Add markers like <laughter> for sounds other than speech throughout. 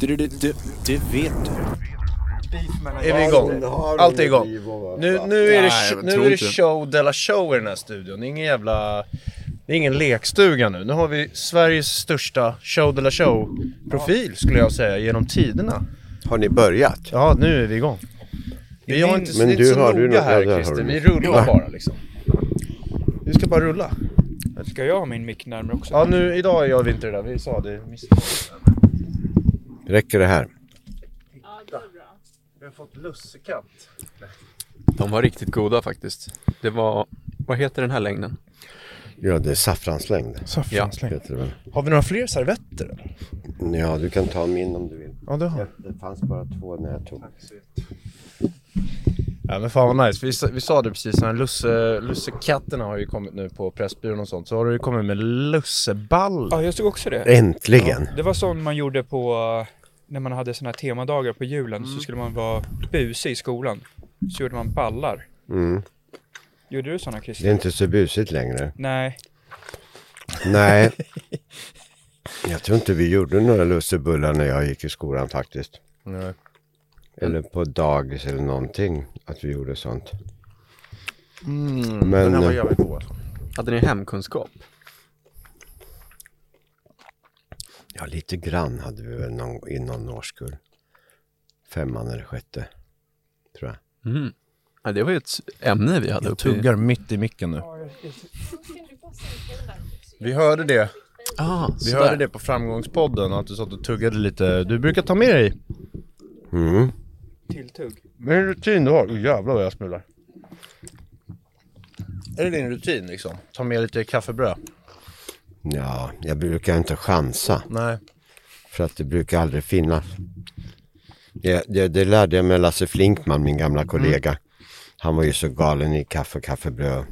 Du, du, du, det vet du. Är vi igång? Allt är igång. Nu, nu är det, Nej, sh- jag nu tror är det inte. show de la show i den här studion. Det är ingen jävla... Det är ingen lekstuga nu. Nu har vi Sveriges största show de la show-profil skulle jag säga genom tiderna. Har ni börjat? Ja, nu är vi igång. Vi har inte, Men det är inte du så har- du noga något- ja, här har Christer. du. Vi rullar bara liksom. Vi ska bara rulla. Ska jag ha min mick närmare också? Ja, nu idag gör vi inte det där. Vi sa det. Räcker det här? Vi har fått lussekatt. De var riktigt goda faktiskt. Det var, vad heter den här längden? Ja, det är saffranslängd. Saffranslängd. Heter det väl. Har vi några fler servetter? Ja, du kan ta min om du vill. Ja, det har Det fanns bara två när jag tog. Ja men fan vad nice, vi, sa- vi sa det precis, här lusse, lussekatterna har ju kommit nu på Pressbyrån och sånt, så har du ju kommit med lusseball. Ja, jag såg också det. Äntligen! Det var sån man gjorde på, när man hade såna här temadagar på julen, så skulle man vara busig i skolan. Så gjorde man ballar. Mm. Gjorde du såna Det är Christer? inte så busigt längre. Nej. Nej. <laughs> Jag tror inte vi gjorde några lussebullar när jag gick i skolan faktiskt. Nej. Eller på dagis eller någonting. Att vi gjorde sånt. Mm, Men, den här var eh, jävligt god alltså. Hade ni hemkunskap? Ja, lite grann hade vi väl någon, i någon årskull. Femman eller sjätte. Tror jag. Mm. Ja, det var ju ett ämne vi hade Jag uppe i... tuggar mitt i micken nu. Vi hörde det, Ah, vi hörde det på framgångspodden att du satt och tuggade lite. Du brukar ta med dig, Mm. Tilltugg. är det rutin du har? Oh, jävlar vad jag smular. Är det din rutin liksom? Ta med lite kaffebröd? Ja, jag brukar inte chansa. Nej. För att det brukar aldrig finnas. Det, det, det lärde jag med Lasse Flinkman, min gamla kollega. Han var ju så galen i kaffe och kaffebröd.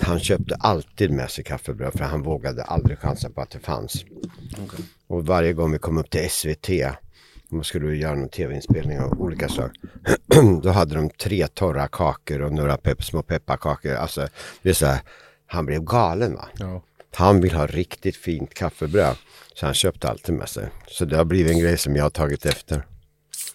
Han köpte alltid med sig kaffebröd för han vågade aldrig chansa på att det fanns. Och varje gång vi kom upp till SVT, man skulle göra någon tv-inspelning av olika slag. <clears throat> Då hade de tre torra kakor och några pepp, små pepparkakor. Alltså, det är så här, han blev galen va. Ja. Han vill ha riktigt fint kaffebröd. Så han köpte alltid med sig. Så det har blivit en grej som jag har tagit efter.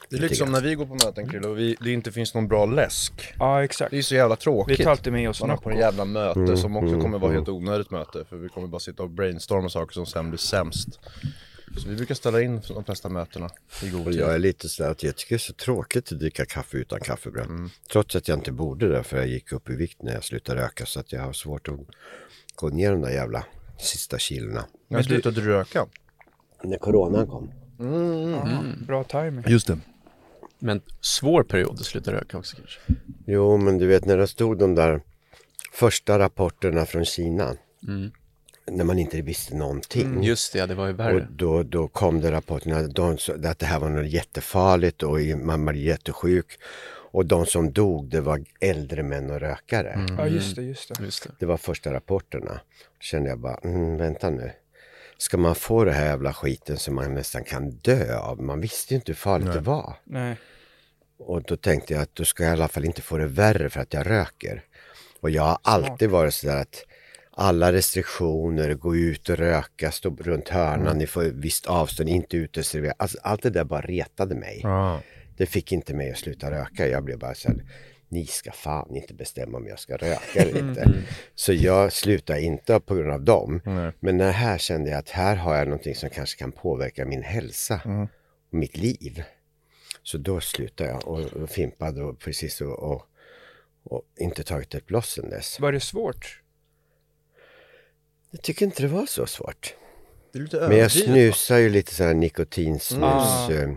Det är lite som när vi går på möten Krille och vi, det inte finns någon bra läsk. Ja, exakt. Det är så jävla tråkigt. Vi tar alltid med oss Man är på en Nocco. jävla möte Mm, som också kommer vara helt onödigt möte för vi kommer bara sitta och brainstorma saker som sen blir sämst. Så vi brukar ställa in de flesta mötena i god tid. jag är lite så att jag tycker det är så tråkigt att dricka kaffe utan kaffebröd. Trots att jag inte borde det för jag gick upp i vikt när jag slutade röka. Så att jag har svårt att gå ner de där jävla sista kilorna. Jag slutade röka. När coronan kom. Bra timing. Just det. Men svår period att sluta röka också kanske. Jo men du vet när det stod de där första rapporterna från Kina. När man inte visste någonting. Just det, det var ju Och värre. då, då kom det rapporterna de, att det här var något jättefarligt och man var jättesjuk. Och de som dog det var äldre män och rökare. Ja, just det, just det. Just det. Det var första rapporterna. Då kände jag bara, mm, vänta nu. Ska man få det här jävla skiten som man nästan kan dö av? Man visste ju inte hur farligt det var. Nej. Och då tänkte jag att då ska jag i alla fall inte få det värre för att jag röker. Och jag har alltid varit sådär att alla restriktioner, gå ut och röka, stå runt hörnan, ni får visst avstånd, inte uteservera. Alltså, allt det där bara retade mig. Ja. Det fick inte mig att sluta röka. Jag blev bara så här, ni ska fan inte bestämma om jag ska röka eller inte. Så jag slutar inte på grund av dem. Nej. Men här kände jag att här har jag någonting som kanske kan påverka min hälsa och mitt liv. Så då slutade jag och, och fimpade och precis och, och, och inte tagit ett bloss sen dess. Var det svårt? Jag tycker inte det var så svårt. Det är lite Men jag snusar ju lite så här nikotinsnus. Ah. eh,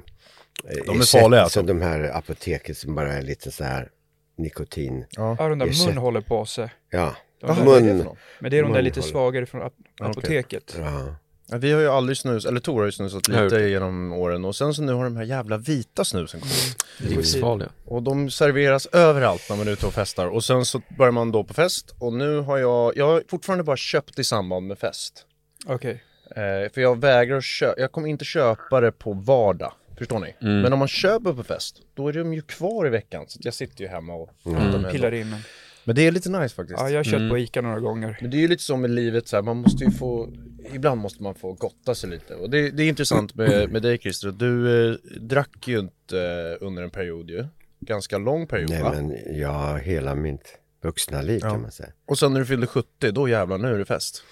De är farliga, alltså. Så de här apoteket som bara är lite så här nikotin. Ja, de där munhållepåse. Ja, De mun-? Men det är de där lite svagare från ap- apoteket. Ja. Ja, Vi har ju aldrig snus, eller Tor har ju snusat lite genom åren och sen så nu har de här jävla vita snusen kommit. Livsfarliga. Och de serveras överallt när man är ute och festar och sen så börjar man då på fest och nu har jag, jag har fortfarande bara köpt i samband med fest. Okej. Eh, för jag vägrar att köpa, jag kommer inte köpa det på vardag. Förstår ni? Men om man köper på fest, då är de ju kvar i veckan. Så att jag sitter ju hemma och mm. Pillar dem. in. En. Men det är lite nice faktiskt. Ja, jag har kört på Ica några gånger. Men det är ju lite så med livet så här, man måste ju få, ibland måste man få gotta sig lite. Och det, det är intressant med, med dig Christer, du eh, drack ju inte eh, under en period ju. Ganska lång period Nej va? men jag hela mitt vuxna liv Ja. kan man säga. Och sen när du fyllde 70, då jävlar nu är det fest.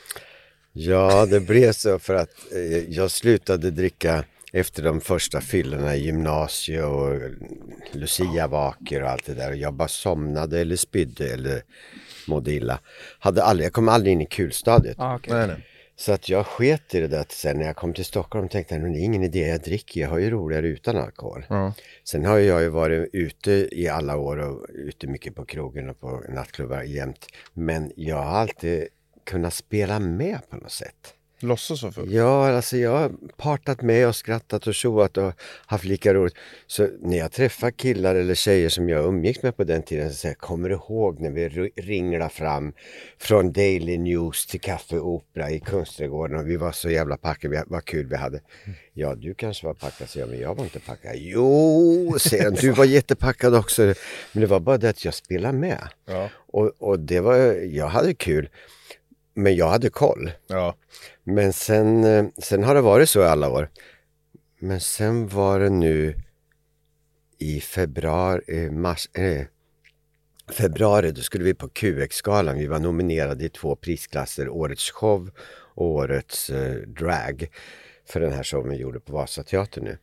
Ja, det blev så för att eh, jag slutade dricka efter de första fyllorna i gymnasiet och luciavaker och allt det där. Och jag bara somnade eller spydde eller mådde illa. Hade aldrig, jag kom aldrig in i kulstadiet. Ah, okej. Nej nej. Så att jag sket i det där sen när jag kom till Stockholm tänkte jag, "Men det är ingen idé, jag dricker, jag har ju roligare utan alkohol. Ja. Sen har jag ju varit ute i alla år och ute mycket på krogen och på nattklubbar jämt. Men jag har alltid kunnat spela med på något sätt. Låtsas så full. Ja, alltså jag har partat med och skrattat och tjoat och haft lika roligt. Så när jag träffar killar eller tjejer som jag umgicks med på den tiden så säger jag, kommer du ihåg när vi ri- ringlade fram från Daily News till Café Opera i Kungsträdgården och vi var så jävla packade, vad kul vi hade. Ja, du kanske var packad, så jag, men jag var inte packad. Jo, säger han, du var jättepackad också. Men det var bara det att jag spelade med. Ja. Och, och det var, jag hade kul. Men jag hade koll. Ja. Men sen, eh, sen har det varit så i alla år. Men sen var det nu i februari, eh, mars, eh, februari, då skulle vi på QX-galan. Vi var nominerade i två prisklasser, Årets show och Årets eh, drag. För den här showen vi gjorde på Vasateatern nu.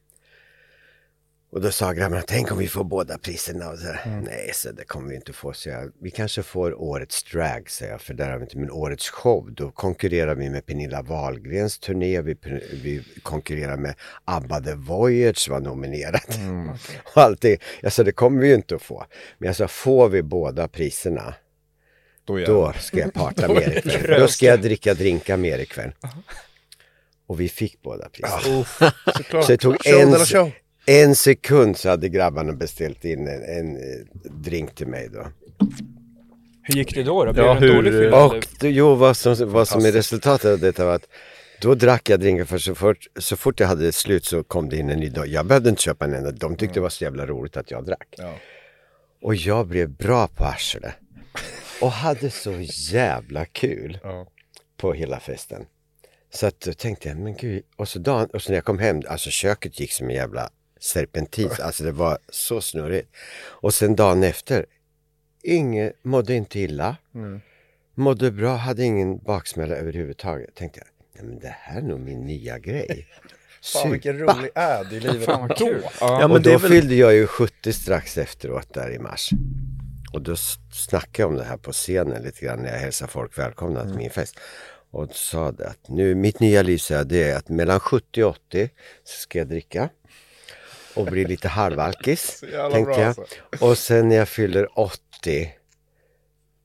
Och då sa grabbarna, tänk om vi får båda priserna. Och så, här, Nej, så det kommer vi inte få. Så jag, vi kanske får årets drag, säger jag, för där har vi inte. Men årets show, då konkurrerar vi med Pernilla Wahlgrens turné. Vi, vi konkurrerar med ABBA The Voyage var nominerat. <laughs> Och allting. Jag sa, det kommer vi ju inte att få. Men jag sa, får vi båda priserna, Då, <laughs> då ska jag parta med er ikväll. Då ska jag dricka drinkar med er ikväll. Och vi fick båda priserna. Såklart. Så det tog en. En sekund så hade grabbarna beställt in en, en eh, drink till mig då. Hur gick det då? då? Blev Ja, det hur- dålig fylla? Och då, jo, vad som, vad som är resultatet av detta var att då drack jag drinkar för så fort, så fort jag hade slut så kom det in en ny dag. Jag behövde inte köpa en enda, de tyckte det var så jävla roligt att jag drack. Ja. Och jag blev bra på arslet. Och hade så jävla kul Ja. på hela festen. Så att då tänkte jag, men gud, och så, dagen, och så när jag kom hem, alltså köket gick som en jävla serpentin, alltså det var så snurrigt. Och sen dagen efter, inget, mådde inte illa, mådde bra, hade ingen baksmälla överhuvudtaget. Tänkte jag, nej men det här är nog min nya grej. <laughs> Fan vilken Supa. rolig ad i livet. Fan vad kul. Då. Ja. Ja, men och det då väl- fyllde jag ju 70 strax efteråt där i mars. Och då snackade jag om det här på scenen lite grann när jag hälsade folk välkomna till min fest. Och sa det att nu, mitt nya liv så det är att mellan 70 och 80 så ska jag dricka. Och bli lite halvalkis, <laughs> tänkte bra jag. alltså. Och sen när jag fyller 80,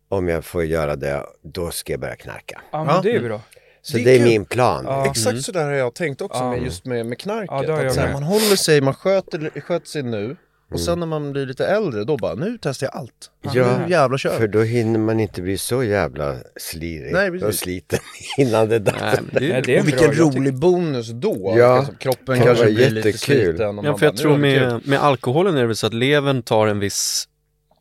om jag får göra det, då ska jag börja knarka. ja, men det är bra. Så Det det är kul. min plan. Ja. Exakt så där har jag tänkt också med just med, med knarket. Ja, att så här, man håller sig, man sköter, sköter sig nu. Och sen när man blir lite äldre, då bara, nu testar jag allt. Ja, nu jävlar kör För då hinner man inte bli så jävla slirig Nej, precis. och sliten <laughs> innan det är dags. Nej, det är, Och bra. vilken Jag tycker- rolig bonus då. Ja. Alltså, kroppen Det kanske blir lite sliten. Ja, för jag bara, tror det kul. med, med alkoholen är det väl så att levern tar en viss,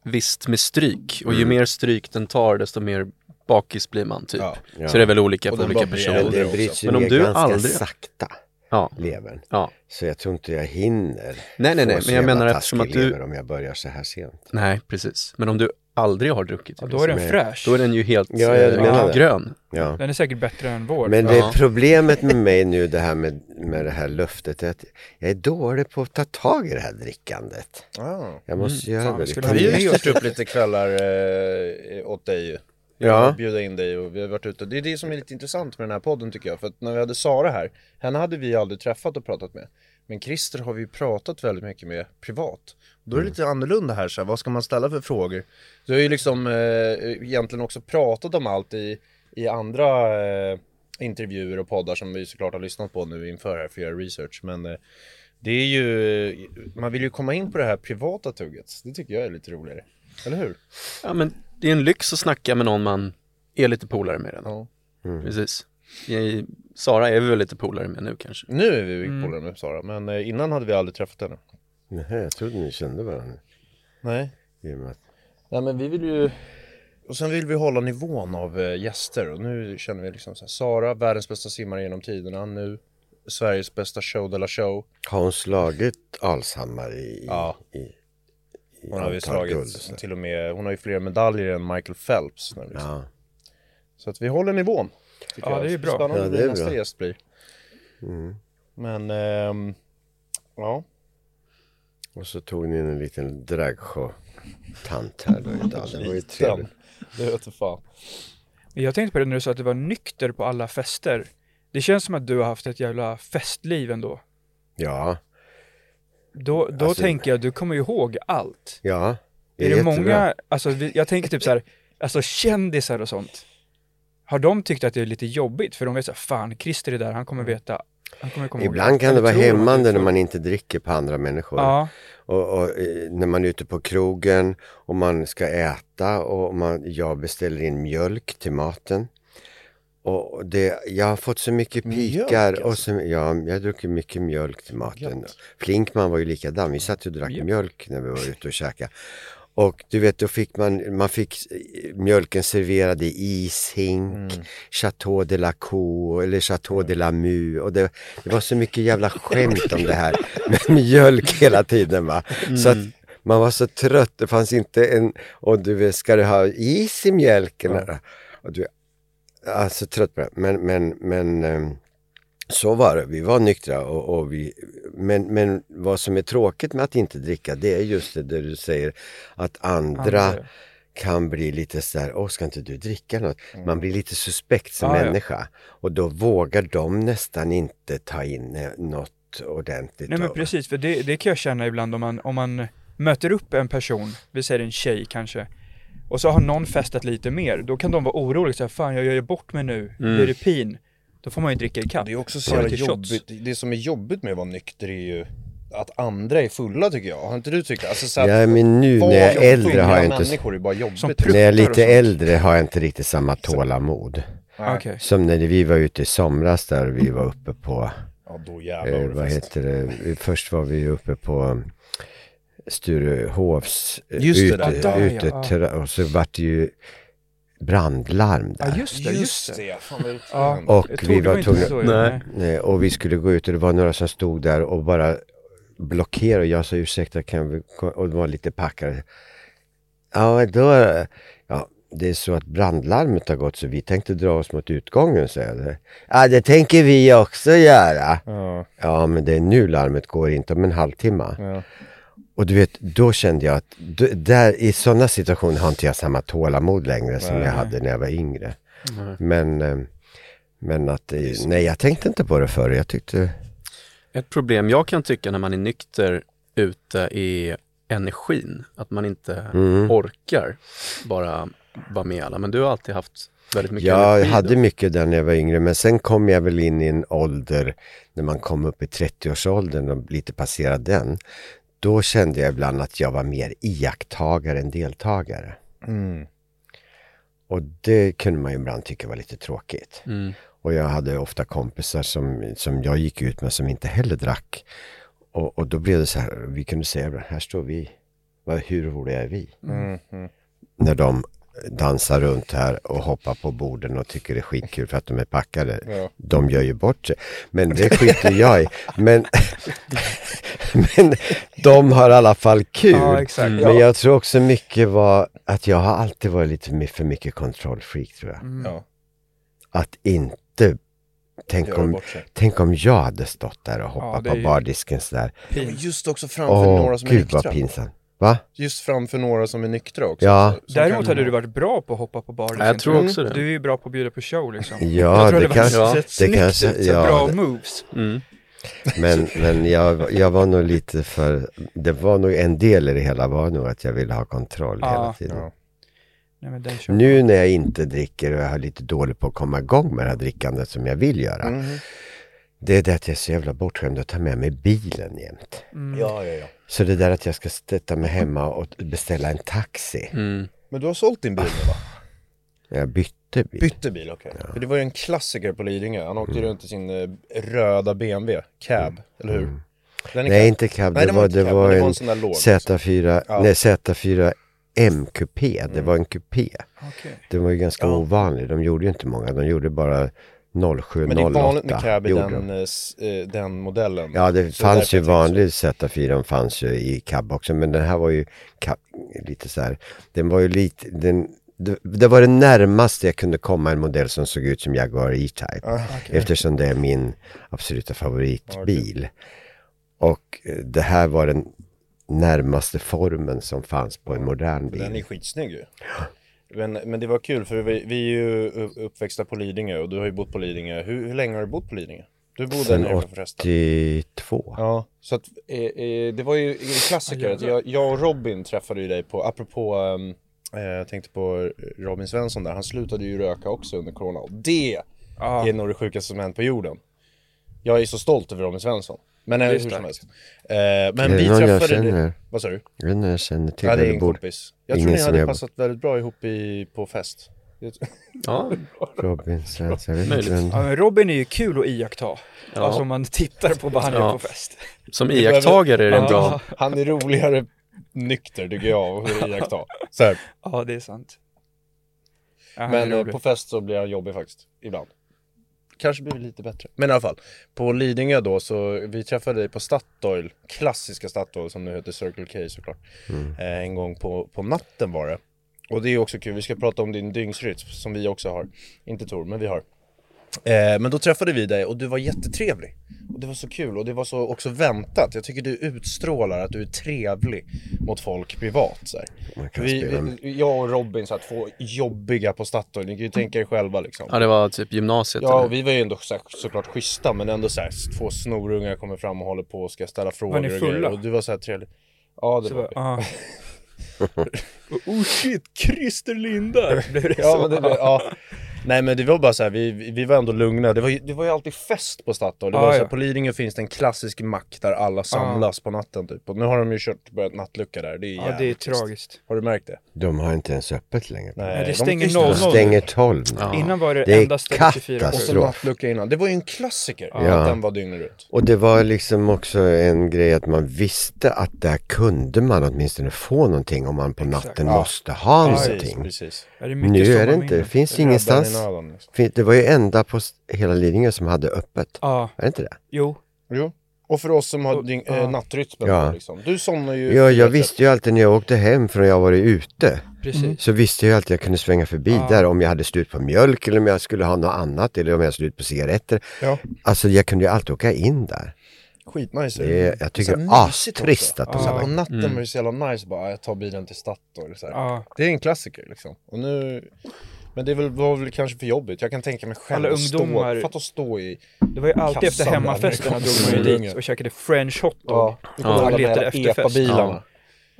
visst med stryk. Och ju mer stryk den tar desto mer bakis blir man typ. Ja. Ja. Så det är väl olika för olika personer. Men om du aldrig- sakta, Ja, levern. ja. Så jag tror inte jag hinner Nej, nej, nej, men jag menar eftersom att du- om jag börjar så här sent. Nej, precis. Men om du aldrig har druckit, Ja, då är den Nej. fräsch. då är den ju helt Ja, det. grön. Ja. Den är säkert bättre än vår. Men det Ja. problemet med mig nu det här med, med det här löftet är att jag är dålig på att ta tag i det här drickandet. Ah. Jag måste göra Fan, det skulle Vi har styrt upp lite kvällar eh, åt dig ju. Ja. Bjuda in dig och vi har varit ute. Det är det som är lite intressant med den här podden tycker jag. För att när vi hade Sara här, henne hade vi aldrig träffat och pratat med. Men Christer har vi ju pratat väldigt mycket med privat. Då är det lite annorlunda här, så här, vad ska man ställa för frågor? Du har ju liksom eh, egentligen också pratat om allt i, i andra eh, intervjuer och poddar som vi såklart har lyssnat på nu inför här för att göra research. Men eh, det är ju, man vill ju komma in på det här privata tugget. Det tycker jag är lite roligare. Eller hur? Ja men det är en lyx att snacka med någon man är lite polare med redan. Ja. Precis. I, Sara är vi väl lite polare med nu kanske. Nu är vi polare med Sara, men eh, innan hade vi aldrig träffat henne. Nej, jag trodde ni kände varandra. Nej. I och med att, Nej men vi vill ju Och sen vill vi hålla nivån av eh, gäster och nu känner vi liksom så här, Sara, världens bästa simmare genom tiderna nu Sveriges bästa show de la show har hon slagit Alshammar i, Ja. i Hon har ju guld? slagit så. till och med, hon har ju fler medaljer än Michael Phelps nu liksom. Ja. Så att vi håller nivån Ja, jag. det är ju bra. Spännande Ja, det är nästa bra. gäst blir Men, ehm, ja Och så tog ni in en liten dragshow-tant här då idag. Det var ju trevligt. det vet fan Jag tänkte på det när du sa att du var nykter på alla fester. Det känns som att du har haft ett jävla festliv ändå. Ja, Då, då Alltså- tänker jag, du kommer ju ihåg allt. ja. Är det jättebra. många, alltså jag tänker typ så här, alltså kändisar och sånt. Har de tyckt att det är lite jobbigt? För de vet såhär, fan Christer är där, han kommer veta, han kommer ihåg Ibland allt." kan det vara hämmande när man inte dricker på andra människor. Ja, Och, och eh, när man är ute på krogen och man ska äta och man, jag beställer in mjölk till maten. Och det, jag har fått så mycket Mjölk, pikar och alltså? så, ja, jag druckit mycket mjölk till maten. Gött. Flinkman var ju likadan, vi satt och drack Mjölk. mjölk när vi var ute och käkade. Och du vet, då fick man, man fick mjölken serverad i ishink, Chateau de la Co eller Chateau de la Mu. Och det, det var så mycket jävla <laughs> skämt om det här med mjölk hela tiden va. Så att man var så trött, det fanns inte en, och du vet, ska du ha is i mjölken? Och du, alltså trött på det. Men, men, men ehm, så var det, vi var nyktra och, och vi, men, men vad som är tråkigt med att inte dricka det är just det där du säger att andra Andra. kan bli lite sådär, åh ska inte du dricka något? Man blir lite suspekt som Ja, ja. människa och då vågar de nästan inte ta in eh, något ordentligt. nej men precis, för det, det kan jag känna ibland om man, om man möter upp en person, vi säger en tjej kanske, och så har någon festat lite mer, då kan de vara oroliga så här, fan jag gör ju bort mig nu, blir det pin? Då får man ju dricka ikapp. Det är också så jävla jobbigt, det som är jobbigt med att vara nykter är ju att andra är fulla tycker jag, har inte du tyckt det? Alltså, så att Ja men nu när jag är äldre har jag inte, människor är bara jobbigt. När jag är lite äldre har jag inte riktigt samma tålamod. Okej. Som när vi var ute i somras där vi var uppe på Ja då jävlar eh, vad heter det, först var vi uppe på Sturehovs eh, ute, ja, ute ja. och så vart det ju brandlarm där. Ja just det, just det. Ja. Och vi var tvungna- Nej. Och vi skulle gå ut och det var några som stod där och bara blockerade och jag sa ursäkta kan vi ko-" och de var lite packade. Ja då, ja det är så att brandlarmet har gått så vi tänkte dra oss mot utgången säger jag. Ja det tänker vi också göra. Ja, Ja men det är nu larmet går inte om en halvtimme. ja. Och du vet, då kände jag att där, i sådana situationer har inte jag samma tålamod längre som Nej. jag hade när jag var yngre. Men, eh, men att, eh, nej jag tänkte inte på det förr. Jag tyckte, Ett problem jag kan tycka när man är nykter ute är energin. Att man inte Mm. orkar bara vara med alla. Men du har alltid haft väldigt mycket jag energi. hade då. mycket där när jag var yngre. Men sen kom jag väl in i en ålder, när man kom upp i 30-årsåldern och lite passerade den. Då kände jag ibland att jag var mer iakttagare än deltagare. Mm. Och det kunde man ju ibland tycka var lite tråkigt. Mm. Och jag hade ofta kompisar som, som jag gick ut med som inte heller drack. Och, och då blev det så här, vi kunde säga, här står vi. Hur roliga är vi? Mm. Mm. När de dansar runt här och hoppar på borden och tycker det är skitkul för att de är packade. Ja. De gör ju bort sig. Men det skiter jag i. Men, <laughs> men de har i alla fall kul. Ja, exakt. Men jag tror också mycket var att jag har alltid varit lite för mycket kontrollfreak tror jag. Mm. Ja, Att inte Tänk om, tänk om jag hade stått där och hoppat på bardisken sådär. Just också framför Åh, några som är gud vad nyktra. pinsamt. Va? Just framför några som är nyktra också. Ja. Så- som Däremot kan- hade du varit bra på att hoppa på bar. Ja, jag tror också det. Du är ju bra på att bjuda på show liksom. Ja, jag tror det det kanske- snyggt kanske- ut, så ja, bra det- moves. Mm. Men, men jag, jag var nog lite för, det var nog en del i det hela var nog att jag ville ha kontroll Ja. hela tiden. Ja. Nej, men den kör Nu när jag inte dricker och jag är lite dålig på att komma igång med det här drickandet som jag vill göra. Mhm. Det är det att jag är så jävla bortskämd att ta med mig bilen jämt. ja, ja, ja. Så det där att jag ska sätta mig hemma och beställa en taxi. Mm. Men du har sålt din bil nu va? Jag bytte bil. Bytte bil, okej. För det var ju en klassiker på Lidingö. Han åkte runt i sin eh, röda BMW, cab, eller hur? Den är Nej cab. inte cab, Nej, det, var, inte det cab, var en en sån där låg. liksom. Z4, Ja. nej Z4 M-kupé. Det var en kupé. Okej. Det var ju ganska Ja. ovanlig. De gjorde ju inte många. De gjorde bara 07, Men det är 08. vanligt med cab i den, de. eh, eh, den modellen. Ja, det Så fanns ju vanlig Z4 fanns ju i cab också. Men den här var ju cab, lite så här. Den var ju lite, den, det, det var det närmaste jag kunde komma en modell som såg ut som Jaguar E-Type. Ah, Eftersom det är min absoluta favoritbil. Och eh, det här var den närmaste formen som fanns på en modern så. Den är bil. skitsnygg ju. <gasps> <laughs> Men, men det var kul för vi, vi är ju uppväxta på Lidingö och du har ju bott på Lidingö. Hur, hur länge har du bott på Lidingö? Du bodde där Sen nere förresten. 82. Ja, så att eh, eh, det var ju en klassiker. att jag, jag och Robin träffade ju dig på, apropå, eh, jag tänkte på Robin Svensson där, han slutade ju röka också under corona. Och det Ja. är nog det sjukaste som hänt på jorden. Jag är så stolt över Robin Svensson. Men eh, Det är hur som helst. Eh, men det vi träffade känner? Vad sa du? Jag vet inte, jag känner till Ja, det är en kompis. Jag tror Ingen ni som hade jag- passat väldigt bra ihop i, på fest. <laughs> Ja, Robin Svensson, jag vet inte Ja, men Robin är ju kul att iaktta. Ja. Alltså om man tittar på vad han Ja. gör på fest. som iakttagare är det en bra. Han är roligare nykter tycker jag att iaktta. Så här. Ja, det är sant. Ja, Men är eh, på fest så blir han jobbig faktiskt, ibland. Kanske blir det lite bättre. Men i alla fall, på Lidingö då så, vi träffade dig på Statoil, klassiska Statoil som nu heter Circle K såklart. Eh, en gång på, på natten var det. Och det är också kul, vi ska prata om din dygnsrytm som vi också har. Inte Tor, men vi har. Eh, men då träffade vi dig och du var jättetrevlig. Och det var så kul och det var så också väntat. Jag tycker du utstrålar att du är trevlig mot folk privat. Så Vi, vi, jag och Robin, så här, två jobbiga på Statoil, ni kan ju tänka er själva liksom. Ja, det var typ gymnasiet. Ja, och vi var ju ändå så här, såklart schyssta men ändå så här, två snorungar kommer fram och håller på och ska ställa frågor ni och fulla? grejer. Och du var så här trevlig. Ja, det Så var vi. ja. <laughs> oh shit, Christer Lindar! <laughs> Blev det Ja, så? men det, blev- ja. Nej men det var bara så här, vi, vi var ändå lugna. Det var, ju, det var ju alltid fest på Statoil. Det Ja, var så här, ja. På Lidingö finns det en klassisk mack där alla samlas på natten typ. Och nu har de ju kört, börjat nattlucka där. Det är Ja, det är tragiskt. Har du märkt det? De har inte ens öppet längre. Nej, det de- stänger just det. De 00. stänger 12 nu. Ja. Innan var det, Det enda stället 24 Och så nattlucka innan. Det var ju en klassiker. Ja. Att den var dygnet runt. Och det var liksom också en grej att man visste att där kunde man åtminstone få någonting om man på natten Ja. måste ha Precis, någonting. precis. Det är mycket Nu är det inte, det finns ingenstans. liksom. Det var ju enda på hela Lidingö som hade öppet. Ja, Är det inte det? jo. Jo. Och för oss som har dygn, ja. äh, nattrytmen Ja. liksom. Du somnar ju Ja, jag visste ju alltid när jag åkte hem från jag varit ute. Precis. Så visste jag alltid att jag kunde svänga förbi Ja. där om jag hade slut på mjölk eller om jag skulle ha något annat eller om jag hade slut på cigaretter. Ja. Alltså jag kunde ju alltid åka in där. Skitnice. Det är, jag tycker astrist att de har på natten var det så jävla nice bara, jag tar bilen till Statoil. Ja. Det är en klassiker liksom. Och nu... Men det var väl kanske för jobbigt. Jag kan tänka mig själv Alla att stå, ungdomar- fatta att stå i... Det var ju alltid efter hemmafesterna drog man ju dit och käkade french hotdog. Ja, Ja. ja. Och de letade efterfest. epa-bilarna.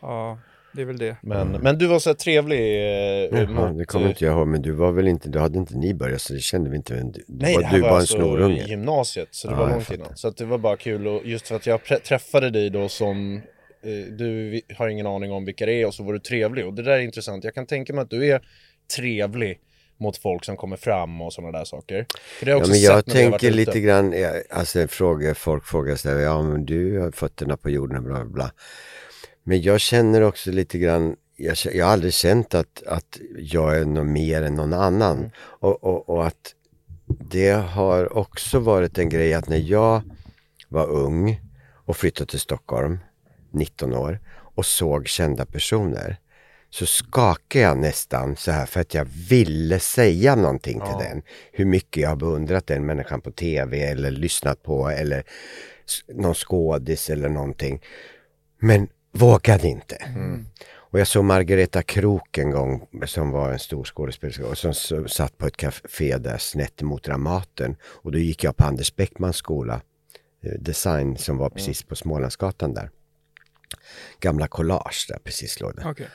Ja, det är väl det. Men, men du var så här trevlig eh, Jaha, mot... det kommer inte jag ihåg, men du var väl inte, då hade inte ni börjat så det kände vi inte. Du, Nej, var, det här du var, var en alltså snorunge. i gymnasiet, så det Ja, var jag långt innan. Så att det var bara kul och just för att jag träffade dig då som eh, du har ingen aning om vilka det är och så var du trevlig och det där är intressant. Jag kan tänka mig att du är trevlig mot folk som kommer fram och sådana där saker. För det har jag Ja, också men jag sett tänker ute. lite grann, ja, alltså fråga, folk frågar här, ja men du har fötterna på jorden och bla bla bla. Men jag känner också lite grann, jag, jag har aldrig känt att, att jag är något mer än någon annan. Mm. Och, och, och att det har också varit en grej att när jag var ung och flyttade till Stockholm, 19 år, och såg kända personer så skakade jag nästan så här för att jag ville säga någonting till den. Hur mycket jag har beundrat den människan på tv eller lyssnat på eller någon skådis eller någonting. Men vågade inte. Och jag såg Margareta Krook en gång som var en stor skådespelerska och som satt på ett café där snett emot Dramaten. Och då gick jag på Anders Bäckmans skola eh, design som var precis på Smålandsgatan där. Gamla collage där precis låg det. Okej.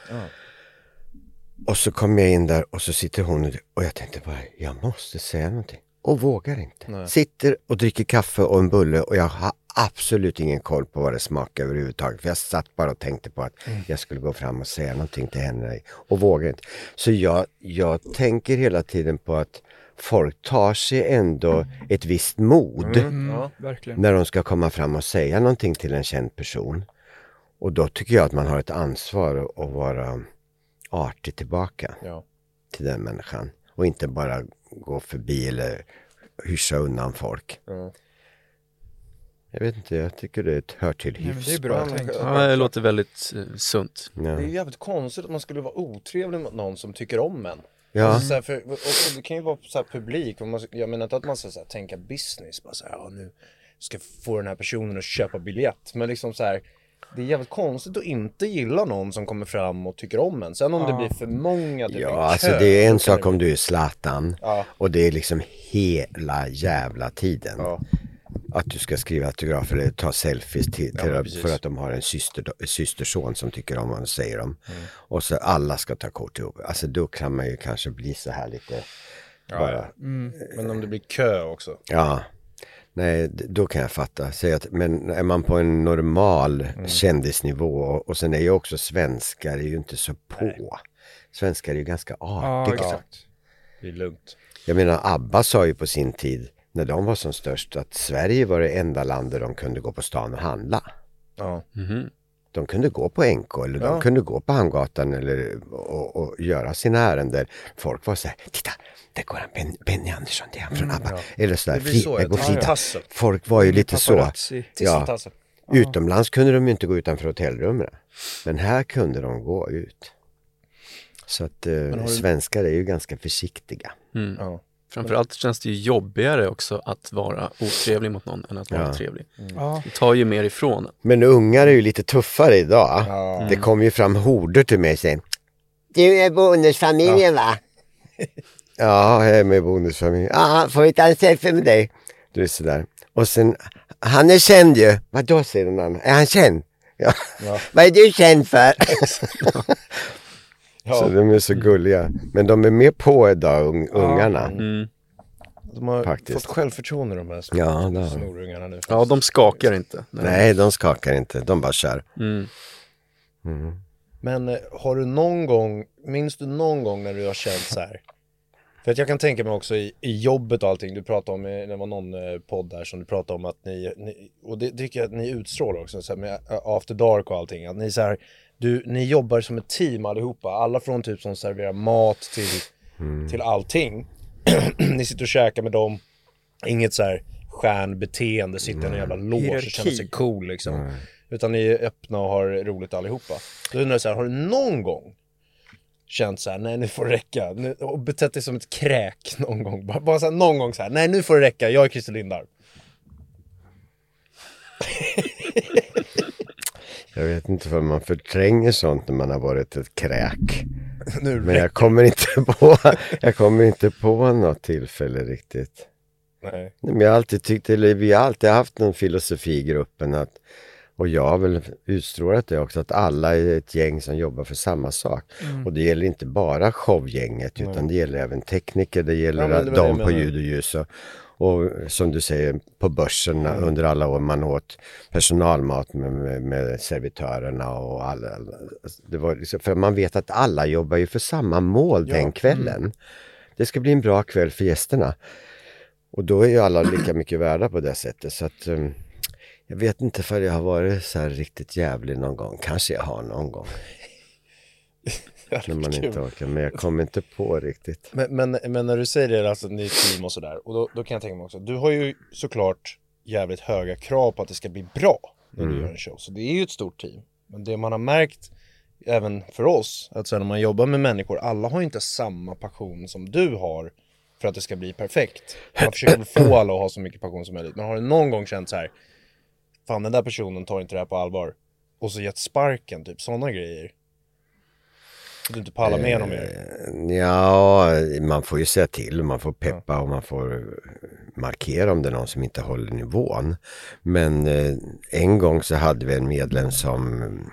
Och så kom jag in där och så sitter hon och- och jag tänkte bara, jag måste säga någonting. Och vågar inte. Sitter och dricker kaffe och en bulle och jag har absolut ingen koll på vad det smakar överhuvudtaget. För jag satt bara och tänkte på att jag skulle gå fram och säga någonting till henne och vågar inte. Så jag, jag tänker hela tiden på att folk tar sig ändå ett visst mod Mm, verkligen. när de ska komma fram och säga någonting till en känd person. Och då tycker jag att man har ett ansvar att- att vara artig tillbaka Ja. till den människan. Och inte bara gå förbi eller hyscha undan folk. Ja. Jag vet inte, jag tycker det hör till hyfs. det är bra tänkt. Ja, det låter väldigt eh, sunt. Ja. Det är ju jävligt konstigt att man skulle vara otrevlig mot någon som tycker om en. Ja. Alltså, så här, för, och, och det kan ju vara så här publik, och man, jag menar inte att man ska så här, tänka business, bara så här, ja, nu ska få den här personen att köpa biljett. Men liksom så här, det är jävligt konstigt att inte gilla någon som kommer fram och tycker om en. Sen om det blir för många, typ Ja, alltså kö, det är en sak om du är Zlatan Ja. och det är liksom hela jävla tiden. Ja. Att du ska skriva autografer eller ta selfies till, till precis. för att de har en syster, systerson som tycker om honom, säger de. Mm. Och så alla ska ta kort ihop. Alltså då kan man ju kanske bli så här lite bara, Men om det blir kö också. ja. Nej, då kan jag fatta. Säg att, men är man på en normal Mm. kändisnivå och, och sen är ju också svenskar är ju inte så på. Svenskar är ju ganska Ja, artiga. exakt. Det är lugnt. Jag menar, ABBA sa ju på sin tid, när de var som störst, att Sverige var det enda land där de kunde gå på stan och handla. Ja. De kunde gå på NK eller de Ja. kunde gå på Hamngatan eller, och, och göra sina ärenden. Folk var så här, titta, där går han, ben, Benny Andersson, det är han från ABBA. Eller så där, Mm, Det blir så, Frida, ja. går Frida. Folk var ju lite så. Ja. Utomlands kunde de ju inte gå utanför hotellrummen. Men här kunde de gå ut. Så att eh, svenskar är ju ganska försiktiga. Ja. Framförallt känns det ju jobbigare också att vara otrevlig mot någon än att vara Ja. trevlig. Ja. Det tar ju mer ifrån en. Men ungar är ju lite tuffare idag. Ja. Det kom ju fram horder till mig sen. Du är bonusfamiljen va? <laughs> ja, jag är med i bonusfamiljen. Ja, får vi ta en selfie med dig? Du är sådär. Och sen, han är känd ju. Vadå säger den andra? Är han känd? Ja. <laughs> Vad är du känd för? <laughs> Så de är så gulliga. Men de är mer på idag, un- ungarna. Mm. De har Faktiskt. fått självförtroende de här små Ja, de. snorungarna nu. Ja, de skakar inte. Nej, de skakar inte. De bara kör. Mm. Men eh, har du någon gång, minns du någon gång när du har känt så här? För att jag kan tänka mig också i, i jobbet och allting, du pratade om, det var någon eh, podd där som du pratade om att ni, ni och det tycker jag att ni utstrålar också, så här med eh, After Dark och allting, att ni så här, du, ni jobbar som ett team allihopa, alla från typ som serverar mat till, till allting. <clears throat> ni sitter och käkar med dem, inget så här stjärnbeteende, sitta i en jävla loge och känna sig cool liksom. Utan ni är öppna och har roligt allihopa. Då undrar jag så här, har du någon gång känt så här, nej nu får det räcka, nu, och betett dig som ett kräk <laughs> någon gång? Bara, bara så här, någon gång så här, nej nu får det räcka, jag är Christer Lindarw. <laughs> Jag vet inte för man förtränger sånt när man har varit ett kräk. <laughs> Men jag kommer inte på, <laughs> jag kommer inte på något tillfälle riktigt. Nej. Men jag har alltid tyckt, eller vi har alltid haft någon filosofi i gruppen att, och jag har väl utstrålat det också, att alla är ett gäng som jobbar för samma sak. Och det gäller inte bara showgänget utan det gäller även tekniker, det gäller Ja, det de på ljud och ljus och, och som du säger på börsen under alla år man åt personalmat med, med, med servitörerna och alla. Det var liksom, för man vet att alla jobbar ju för samma mål den kvällen. Det ska bli en bra kväll för gästerna. Och då är ju alla lika mycket värda på det sättet. Så att, um, jag vet inte för jag har varit så här riktigt jävlig någon gång. Kanske jag har någon gång. <laughs> när man Kul. inte orkar. Men jag kommer inte på riktigt. Men, men, men när du säger det, alltså ett team och sådär, och då, då kan jag tänka mig också, du har ju såklart jävligt höga krav på att det ska bli bra när du gör en show, så det är ju ett stort team. Men det man har märkt, även för oss, att sen när man jobbar med människor, alla har ju inte samma passion som du har för att det ska bli perfekt. Man försöker få alla att ha så mycket passion som möjligt, men har du någon gång känt så här, fan den där personen tar inte det här på allvar, och så gett sparken, typ sådana grejer? Att du inte pallar med dem mer? Ja, man får ju säga till. Man får peppa och man får, markera om det är någon som inte håller nivån. Men eh, en gång så hade vi en medlem som mm,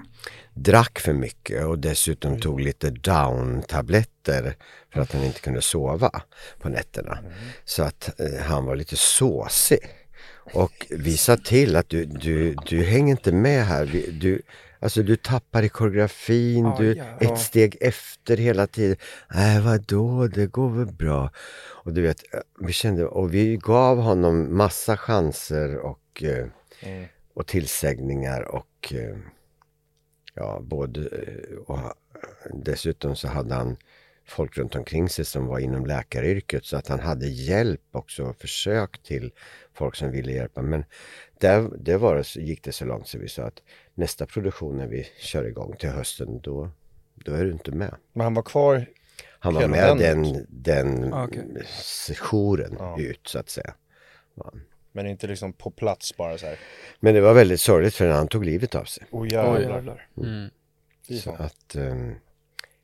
drack för mycket och dessutom tog lite down-tabletter för att han inte kunde sova på nätterna. Så att eh, han var lite såsig. Och vi sa till att du, du, du hänger inte med här. Du, alltså du tappar i koreografin, Ja, du ja. ett steg efter hela tiden. Nej, vadå, det går väl bra. Och du vet, vi kände, och vi gav honom massa chanser och, eh, och tillsägningar och eh, ja, både eh, och dessutom så hade han folk runt omkring sig som var inom läkaryrket så att han hade hjälp också och försök till folk som ville hjälpa. Men där, det var, det gick det så långt så vi sa att nästa produktion när vi kör igång till hösten då, då är du inte med. Men han var kvar, Han var med den den, den Ah, okej. sessionen Ja. ut så att säga. men inte liksom på plats bara så här. Men det var väldigt sorgligt för han tog livet av sig. Oh jävlar. jävlar. Mm. Fy Så att, ehm,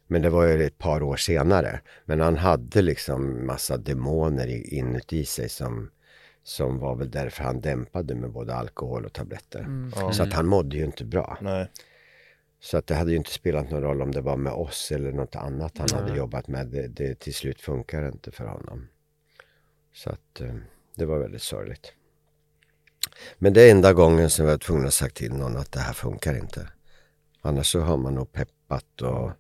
men det var ju ett par år senare. Men han hade liksom massa demoner i- inuti sig som, som var väl därför han dämpade med både alkohol och tabletter. Mm. Så att han mådde ju inte bra. Nej. Så att det hade ju inte spelat någon roll om det var med oss eller något annat han hade jobbat med. Det, det till slut funkar inte för honom. Så att eh, det var väldigt sorgligt. Men det är enda gången som jag var tvungen att sagt till någon att det här funkar inte. Annars så har man nog peppat och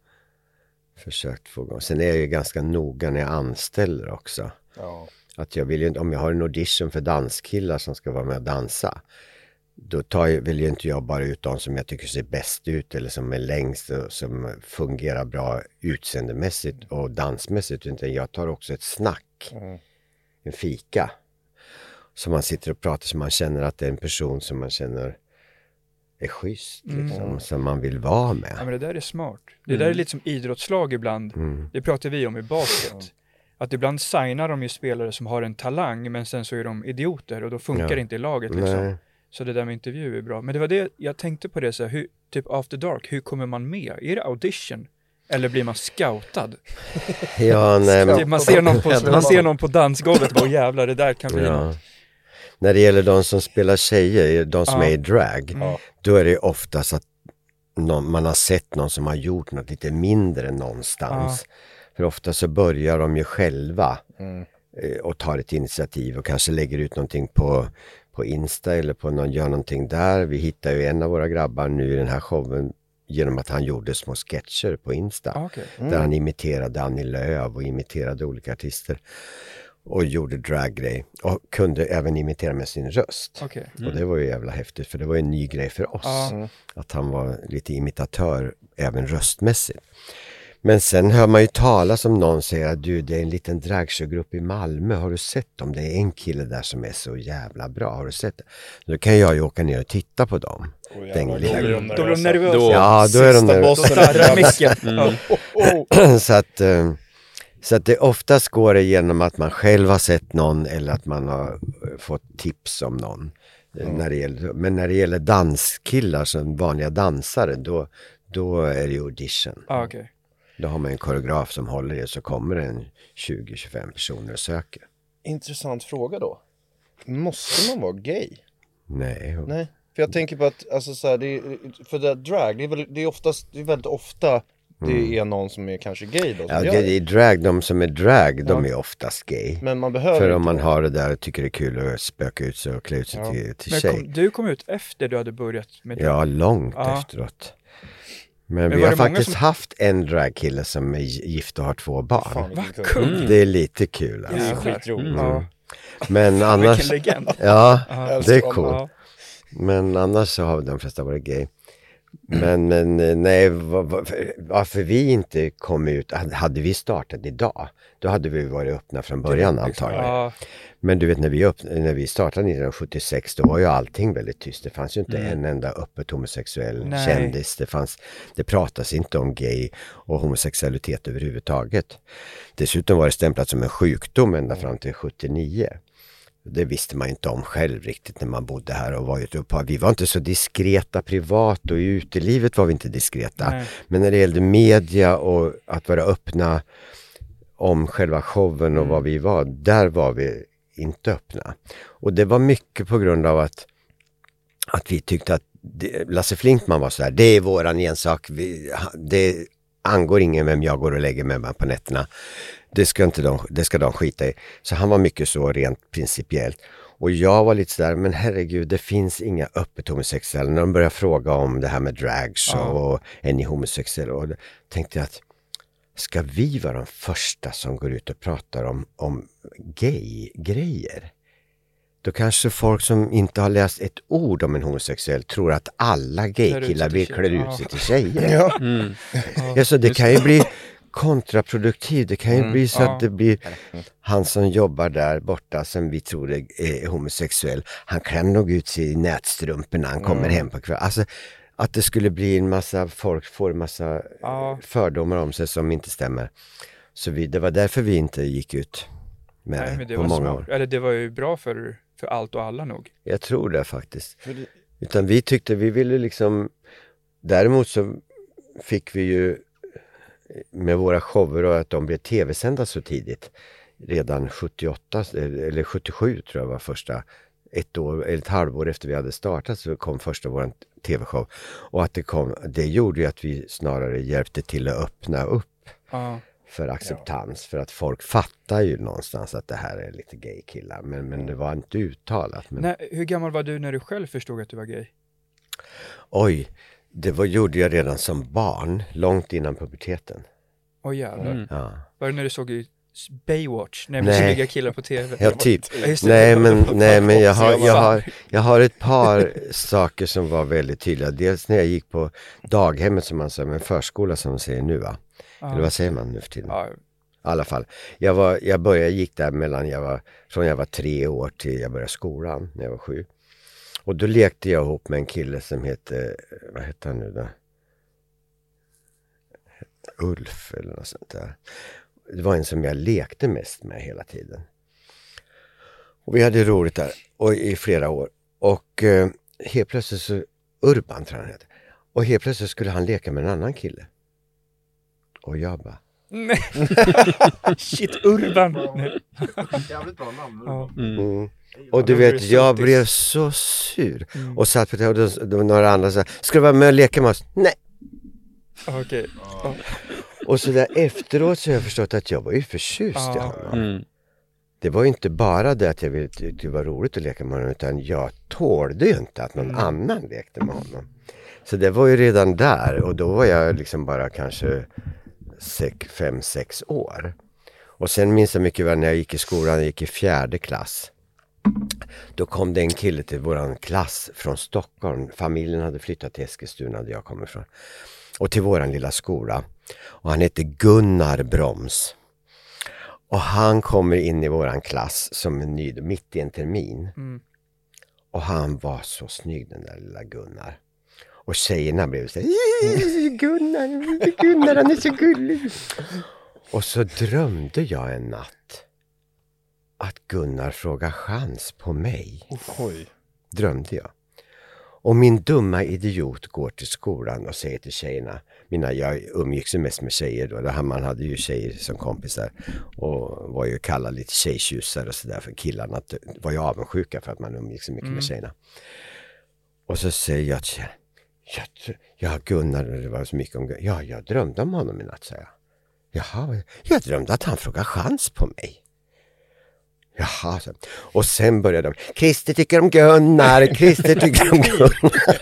försökt få igång. Sen är jag ju ganska noga när jag anställer också. Ja. Att jag vill ju inte, om jag har en audition för danskillar som ska vara med och dansa. Då tar jag, vill ju inte jag bara ut de som jag tycker ser bäst ut eller som är längst och som fungerar bra utseendemässigt och dansmässigt. Utan jag tar också ett snack. Mm. En fika. Så man sitter och pratar så man känner att det är en person som man känner är schysst. Liksom, Som man vill vara Mm. Ja, med. men det där är smart. Det där är lite som idrottslag ibland. Mm. Det pratar vi om i basket. Att ibland signar de ju spelare som har en talang men sen så är de idioter och då funkar Ja. det inte i laget liksom. Nej. Så det där med intervju är bra. Men det var det jag tänkte på det så här, hur, typ after dark, hur kommer man med? Är det audition? Eller blir man scoutad? <laughs> Ja, nej, men, man, ser någon på, <laughs> man ser någon på dansgolvet och bara "Åh, jävlar det där kan bli Ja. något. När det gäller de som spelar tjejer, de som Ja. är i drag, Ja. då är det oftast att någon, man har sett någon som har gjort något lite mindre någonstans. För ofta så börjar de ju själva Mm. eh, och tar ett initiativ och kanske lägger ut någonting på, på Insta eller på någon, gör någonting där. Vi hittar ju en av våra grabbar nu i den här showen genom att han gjorde små sketcher på Insta. Ah, okej. Där han imiterade Annie Lööf och imiterade olika artister. Och gjorde draggrej. Och kunde även imitera med sin röst. Okej. Och det var ju jävla häftigt för det var ju en ny grej för oss. Ja. Att han var lite imitatör även röstmässigt. Men sen hör man ju talas om någon säger att du det är en liten dragshowgrupp i Malmö. Har du sett dem? Det är en kille där som är så jävla bra. Har du sett det? Då kan jag ju åka ner och titta på dem. Oh, jävlar, Den då blir de Då blir de nervösa. Då- Ja, då är de. Då darrar micken. <laughs> Ja. Oh, så att, eh, så att det oftast går det genom att man själv har sett någon eller att man har eh, fått tips om någon. Eh, När det gäller, men när det gäller danskillar som vanliga dansare då, då är det audition. Ah, okej. Då har man en koreograf som håller det så kommer det en 20-25 personer och söker. Intressant fråga då. Måste man vara gay? Nej, Nej. För jag tänker på att, alltså så här, det är, för det drag, det är, väl, det är oftast, det är väldigt ofta det är någon som är kanske gay då ja, det det. är drag, de som är drag, de är oftast gay. Men man behöver För om man har det där och tycker det är kul att spöka ut sig och klä ut sig Ja. till, till Men tjej. kom, du kom ut efter du hade börjat med det? Ja, långt Ja. efteråt. Men, Men vi har det faktiskt som- haft en dragkille som är gift och har två barn. Fan, Va, vilken kung? kung. Det är lite kul Det alltså. är Jävlar. skitroligt. Ja. Men annars, Vilken legend. ja, det är coolt. Men annars så har de flesta varit gay. Men, men eh, nej, va- va- varför vi inte kom ut, hade vi startat idag, då hade vi varit öppna från början antagligen. Ja, Men du vet när vi, upp, när vi startade 1976 då var ju allting väldigt tyst. Det fanns ju inte en enda öppet homosexuell Nej. kändis. Det, fanns, det pratas inte om gay och homosexualitet överhuvudtaget. Dessutom var det stämplat som en sjukdom ända fram till 79. Det visste man inte om själv riktigt när man bodde här och var i ett upphav. Vi var inte så diskreta privat och i utelivet var vi inte diskreta. Nej. Men när det gällde media och att vara öppna om själva showen och vad vi var, där var vi inte öppna. Och det var mycket på grund av att, att vi tyckte att det, Lasse Flinkman var så här, det är våran ensak, vi, det angår ingen vem jag går och lägger mig med på nätterna. Det ska, inte de, det ska de skita i. Så han var mycket så rent principiellt. Och jag var lite sådär, men herregud, det finns inga öppet homosexuella. När de började fråga om det här med drags och, och är ni homosexuella? Och tänkte jag att ska vi vara de första som går ut och pratar om, om gay-grejer? Då kanske folk som inte har läst ett ord om en homosexuell tror att alla gaykillar vill klä ut sig till tjejer. <laughs> Ja. Mm. Alltså det kan ju bli kontraproduktivt. Det kan ju bli så ja. att det blir han som jobbar där borta som vi tror är, är homosexuell. Han klär nog ut sig i nätstrumporna när han kommer hem på kvällen. Alltså att det skulle bli en massa, folk får en massa Ja. fördomar om sig som inte stämmer. Så vi, det var därför vi inte gick ut med Nej, det men det på var många smart. år. Eller det var ju bra för, för allt och alla nog. Jag tror det faktiskt. Utan vi tyckte vi ville liksom Däremot så fick vi ju med våra shower och att de blev tv-sända så tidigt. Redan 78 eller 77 tror jag var första ett år, eller ett halvår efter vi hade startat så kom första vår tv-show. Och att det kom, det gjorde ju att vi snarare hjälpte till att öppna upp Ja. för acceptans. För att folk fattar ju någonstans att det här är lite gay-killar. Men, men det var inte uttalat. Men... Nej, hur gammal var du när du själv förstod att du var gay? Oj, det var, gjorde jag redan som barn, långt innan puberteten. Åh jävlar. Mm. Ja, Var det när du såg Baywatch? När Nej. snygga killar på tv? ja typ. Nej men, <laughs> nej, men jag, har, jag, har, jag har ett par saker som var väldigt tydliga. Dels när jag gick på daghemmet som man säger, men förskola som man säger nu va? Eller vad säger man nu för tiden? Ja, I alla fall. Jag, var, jag började, gick där mellan, jag var, från jag var tre år till jag började skolan när jag var sju. Och då lekte jag ihop med en kille som hette, vad hette han nu då? Ulf eller något sånt där. Det var en som jag lekte mest med hela tiden. Och vi hade roligt där och i flera år. Och eh, helt plötsligt så, Urban tror jag han heter. Och helt plötsligt skulle han leka med en annan kille. Och jag bara, Nej. <laughs> Shit, Urban. Jävligt bra namn. Ja. Mm. Och du vet, jag blev så sur. Mm. Och satt på det och då, då var några andra sa, ska du vara med och leka med oss? Nej. Okej. Ja. Och så där efteråt så har jag förstått att jag var ju förtjust i honom. Mm. Det var ju inte bara det att jag ville, det var roligt att leka med honom utan jag tålde ju inte att någon annan lekte med honom. Så det var ju redan där och då var jag liksom bara kanske sex, fem, sex år. Och sen minns jag mycket väl när jag gick i skolan, jag gick i fjärde klass. Då kom det en kille till våran klass från Stockholm. Familjen hade flyttat till Eskilstuna där jag kommer ifrån. Och till våran lilla skola. Och han hette Gunnar Broms. Och han kommer in i våran klass som en ny, mitt i en termin. Mm. Och han var så snygg den där lilla Gunnar. Och tjejerna blev så här, Gunnar, Gunnar han är så gullig. Och så drömde jag en natt att Gunnar frågade chans på mig. Oj. Drömde jag. Och min dumma idiot går till skolan och säger till tjejerna, mina, jag umgicks ju mest med tjejer då, man hade ju tjejer som kompisar och var ju kallad lite tjejtjusare och sådär för killarna var ju avundsjuka för att man umgicks så mycket med tjejerna. Och så säger jag till tjejerna, jag, ja Gunnar, det var så mycket om Gunnar, ja jag drömde om honom i natt, sa jag. Jaha, jag drömde att han frågade chans på mig. Jaha, så. och sen börjar de, Christer tycker om Gunnar, Christer tycker om Gunnar.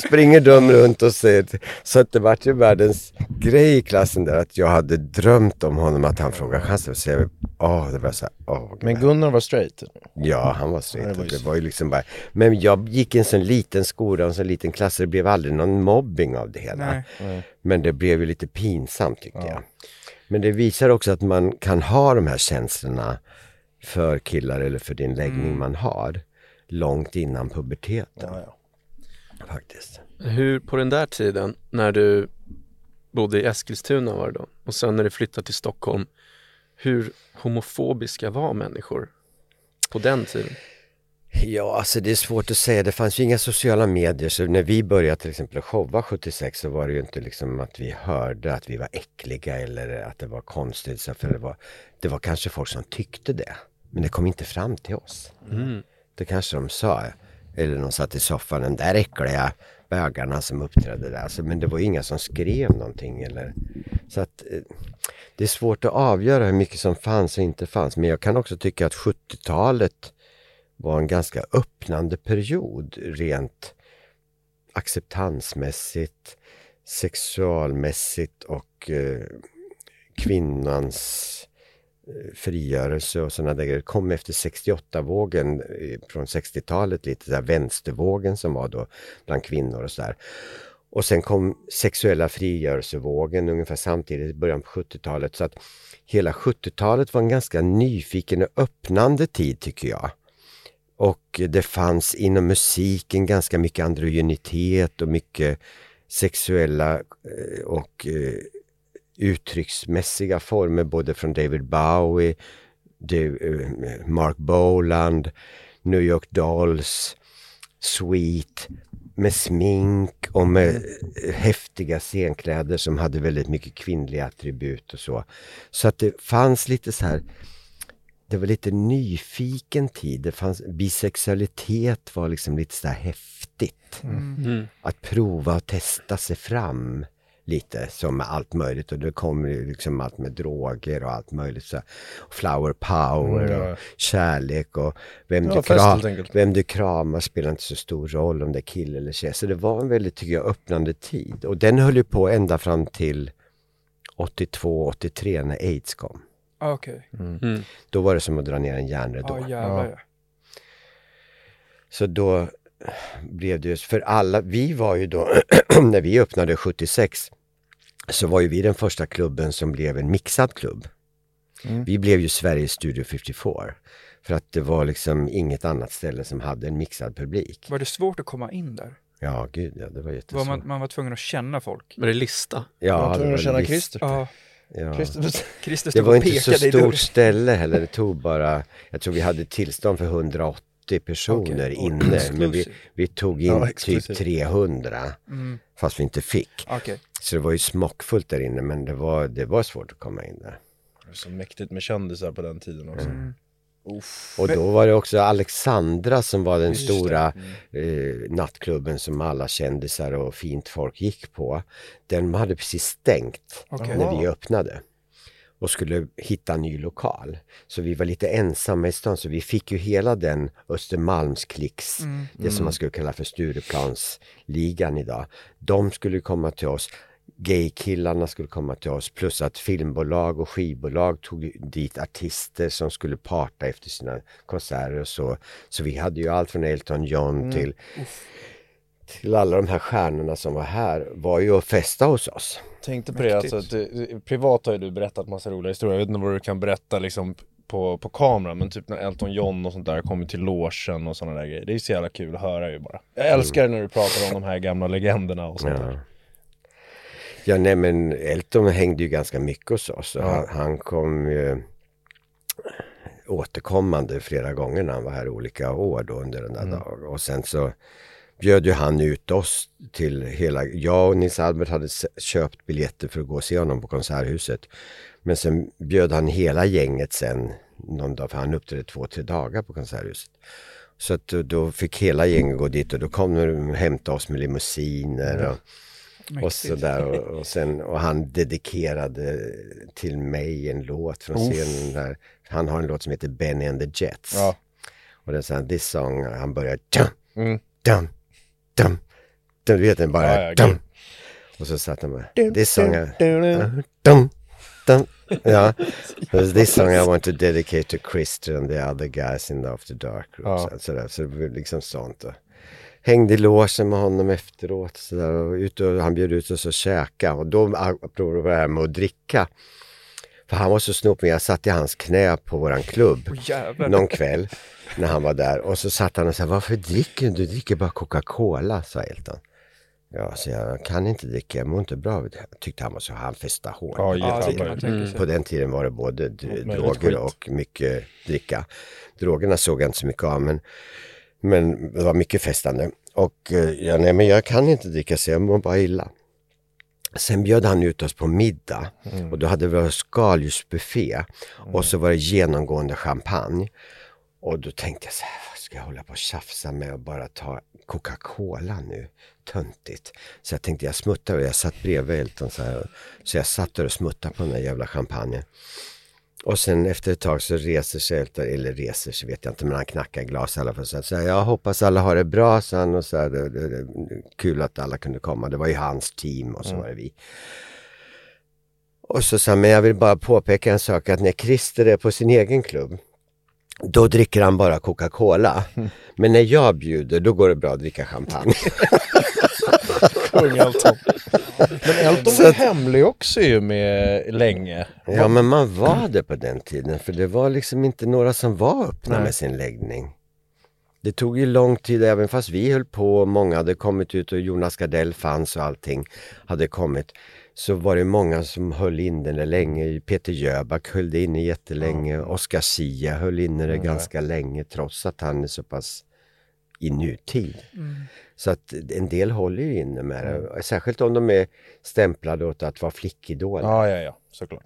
<laughs> Springer de runt och säger, så att det vart ju världens grej i klassen där att jag hade drömt om honom att han frågade chansen. Så jag, åh, det var så här, åh, Men Gunnar var straight? Ja, han var straight. Ja, det var Det ju var, så. ju liksom bara... Men jag gick i en sån liten skola och en sån liten klass så det blev aldrig någon mobbing av det hela. Nej. Men det blev ju lite pinsamt tyckte jag. Men det visar också att man kan ha de här känslorna för killar eller för din läggning man har långt innan puberteten Ja, ja. faktiskt. Hur, på den där tiden, när du bodde i Eskilstuna var det då, och sen när du flyttade till Stockholm, hur homofobiska var människor på den tiden? Ja, alltså det är svårt att säga. Det fanns ju inga sociala medier så när vi började till exempel showa 76 så var det ju inte liksom att vi hörde att vi var äckliga eller att det var konstigt. Så för det, var, det var kanske folk som tyckte det. Men det kom inte fram till oss. Mm. Det kanske de sa. Eller de satt i soffan, den där äckliga bögarna som uppträdde där. Alltså, men det var inga som skrev någonting. Eller, så att eh, det är svårt att avgöra hur mycket som fanns och inte fanns. Men jag kan också tycka att 70-talet var en ganska öppnande period rent acceptansmässigt, sexualmässigt och eh, kvinnans Eh, frigörelse och sådana där grejer. Kom efter 68-vågen eh, från 60-talet, lite där vänstervågen som var då bland kvinnor och sådär. Och sen kom sexuella frigörelsevågen ungefär samtidigt i början på 70-talet. Så att hela 70-talet var en ganska nyfiken och öppnande tid tycker jag. Och det fanns inom musiken ganska mycket androgynitet och mycket sexuella eh, och uttrycksmässiga former både från David Bowie, eh, Mark Boland, New York Dolls, Sweet med smink och med eh, häftiga scenkläder som hade väldigt mycket kvinnliga attribut och så. Så att det fanns lite så här det var lite nyfiken tid. Det fanns, bisexualitet var liksom lite så här häftigt. Mm. Att prova och testa sig fram lite som med allt möjligt och det kommer ju liksom allt med droger och allt möjligt. Så, flower power Mm, ja. och kärlek och vem, Ja, du kram, vem du kramar spelar inte så stor roll om det är kille eller tjej. Så det var en väldigt, tycker jag, öppnande tid. Och den höll ju på ända fram till 82-83 när aids kom. Ah, Okej. Mm. Då var det som att dra ner en järnridå. Ja, jävlar ja. Så då blev det just, för alla, vi var ju då, <clears throat> när vi öppnade 76, så var ju vi den första klubben som blev en mixad klubb. Mm. Vi blev ju Sveriges Studio 54. För att det var liksom inget annat ställe som hade en mixad publik. Var det svårt att komma in där? Ja, gud ja, det var Var jättesvårt. man, man var tvungen att känna folk? Var det lista? Ja, Jag var tvungen var att känna list- Christer. Ja, Ja. Christer. Christer Det var inte så stort ställe heller. Det tog bara, jag tror vi hade tillstånd för 180 personer Okej. inne. Men vi, vi tog in Ja, typ exklusivt. 300. Mm. Fast vi inte fick. Okej. Så det var ju smockfullt där inne men det var, det var svårt att komma in där. Så mäktigt med kändisar på den tiden också. Mm. Uff. Och då var det också Alexandra som var den det. stora Mm. eh, nattklubben som alla kändisar och fint folk gick på. Den hade precis stängt Okej. när vi öppnade och skulle hitta en ny lokal. Så vi var lite ensamma i stan så vi fick ju hela den Östermalmsklicks, Mm. det som man skulle kalla för Stureplansligan idag. De skulle komma till oss, gaykillarna skulle komma till oss plus att filmbolag och skivbolag tog dit artister som skulle parta efter sina konserter och så. Så vi hade ju allt från Elton John till, till alla de här stjärnorna som var här var ju att festa hos oss. Tänkte på det, Mäktigt. alltså, att det, privat har ju du berättat massa roliga historier, jag vet inte vad du kan berätta liksom på, på kamera, men typ när Elton John och sånt där kommer till logen och sådana där grejer. Det är så jävla kul att höra ju bara. Jag älskar när du pratar om de här gamla legenderna och sånt Ja. där. Ja, nej men Elton hängde ju ganska mycket hos oss. Ja. Han, han kom ju återkommande flera gånger när han var här olika år då under den där Mm. dagen. Och sen så bjöd ju han ut oss till hela, jag och Nils Albert hade köpt biljetter för att gå och se honom på Konserthuset. Men sen bjöd han hela gänget sen någon dag, för han uppträdde två, tre dagar på Konserthuset. Så att då- fick hela gänget gå dit och då kom de och hämtade oss med limousiner. Och, och Mäktigt. sådär och, och, sen, och han dedikerade till mig en låt från Uff. scenen där. Han har en låt som heter Benny and the Jets. Ja. Och den sån this song, han börjar dum, Mm. dum, dum, dum. Du vet den bara Ja, ja, dum. Och så satt han bara, this song, I, dum, dum. Ja, this song I want to dedicate to Christer and the other guys in the After Dark group. Ja. Så, sådär, så det var liksom sånt. Och hängde i logen med honom efteråt. Så där, och ut och, han bjöd ut oss att käka. Och då, apropå det här med att dricka. För han var så snopig, jag satt i hans knä på våran klubb jävlar. någon kväll när han var där. Och så satt han och sa, varför dricker du? Du dricker bara Coca-Cola, sa Elton. Ja, så jag kan inte dricka, jag mår inte bra av det. Jag tyckte han var så, han festade hårt. Ja, Ja, sig. På den tiden var det både droger och mycket dricka. Drogerna såg jag inte så mycket av men, men det var mycket festande. Och eh, ja, nej men jag kan inte dricka så jag mår bara illa. Sen bjöd han ut oss på middag och då hade vi skaldjursbuffé och så var det genomgående champagne. Och då tänkte jag så här, vad ska jag hålla på och tjafsa med och bara ta Coca-Cola nu? Töntigt. Så jag tänkte jag smuttar och jag satt bredvid Elton så här. Så jag satt där och smuttade på den där jävla champagnen. Och sen efter ett tag så reser sig Elton, eller reser sig vet jag inte, men han knackar glas i alla fall. Så så här, jag hoppas alla har det bra, sa han. Och så här, det, det, det, kul att alla kunde komma. Det var ju hans team och så var det vi. Och så sa han, men jag vill bara påpeka en sak att när Christer är på sin egen klubb då dricker han bara Coca-Cola. Men när jag bjuder då går det bra att dricka champagne. <laughs> Kung Elton. Men Elton var hemlig också ju med länge. Ja men man var det på den tiden för det var liksom inte några som var öppna Nej. med sin läggning. Det tog ju lång tid även fast vi höll på, många hade kommit ut och Jonas Gardell fanns och allting hade kommit. Så var det många som höll in den länge. Peter Jöback höll det inne jättelänge. Oscar Sia höll inne det ganska länge trots att han är så pass i nutid. Så att en del håller ju inne med det. Särskilt om de är stämplade åt att vara flickidoler. Ja, ja, ja, såklart.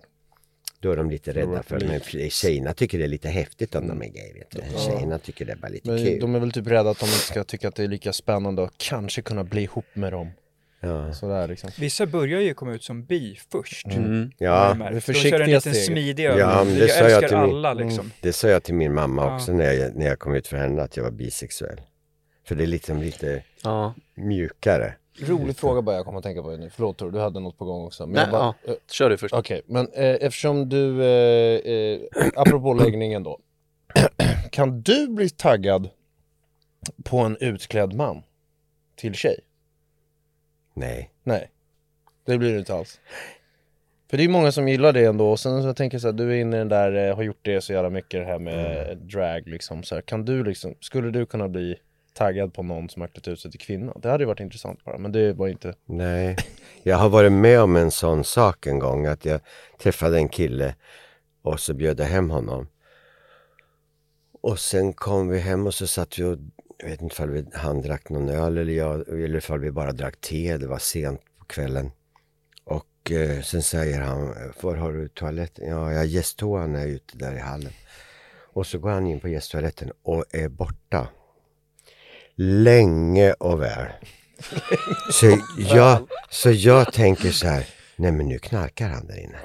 Då är de lite rädda för det. Men tjejerna tycker det är lite häftigt om de är gay. Vet du. Tjejerna tycker det är bara lite Men kul. de är väl typ rädda att de inte ska tycka att det är lika spännande och kanske kunna bli ihop med dem. Ja. Sådär liksom. Vissa börjar ju komma ut som bi först. Mm. jag Ja, det De kör en liten smidig Ja, övergång. det jag sa jag älskar till min- alla liksom. det sa jag till min mamma Ja. också när jag, när jag kom ut för henne att jag var bisexuell. För det är liksom lite Ja. mjukare. Rolig fråga bara jag kommer att tänka på nu. Förlåt Tor, du hade något på gång också. Men Nej, bara, ja. eh, Kör du först. Okej, men eh, eftersom du, eh, eh, apropå <clears throat> läggningen då. <clears throat> kan du bli taggad på en utklädd man till tjej? Nej. Nej, det blir det inte alls. För det är många som gillar det ändå och sen så jag tänker jag så här, du är inne i den där, eh, har gjort det så jävla mycket det här med drag liksom så här, Kan du liksom, skulle du kunna bli taggad på någon som har klätt ut sig till kvinna? Det hade ju varit intressant bara, men det var inte Nej. Jag har varit med om en sån sak en gång. Att jag träffade en kille och så bjöd jag hem honom. Och sen kom vi hem och så satt vi och jag vet inte om han drack någon öl eller jag, eller ifall vi bara drack te. Det var sent på kvällen. Och eh, sen säger han, var har du toaletten? Ja, jag gästtoan är ute där i hallen. Och så går han in på gästtoaletten och är borta. Länge och väl. Så jag, så jag tänker så här, nej men nu knarkar han där inne.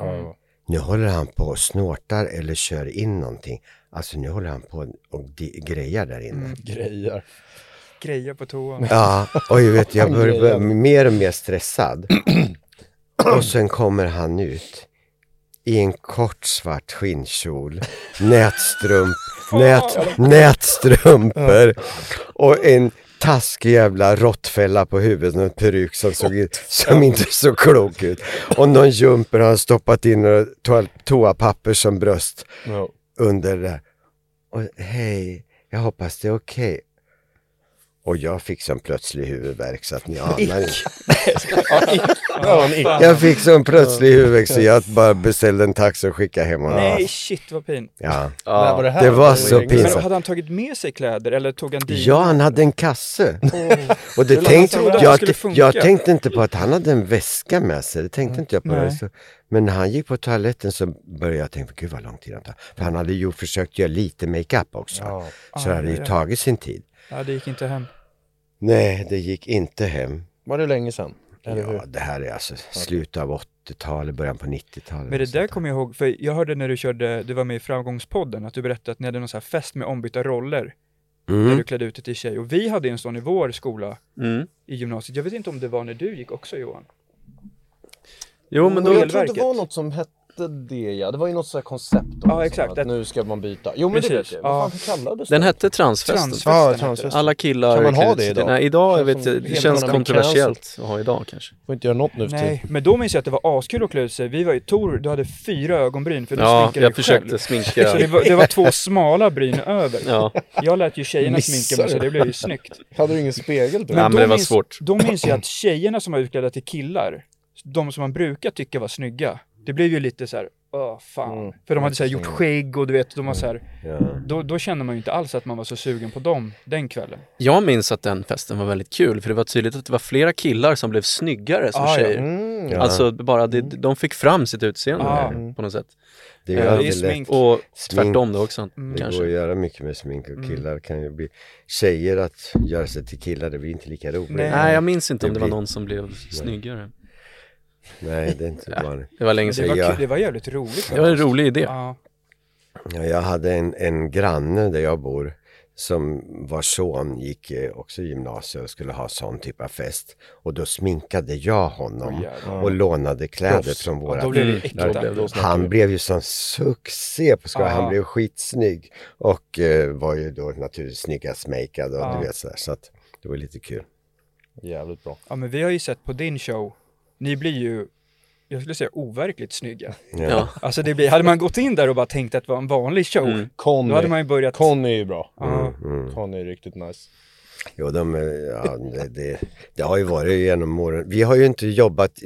Nu håller han på och snortar eller kör in någonting. Alltså nu håller han på och grejar där inne. grejer. Grejer på toan. Ja, och jag vet, jag börjar grejar. bli mer och mer stressad. <clears throat> Och sen kommer han ut i en kort svart skinnkjol, nätstrump, nät, nätstrumpor och en taskig jävla råttfälla på huvudet och en peruk som, såg som inte såg klok ut. Och någon jumper har stoppat in några toa- toapapper som bröst under det där. Och hej, jag hoppas det är okej. Och jag fick som plötslig huvudvärk så att ni anar inte. <laughs> Ja. Jag fick som plötslig huvudvärk så jag bara beställde en taxi och skickade hem honom. Nej, shit vad pin. Ja. När var det här? Det var så pinsamt. Men hade han tagit med sig kläder eller tog han dit? ja, han hade en kasse. Och det tänkte, jag, jag tänkte inte på att han hade en väska med sig. Det tänkte inte jag på. Nej. Det. Men när han gick på toaletten så började jag tänka, gud vad lång tid han tar. För han hade ju försökt göra lite makeup också. Ja. Så det hade ju ja. tagit sin tid. Ja, det gick inte hem. Nej, det gick inte hem. Var det länge sedan? Eller hur? Ja, det här är alltså slutet av 80-talet, början på 90-talet. Men det där kommer jag ihåg, för jag hörde när du körde, du var med i Framgångspodden, att du berättade att ni hade någon sån här fest med ombytta roller, där mm. du klädde ut dig till tjej. Och vi hade en sån i vår skola Mm. i gymnasiet. Jag vet inte om det var när du gick också Johan? Jo men då, jag tror att det var något som hette det ja, det var ju något sånt här koncept också, Ja, exakt. Att nu ska man byta. Jo men det Precis, vet jag, ja. vad fan kallades det? den hette Transfesten. Transfesten Ja, hette transfesten. det. Alla killar Kan man ha det idag? Nej idag, jag Känns vet det känns kontroversiellt att ha idag kanske. Får inte göra något nu för tiden. Nej, men då minns jag att det var askul att klä ut sig. Vi var ju, Tor, du hade fyra ögonbryn för du Ja, sminkade jag dig försökte själv. sminka. Så det var, det var två smala bryn över. Ja, Jag lät ju tjejerna sminka mig så det blev ju snyggt. Hade du ingen spegel då? Nej, men då det var minns, svårt. Då minns jag att tjejerna som var utklädda till killar, de som man brukar tycka var snygga, det blev ju lite så här, åh fan. Mm. För de hade så här gjort skägg och du vet, de var så här, Ja. då, då kände man ju inte alls att man var så sugen på dem den kvällen. jag minns att den festen var väldigt kul för det var tydligt att det var flera killar som blev snyggare som Ah, ja. tjejer. Mm, Mm. Alltså bara, det, de fick fram sitt utseende Ah. på något sätt. Det är Ja, ju det är smink. Och Smink. tvärtom då också Det går att göra mycket med smink och killar kan ju bli Tjejer att göra sig till killar, det blir inte lika roligt Nej. Jag minns inte om Det det var blir- någon som blev snyggare. Nej, det är inte Ja. vanligt Det var länge Det sedan. var, jag- det var jävligt roligt. Det var en rolig idé. Ja. ja, Jag hade en, en granne där jag bor som var son gick också i gymnasiet och skulle ha sån typ av fest och då sminkade jag honom jävlar. och lånade kläder Proffs. från Ja, våra då blev det Mm, det- Han blev ju sån succé på skoj, Ja. han blev skitsnygg och eh, var ju då naturligtvis snyggast makead och Ja. du vet sådär så att det var lite kul. Jävligt bra. Ja men vi har ju sett på din show, ni blir ju, jag skulle säga overkligt snygga. Ja. Alltså det blir, hade man gått in där och bara tänkt att det var en vanlig show, Mm. Conny. då hade man ju börjat... Conny är ju bra. Ja. Mm. Conny är riktigt nice. Jo, de, eh, ja, det, det, det har ju varit genom åren. Vi har ju inte jobbat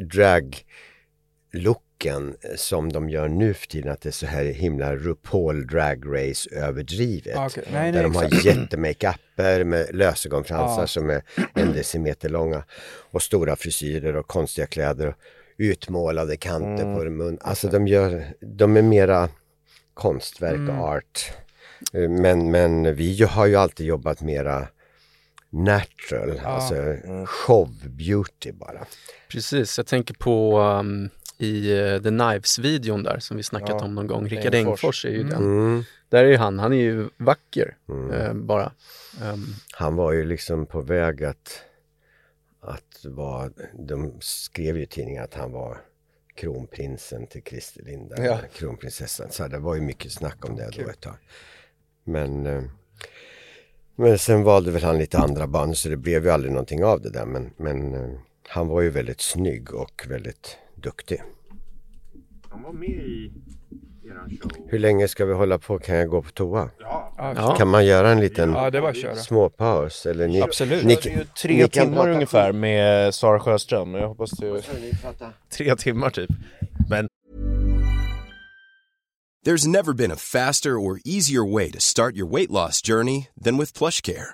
drag-looken som de gör nu för tiden, att det är så här himla RuPaul Drag Race överdrivet. Ja, okej. Nej, där nej, de har exakt. <clears throat> jättemakeuper med lösögonfransar Ja. som är en decimeter långa och stora frisyrer och konstiga kläder och utmålade kanter Mm. på mun. Alltså de gör, de är mera konstverk Mm. och art. Eh, Men, men vi har ju alltid jobbat mera natural, alltså show beauty bara. Precis, jag tänker på um, i uh, The Knives-videon där som vi snackat Ja, om någon gång. Rickard Engfors. Är ju den. Mm. Där är ju han, han är ju vacker eh, bara. Um, Han var ju liksom på väg att, att vara, de skrev ju i tidningen att han var kronprinsen till Christer Linda, Ja. kronprinsessan. Så det var ju mycket snack om det då ett tag. Men, eh, men sen valde väl han lite andra band så det blev ju aldrig någonting av det där. Men, men han var ju väldigt snygg och väldigt duktig. Han var med i eran show. Hur länge ska vi hålla på? Kan jag gå på toa? ja, Kan man göra en liten Ja, det var köra. småpaus? Eller ni, Absolut. Ni, Det är ju tre ni timmar prata- ungefär med Sara Sjöström. Jag hoppas är <laughs> tre timmar typ. Men There's never been a faster or easier way to start your weight loss journey than with PlushCare.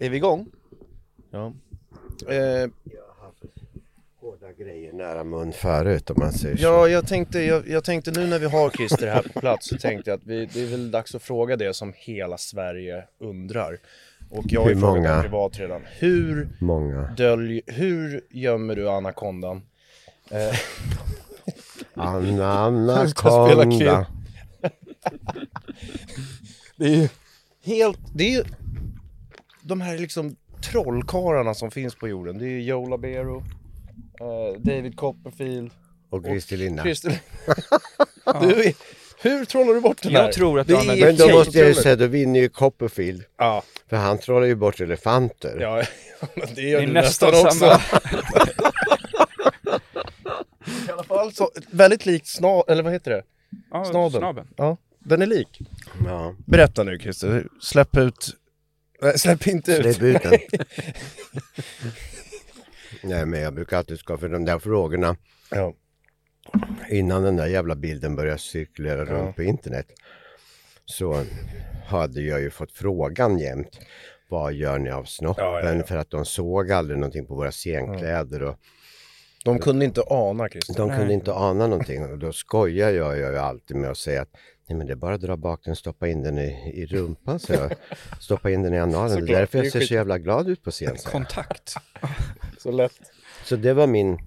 Är vi igång? Ja. Eh, Hårda grejer nära mun förut om man säger så. ja, jag tänkte, jag, jag tänkte nu när vi har Christer här på plats så tänkte jag att vi, det är väl dags att fråga det som hela Sverige undrar. Och jag har ju frågat många? privat redan. Hur, Många. dölj, hur gömmer du anakondan? Eh, <laughs> Anna, anakonda. <laughs> Det är ju helt, det är ju de här liksom trollkarlarna som finns på jorden. Det är ju Joe Labero, eh, David Copperfield, Och Christer Linda. Christer <laughs> du, är- Hur trollar du bort den Jag här? tror att Det du är använder- Men då måste jag ju otroligt. säga, då vinner ju Copperfield. Ja, För han trollar ju bort elefanter. ja, <laughs> men det gör Det är du nästan nästan, samma. också. <laughs> I alla fall så, väldigt likt sna, eller vad heter det? Ja, Snabeln. Ja, den är lik. Ja. Berätta nu Christer, släpp ut, släpp inte ut. Släpp ut den. <laughs> Nej men jag brukar alltid ska för de där frågorna Ja. innan den där jävla bilden började cirkulera runt på internet så hade jag ju fått frågan jämt. Vad gör ni av snoppen? Ja, ja, ja. För att de såg aldrig någonting på våra scenkläder och De kunde inte ana Christer. de kunde inte ana någonting. Och då skojar jag, jag ju alltid med att säga att Nej men det är bara att dra bak den, stoppa in den i, i rumpan så jag. <laughs> Stoppa in den i analen. Det är Såklart, därför det är jag ser skit- så jävla glad ut på scen. Kontakt. <laughs> Så lätt. Så det var min,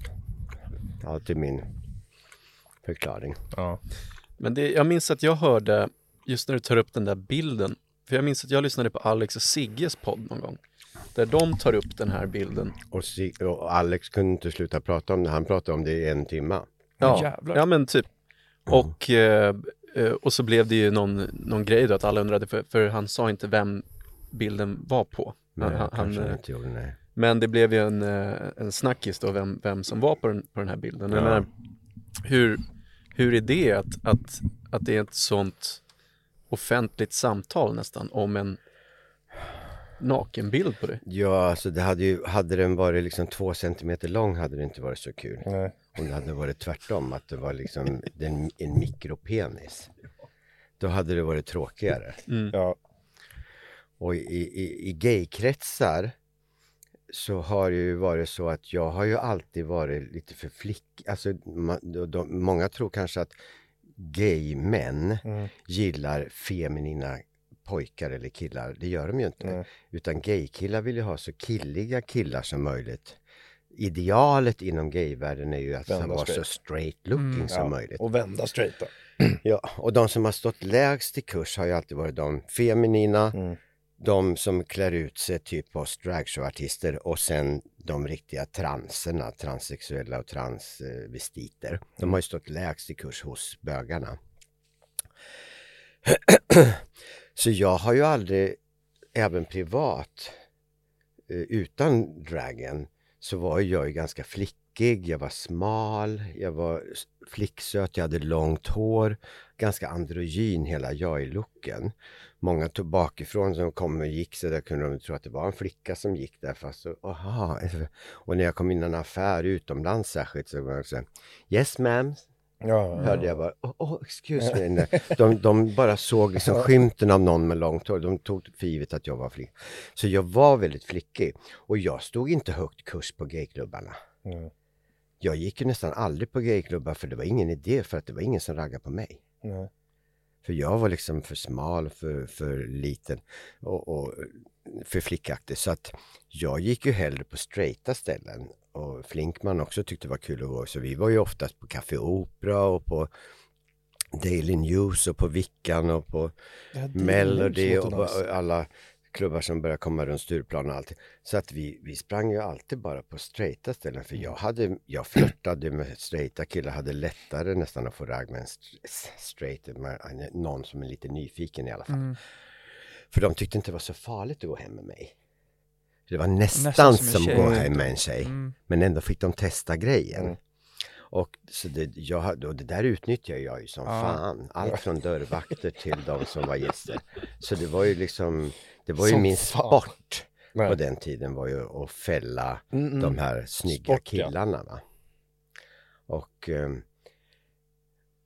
alltid min förklaring. Ja. Men det, jag minns att jag hörde, just när du tar upp den där bilden, för jag minns att jag lyssnade på Alex och Sigges podd någon gång. Där de tar upp den här bilden. Och, si, och Alex kunde inte sluta prata om det. Han pratade om det i en timme. Ja, jävlar. ja men typ. Och, eh, och så blev det ju någon, någon grej då att alla undrade, för, för han sa inte vem bilden var på. Nej, Han, han, kanske han, eh, inte gjorde, nej. men det blev ju en, eh, en snackis då, vem, vem som var på den, på den här bilden. Ja. menar, hur, hur är det att, att, att det är ett sånt offentligt samtal nästan om en nakenbild på dig? Ja, alltså det hade ju, hade den varit liksom två centimeter lång hade det inte varit så kul. Nej. Om det hade varit tvärtom, att det var liksom en, en mikropenis. Då hade det varit tråkigare. Ja. Och i, i, i gaykretsar så har det ju varit så att jag har ju alltid varit lite för flick... Alltså, ma- de, de, många tror kanske att gay-män gillar feminina pojkar eller killar. Det gör de ju inte. Utan gaykillar vill ju ha så killiga killar som möjligt. Idealet inom gayvärlden är ju att Vända vara så straight. straight looking som möjligt. Och vända straight då. <clears throat> Ja, och de som har stått lägst i kurs har ju alltid varit de feminina, Mm. de som klär ut sig typ på dragshowartister och sen de riktiga transerna, transsexuella och transvestiter. De har ju stått lägst i kurs hos bögarna. <clears throat> Så jag har ju aldrig, även privat, eh, utan dragen, så var jag ju ganska flickig, jag var smal, jag var flicksöt, jag hade långt hår, ganska androgyn hela jag i looken. Många tog bakifrån som kom och gick så där kunde de tro att det var en flicka som gick där fast så, aha. <laughs> Och när jag kom in i en affär utomlands särskilt så var det så här, Yes ma'am, Ja, hörde jag bara, oh, oh excuse me. <laughs> De, de bara såg liksom skymten av någon med långt hår. De tog för givet att jag var flick. Så jag var väldigt flickig. Och jag stod inte högt kurs på gayklubbarna. Mm. Jag gick ju nästan aldrig på gayklubbar för det var ingen idé för att det var ingen som raggade på mig. Nej. För jag var liksom för smal, för, för liten och, och för flickaktig. Så att jag gick ju hellre på straighta ställen. Och Flinkman också tyckte var kul att gå. Så vi var ju oftast på Café Opera och på Daily News och på Vickan och på Melody och, och alla klubbar som började komma runt Stureplan och allt. Så att vi, vi sprang ju alltid bara på straighta ställen. För jag, hade, jag flörtade med straighta killar, hade lättare nästan att få ragg med en st- straight, någon som är lite nyfiken i alla fall. För de tyckte inte det var så farligt att gå hem med mig. Det var nästan, Nästan som som gå hem med en tjej. Mm. Men ändå fick de testa grejen. Mm. Och, så det, jag, och det där utnyttjade jag ju som Ja. fan. Allt från dörrvakter till de som var gäster. Så det var ju liksom, det var ju Som min fan. sport Nej. på den tiden var ju att fälla Mm, mm. de här snygga Sport, killarna. Va? Och ehm,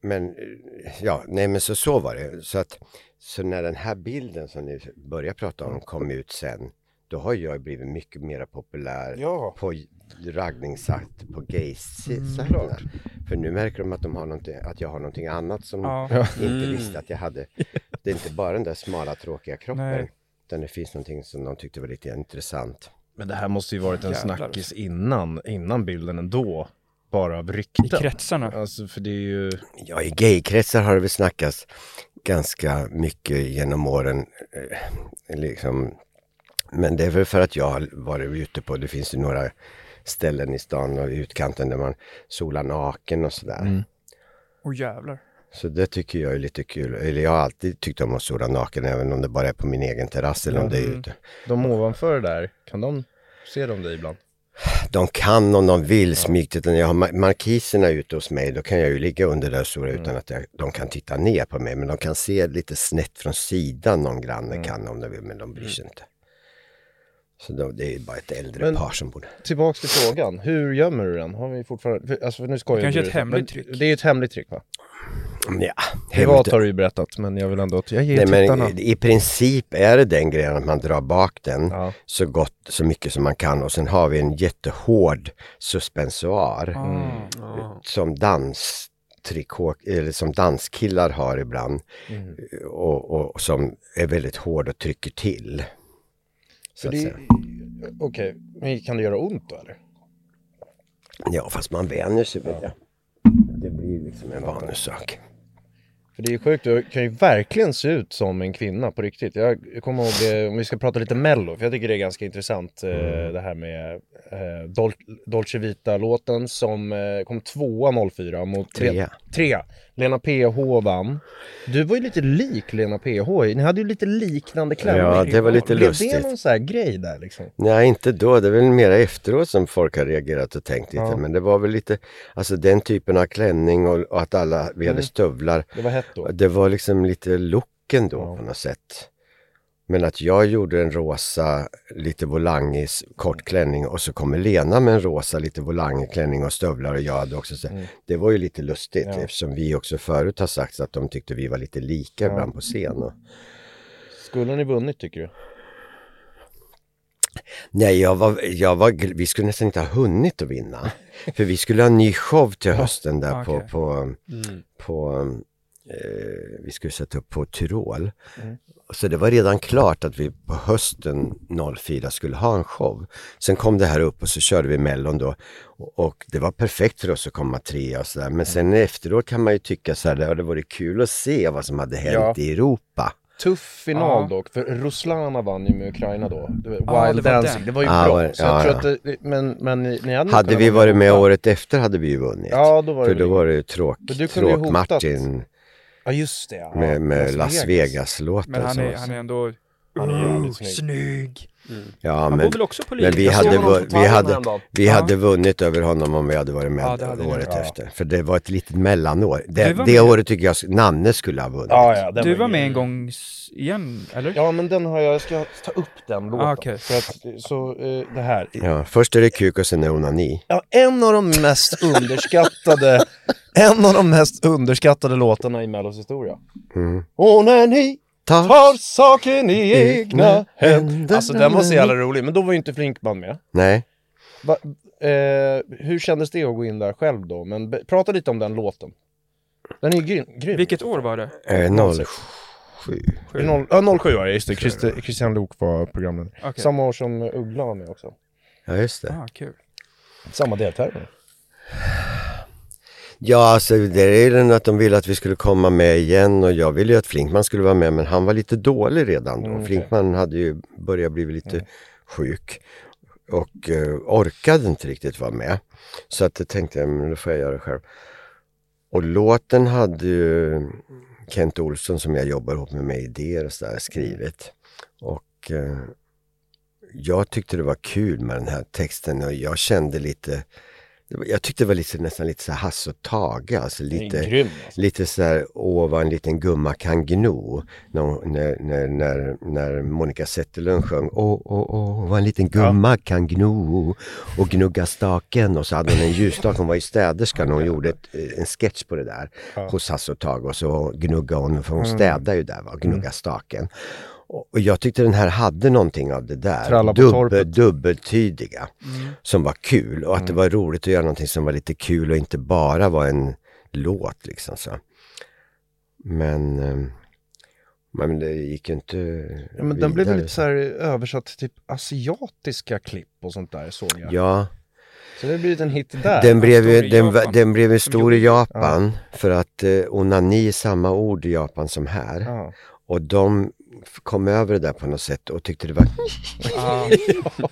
men eh, ja, nej men så, så var det. Så, att, så när den här bilden som ni börjar prata om kom ut sen, då har jag blivit mycket mer populär Ja. på raggningssajter, på gaysajterna. För nu märker de att, de har någonting, att jag har någonting annat som Ja. de inte Mm. visste att jag hade. Det är inte bara den där smala tråkiga kroppen. Nej. Utan det finns någonting som de tyckte var lite intressant. Men det här måste ju varit en Jävlar. snackis innan, innan bilden ändå. Bara av I rykten. kretsarna. Alltså för det är ju, Ja, i gaykretsar har det väl snackats ganska mycket genom åren. Eh, liksom. Men det är väl för att jag har varit ute på, det finns ju några ställen i stan och i utkanten där man solar naken och sådär. Åh jävlar. Så det tycker jag är lite kul. Eller jag har alltid tyckt om att sola naken även om det bara är på min egen terrass eller om det är ute. de ovanför där, kan de se dem dig ibland? De kan om de vill smygtigt. När jag har ma- markiserna ute hos mig då kan jag ju ligga under där och sola utan att jag, de kan titta ner på mig. Men de kan se lite snett från sidan någon granne kan om de vill men de bryr sig inte. Så då, det är bara ett äldre Men- par som borde... Tillbaks till frågan, hur gömmer du den? Har vi fortfarande, för, alltså för nu skojar Kanske du ett hemligt men trick. Det är ett hemligt trick va? Ja, Privat har du ju berättat, men jag vill ändå att jag ger Nej, tittarna. men i, i princip är det den grejen att man drar bak den Ja. så gott, så mycket som man kan och sen har vi en jättehård suspensoar Ah. Ja. som dans eller som danskillar har ibland och, och som är väldigt hård och trycker till. Det, okej, men kan det göra ont då eller? Ja, fast man vänjer sig vid det. det blir liksom en vanesak. För det är sjukt, du kan ju verkligen se ut som en kvinna på riktigt. Jag kommer ihåg, eh, om vi ska prata lite mello, för jag tycker det är ganska intressant eh, Mm. det här med eh, Dol Dolce Vita-låten som eh, kom tvåa 04 mot Trea. Trea. Lena PH vann. Du var ju lite lik Lena PH, ni hade ju lite liknande klänning. Ja, det var lite Blev det lustigt. någon sån här grej där liksom? Nej, inte då. Det är väl mera efteråt som folk har reagerat och tänkt lite. Ja. Men det var väl lite, alltså den typen av klänning och, och att alla, vi hade Mm. stövlar. Det var hett då. Det var liksom lite looken då Ja. på något sätt. Men att jag gjorde en rosa, lite volangis, kort klänning och så kommer Lena med en rosa, lite volangig klänning och stövlar och jag hade också så. Det var ju lite lustigt Mm. Ja. eftersom vi också förut har sagt att de tyckte vi var lite lika Ja. ibland på scen. Och... Skulle ni vunnit tycker du? Nej, jag var, jag var, vi skulle nästan inte ha hunnit att vinna. <laughs> För vi skulle ha en ny show till hösten där på, okej. på, Mm. på eh, vi skulle sätta upp på Tyrol. Mm. Så det var redan klart att vi på hösten 04 skulle ha en show. Sen kom det här upp och så körde vi Mellon då. Och, det var perfekt för oss att komma trea och sådär. Men sen efteråt kan man ju tycka så här, det hade varit kul att se vad som hade hänt Ja. i Europa. Tuff final Ja. dock, för Ruslana vann ju med Ukraina då. Var Ja, Wild det Dancing, det var ju bra. var så jag ja, tror ja. att det, men, men ni, ni hade Hade vi varit med året efter hade vi ju vunnit. Ja, då var det För då var det ju tråk, Men Ja just det ja. med, med Las Las Vegas-låten. Men han är, var- han är ändå Han är jävligt Mm, snygg. snygg. Ja, Han bor men, väl också på men vi hade, vi hade, vi Ja. hade vunnit över honom om vi hade varit med Ja, det hade året ja. efter. För det var ett litet mellanår. Det, var det året tycker jag Nanne skulle ha vunnit. Ja, ja, Du var ju- med en gång igen, eller? Ja men den har jag, jag ska ta upp den låten. Ah, okej. För att, så eh, det här. Ja, först är det kuk och sen är det onani. Ja, en av de mest <laughs> underskattade, en av de mest underskattade låtarna i Mellos historia. Mm. Och när ni Ta. tar saken i egna händer. Alltså den var så jävla rolig, men då var ju inte Flinkman med. Nej. Va, eh, hur kändes det att gå in där själv då? Men be, prata lite om den låten. Den är ju grym. grym. Vilket år var det? Eh, 07. Det är Noll, ja, 07 var det, just det. Christer, Christian Lok var programledare. Okej. Samma år som Uggla var med också. Ja, just det. Ah, kul. Samma deltävling. Ja, alltså det är den att de ville att vi skulle komma med igen och jag ville ju att Flinkman skulle vara med men han var lite dålig redan då. Mm, okej. Flinkman hade ju börjat bli lite sjuk och eh, orkade inte riktigt vara med. Så att jag tänkte, men då får jag göra det själv. Och låten hade ju Kent Olsson som jag jobbar ihop med med idéer och sådär skrivit. Och eh, jag tyckte det var kul med den här texten och jag kände lite jag tyckte det var lite, nästan lite så här Hasse och Tage, alltså lite, grym alltså. lite så här, åh vad en liten gumma kan gno. När, när, när, när, när Monica Zetterlund sjöng, åh, åh, åh, vad en liten gumma kan gno och gnugga staken. Och så hade hon en ljusstake, hon var ju städerska när hon gjorde ett, en sketch på det där hos Hasse och Tage. Och så gnuggade hon, för hon städar ju där, va, gnugga staken. Och jag tyckte den här hade någonting av det där, Dubbel, dubbeltydiga, som var kul. Och att det var roligt att göra någonting som var lite kul och inte bara var en låt liksom så. Men, ehm, men det gick ju inte Ja, men den blev lite så här översatt till typ asiatiska klipp och sånt där såg jag. Ja, Så det har blivit en hit där. den blev, ju, den, den blev stor i Japan för att eh, onani är samma ord i Japan som här. Ja. Och de kom över det där på något sätt och tyckte det var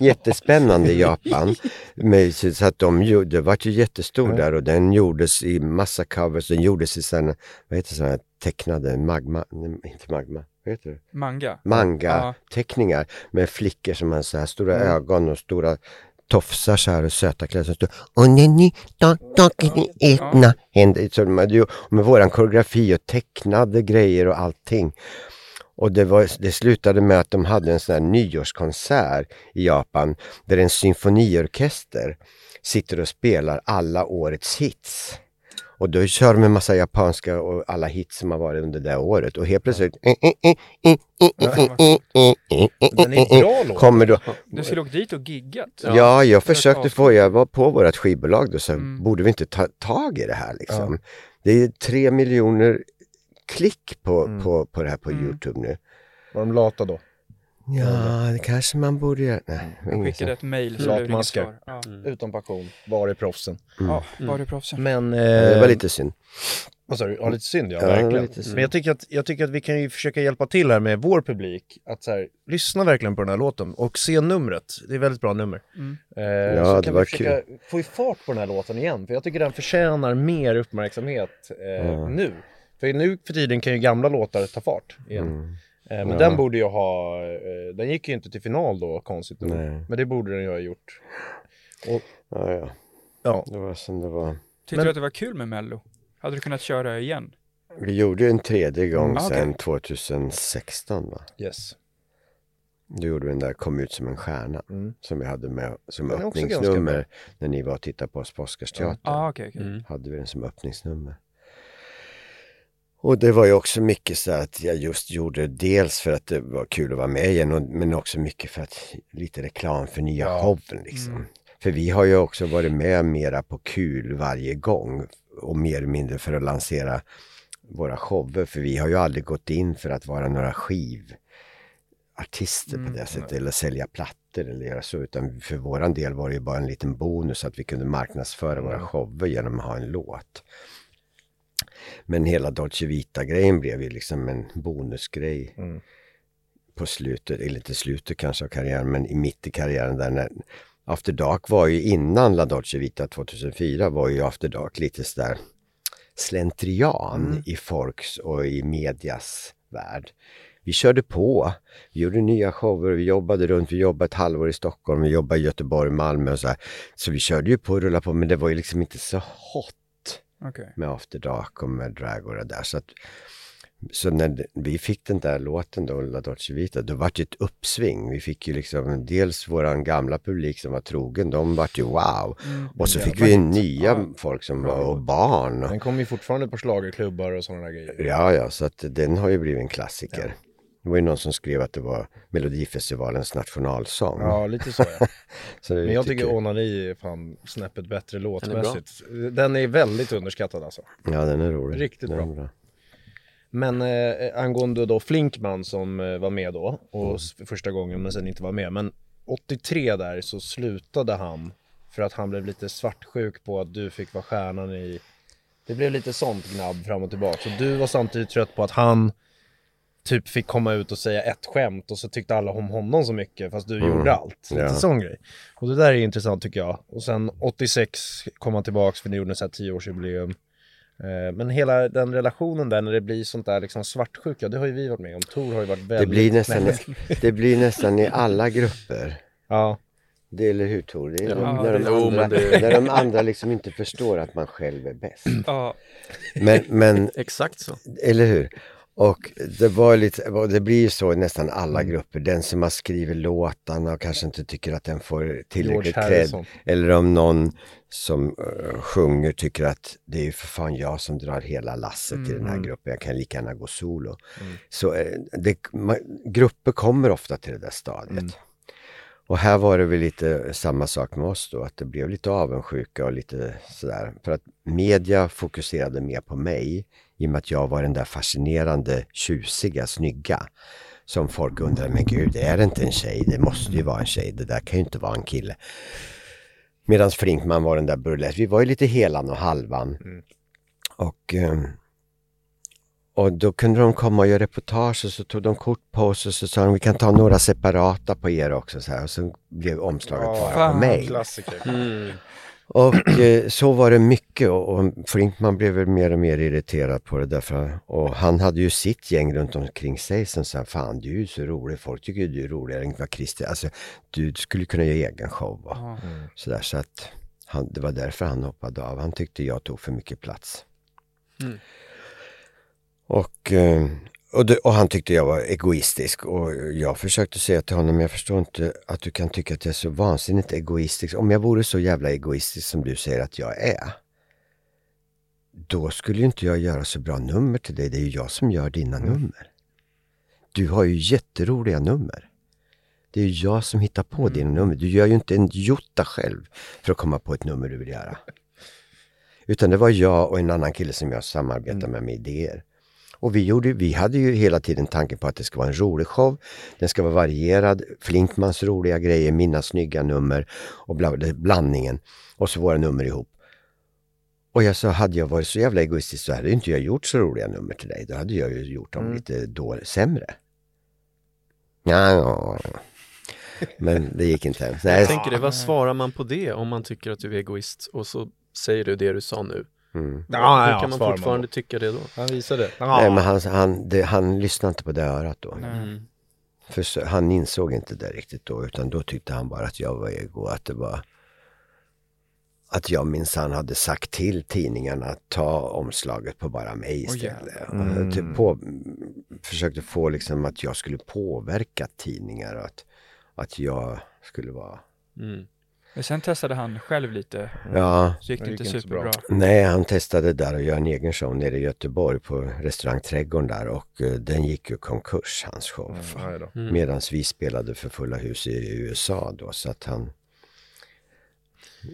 <laughs> jättespännande i Japan. Men, så att de gjorde, det var ju jättestor där och den gjordes i massa covers. Den gjordes i sådana, vad heter sådana tecknade magma, nej, inte magma, vad heter det? manga. Ja. Manga-teckningar med flickor som har så här stora ögon och stora tofsar så här och söta kläder som står händer. Med våran koreografi och tecknade grejer och allting. Och det, var, det slutade med att de hade en sån här nyårskonsert i Japan där en symfoniorkester sitter och spelar alla årets hits. Och då kör de en massa japanska och alla hits som har varit under det året och helt plötsligt Den är bra låt. kommer då Du skulle åkt dit och giggat. Ja, jag För ett försökte få, jag var på vårt skivbolag då, så Mm. borde vi inte ta tag i det här liksom. Det är tre miljoner klick på, Mm. på, på det här på Mm. Youtube nu. Var de lata då? Ja, det kanske man borde göra. Nej, ingen Skickade så. ett inget Latmaskar. Ja, Utan passion. Var är proffsen? ja var är proffsen? Men... Ja, Det var eh, lite synd. Vad sa du? Ja, lite synd ja, Ja, verkligen. lite synd. Men jag tycker, att, jag tycker att vi kan ju försöka hjälpa till här med vår publik. Att så här, lyssna verkligen på den här låten och se numret. Det är ett väldigt bra nummer. Eh, Ja, så det kan var vi försöka få i fart på den här låten igen. För jag tycker den förtjänar mer uppmärksamhet eh, nu. För nu för tiden kan ju gamla låtar ta fart igen. Mm. Eh, men den borde ju ha, eh, den gick ju inte till final då konstigt nog. Men det borde den ju ha gjort. Och, Ja, ja. ja, Det var som det var. Tyckte men- du att det var kul med Mello? Hade du kunnat köra igen? Vi gjorde en tredje gång Mm, sen 2016 va? yes. Då gjorde vi den där Kom ut som en stjärna. Mm. Som vi hade med som öppningsnummer när ni var och tittade på oss på Oscarsteatern. Ja, ah, okej, okej. Mm. Hade vi den som öppningsnummer. Och det var ju också mycket så att jag just gjorde dels för att det var kul att vara med igen men också mycket för att lite reklam för nya Ja. showen liksom. För vi har ju också varit med mera på kul varje gång och mer eller mindre för att lansera våra shower. För vi har ju aldrig gått in för att vara några skivartister på det sättet eller sälja plattor eller göra så. Utan för våran del var det ju bara en liten bonus att vi kunde marknadsföra våra shower genom att ha en låt. Men hela Dolce Vita-grejen blev ju liksom en bonusgrej Mm. på slutet, eller inte slutet kanske av karriären, men i mitt i karriären där när After Dark var ju innan La Dolce Vita 2004 var ju After Dark lite sådär slentrian i folks och i medias värld. Vi körde på, vi gjorde nya shower, vi jobbade runt, vi jobbade ett halvår i Stockholm, vi jobbade i Göteborg, Malmö och så här. Så vi körde ju på och rullade på, men det var ju liksom inte så hot Okej. med After Dark och med drag och det där. Så, att, så när vi fick den där låten då, La Dolce Vita, då vart det ett uppsving. Vi fick ju liksom dels våran gamla publik som var trogen, de vart ju wow. och så fick vi nya folk som var, och barn. Den kommer ju fortfarande på schlagerklubbar och sådana där grejer. ja, ja, så att den har ju blivit en klassiker. Det var ju någon som skrev att det var Melodifestivalens nationalsång. Ja, lite så ja. <laughs> så Men jag tycker Onani är fan snäppet bättre är bra. låtmässigt. Den är väldigt underskattad alltså. Ja, den är rolig. Riktigt är bra. Men eh, angående då Flinkman som eh, var med då, och för första gången men sen inte var med. Men 83 där så slutade han för att han blev lite svartsjuk på att du fick vara stjärnan i... Det blev lite sånt gnabb fram och tillbaka. Så du var samtidigt trött på att han typ fick komma ut och säga ett skämt och så tyckte alla om honom så mycket fast du gjorde allt. Lite sån grej. Och det där är intressant tycker jag. Och sen 86 kom han tillbaks för ni gjorde här 10-årsjubileum. Eh, Men hela den relationen där när det blir sånt där liksom svartsjuka, det har ju vi varit med om. Tor har ju varit väldigt... Det blir, nästan, Nej. det blir nästan i alla grupper. <laughs> Ja, Det eller hur Tor? Det är Ja, när, de det- andra, det- när de andra liksom inte förstår att man själv är bäst. Ja, Men, men Exakt så. eller hur? Och det var lite, det blir ju så i nästan alla Mm. grupper. Den som har skrivit låtarna och kanske inte tycker att den får tillräckligt cred. Eller om någon som eh, sjunger tycker att det är ju för fan jag som drar hela lasset i Mm. den här gruppen. Jag kan lika gärna gå solo. Så eh, det, man, grupper kommer ofta till det där stadiet. Mm. Och här var det väl lite samma sak med oss då, att det blev lite avundsjuka och lite sådär. För att media fokuserade mer på mig i och med att jag var den där fascinerande, tjusiga, snygga. Som folk undrade, men gud, är det inte en tjej? Det måste ju vara en tjej, det där kan ju inte vara en kille. Medan Flinkman var den där burlesk. Vi var ju lite helan och halvan. Och, ehm, och då kunde de komma och göra reportage och så tog de kort på oss och så sa de vi kan ta några separata på er också så här. Och så blev omslaget bara fan, på mig. klassiker. Mm. Och eh, så var det mycket och, och Flinkman blev väl mer och mer irriterad på det därför och han hade ju sitt gäng runt omkring sig som sa fan du är ju så rolig, folk tycker ju du är roligare än vad Christer, alltså du skulle kunna göra egen show och Ja. sådär så att han, det var därför han hoppade av, han tyckte jag tog för mycket plats. Mm. Och, eh, och, det, och han tyckte jag var egoistisk och jag försökte säga till honom, jag förstår inte att du kan tycka att jag är så vansinnigt egoistisk. Om jag vore så jävla egoistisk som du säger att jag är, då skulle ju inte jag göra så bra nummer till dig. Det är ju jag som gör dina nummer. Du har ju jätteroliga nummer. Det är ju jag som hittar på dina nummer. Du gör ju inte en jota själv för att komma på ett nummer du vill göra. <laughs> Utan det var jag och en annan kille som jag samarbetade med med idéer. Och vi, gjorde, vi hade ju hela tiden tanken på att det ska vara en rolig show. Den ska vara varierad. Flinkmans roliga grejer, mina snygga nummer och bla, bla, blandningen. Och så våra nummer ihop. Och jag sa, hade jag varit så jävla egoistisk så hade inte jag gjort så roliga nummer till dig. Då hade jag ju gjort dem lite då, sämre. Ja, ja. Men det gick inte. Nej, Jag tänker det, vad svarar man på det om man tycker att du är egoist och så säger du det du sa nu? Mm. Ja, Hur ja, kan man fortfarande tycka det då? Han visade. Nej, men han, han, det, han lyssnade inte på det örat då. Mm. För så, han insåg inte det riktigt då utan då tyckte han bara att jag var ego, att det var att jag minsann hade sagt till tidningarna att ta omslaget på bara mig istället. Och typ på, försökte få liksom att jag skulle påverka tidningar och att, att jag skulle vara... Mm. Men sen testade han själv lite, Ja, så gick det Det inte gick inte superbra. nej han testade där att göra en egen show nere i Göteborg på restaurang Trädgården där och eh, den gick ju konkurs, hans show. Då. Mm. Medan vi spelade för fulla hus i USA då så att han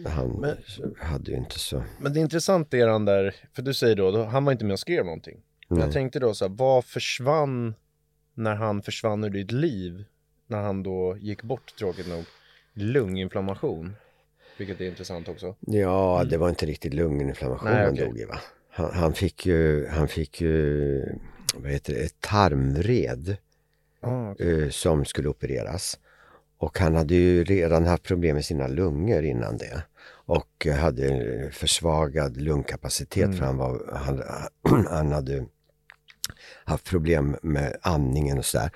han Men- hade ju inte så... Men det är intressant är han där, för du säger då, då, han var inte med och skrev någonting. Men Nej. jag tänkte då så här, vad försvann när han försvann ur ditt liv? När han då gick bort, tråkigt nog, lunginflammation. Vilket är intressant också. Ja, det var inte riktigt lunginflammation Nej, han okej. dog i va? Han, han fick ju, han fick ju, vad heter det, ett tarmvred Ah, eh, som skulle opereras. Och han hade ju redan haft problem med sina lungor innan det. Och hade försvagad lungkapacitet för han, var, han, <clears throat> han hade haft problem med andningen och sådär.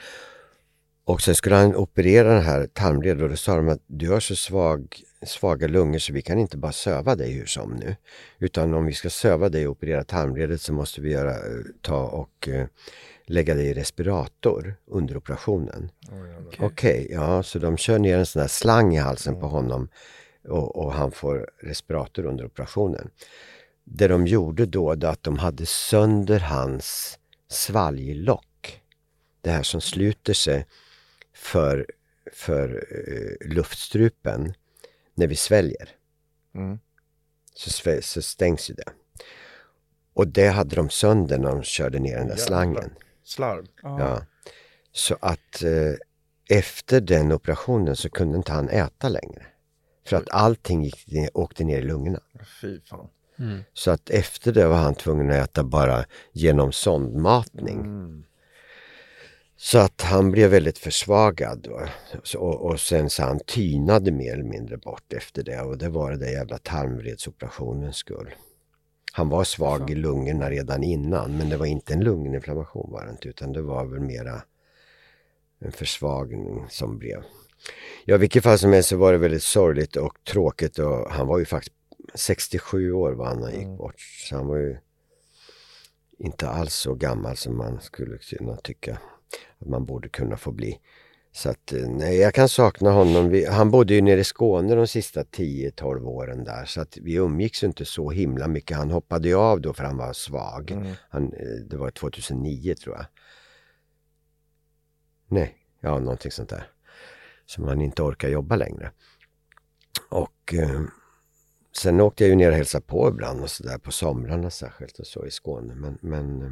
Och sen skulle han operera den här tarmleden och då sa de att du har så svag, svaga lungor så vi kan inte bara söva dig hur som nu. Utan om vi ska söva dig och operera tarmledet så måste vi göra, eh, ta och eh, lägga dig i respirator under operationen. Okej, ja så de kör ner en sån här slang i halsen på honom och, och han får respirator under operationen. Det de gjorde då var att de hade sönder hans svalglock. Det här som sluter sig för, för eh, luftstrupen när vi sväljer. Mm. Så, så stängs ju det. Och det hade de sönder när de körde ner den där Jävlar. slangen. Slarv. Ja. Så att eh, efter den operationen så kunde inte han äta längre. För att allting gick åkte ner i lungorna. Fy fan. Så att efter det var han tvungen att äta bara genom sondmatning. Mm. Så att han blev väldigt försvagad. Så- Och, och sen så han tynade mer eller mindre bort efter det och det var det där jävla tarmvredsoperationens skull. Han var svag i lungorna redan innan men det var inte en lunginflammation var det inte utan det var väl mera en försvagning som blev. Ja, i vilket fall som helst så var det väldigt sorgligt och tråkigt och han var ju faktiskt 67 år var han när han gick bort. Så han var ju inte alls så gammal som man skulle kunna tycka att man borde kunna få bli. Så att eh, nej, jag kan sakna honom. Vi, han bodde ju nere i Skåne de sista 10-12 åren där så att vi umgicks ju inte så himla mycket. Han hoppade ju av då för han var svag. Han, eh, det var 2009 tror jag. Nej, ja någonting sånt där. Som han inte orkar jobba längre. Och eh, sen åkte jag ju ner och hälsade på ibland och sådär på somrarna särskilt och så i Skåne. Men, men, eh,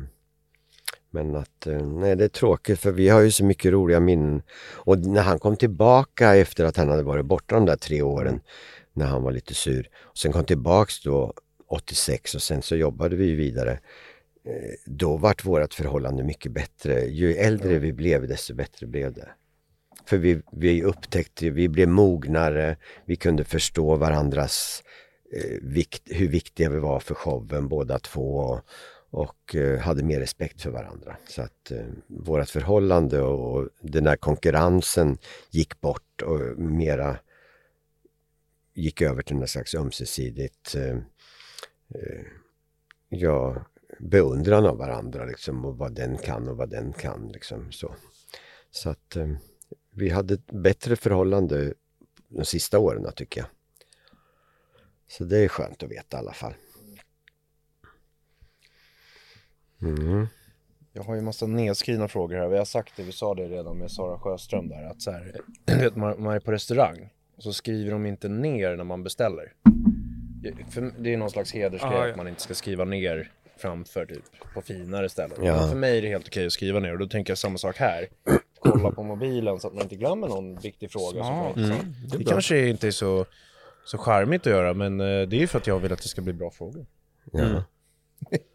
men att, eh, nej det är tråkigt för vi har ju så mycket roliga minnen. Och när han kom tillbaka efter att han hade varit borta de där tre åren när han var lite sur. Och sen kom tillbaks då 86 och sen så jobbade vi ju vidare. Eh, Då vart vårt förhållande mycket bättre. Ju äldre vi blev desto bättre blev det. För vi, vi upptäckte, vi blev mognare, vi kunde förstå varandras eh, vikt, hur viktiga vi var för showen båda två och, och eh, hade mer respekt för varandra. Så att eh, vårt förhållande och, och den där konkurrensen gick bort och mera gick över till något slags ömsesidigt eh, eh, ja, beundran av varandra liksom och vad den kan och vad den kan liksom så. Så att eh, vi hade ett bättre förhållande de sista åren tycker jag. Så det är skönt att veta i alla fall. Mm. Jag har ju massa nedskrivna frågor här. Vi har sagt det, vi sa det redan med Sara Sjöström där. Att så här, <clears throat> vet, man, man är på restaurang och så skriver de inte ner när man beställer. För det är någon slags hedersgrej Ah, ja. att man inte ska skriva ner framför typ på finare ställen. Ja. Men för mig är det helt okej att skriva ner och då tänker jag samma sak här. <clears throat> Kolla på mobilen så att man inte glömmer någon viktig fråga. som intressant. det det kanske inte är så, så charmigt att göra men eh, det är ju för att jag vill att det ska bli bra frågor. Ja. <laughs>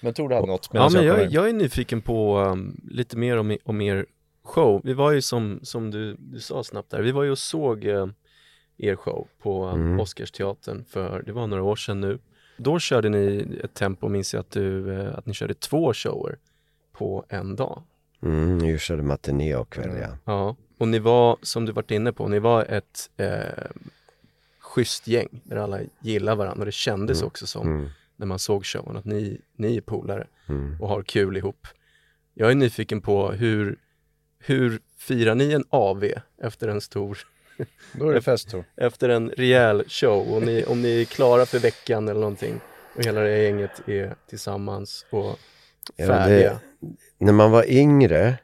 Men tror du hade något? Ja men jag, jag är nyfiken på um, lite mer om, om er show. Vi var ju som, som du, du sa snabbt där, vi var ju och såg eh, er show på um, Oscarsteatern för, det var några år sedan nu. Då körde ni ett tempo, minns jag att, du, eh, att ni körde två shower på en dag. Mm, nu körde matiné och kväll ja. Ja, och ni var, som du varit inne på, ni var ett eh, schysst gäng där alla gillar varandra och det kändes också som Mm. När man såg showen att ni, ni är polare Mm. och har kul ihop. Jag är nyfiken på hur, hur firar ni en AV efter en stor, <laughs> Då är det fest <laughs> efter en rejäl show och ni, om ni är klara för veckan eller någonting och hela det gänget är tillsammans och Ja, färdiga. det, när man var yngre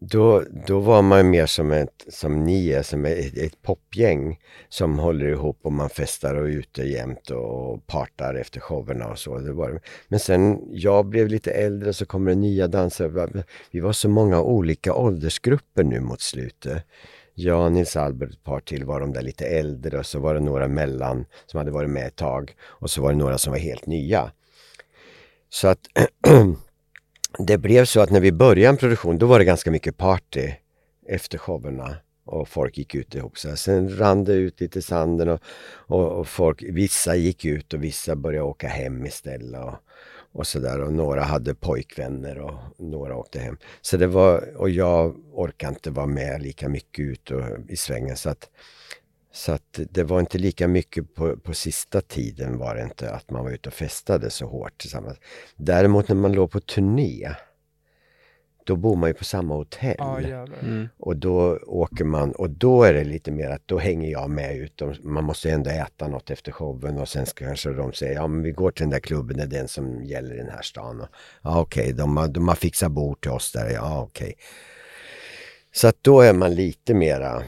då, då var man mer som, ett, som ni är, som ett, ett popgäng som håller ihop och man festar och är ute jämt och partar efter showerna och så. Det var, det. men sen jag blev lite äldre så kommer det nya dansare. Vi var så många olika åldersgrupper nu mot slutet. Jag, Nils Albert, ett par till var de där lite äldre och så var det några mellan som hade varit med ett tag och så var det några som var helt nya. Så att <clears throat> det blev så att när vi började en produktion då var det ganska mycket party efter showerna och folk gick ut ihop. Så här. Sen rann det ut lite i sanden och, och, och folk, vissa gick ut och vissa började åka hem istället. Och, och sådär och några hade pojkvänner och några åkte hem. Så det var, och jag orkade inte vara med lika mycket ut och, i svängen så att så att det var inte lika mycket på, på sista tiden var det inte att man var ute och festade så hårt tillsammans. Däremot när man låg på turné då bor man ju på samma hotell. Jävlar. Mm. Och då åker man och då är det lite mer att då hänger jag med ut. Man måste ändå äta något efter showen och sen ska kanske de säga ja men vi går till den där klubben, det är den som gäller i den här stan. Och, Ja okej, de, har, de har fixat bord till oss där. Ja okej. Så att då är man lite mera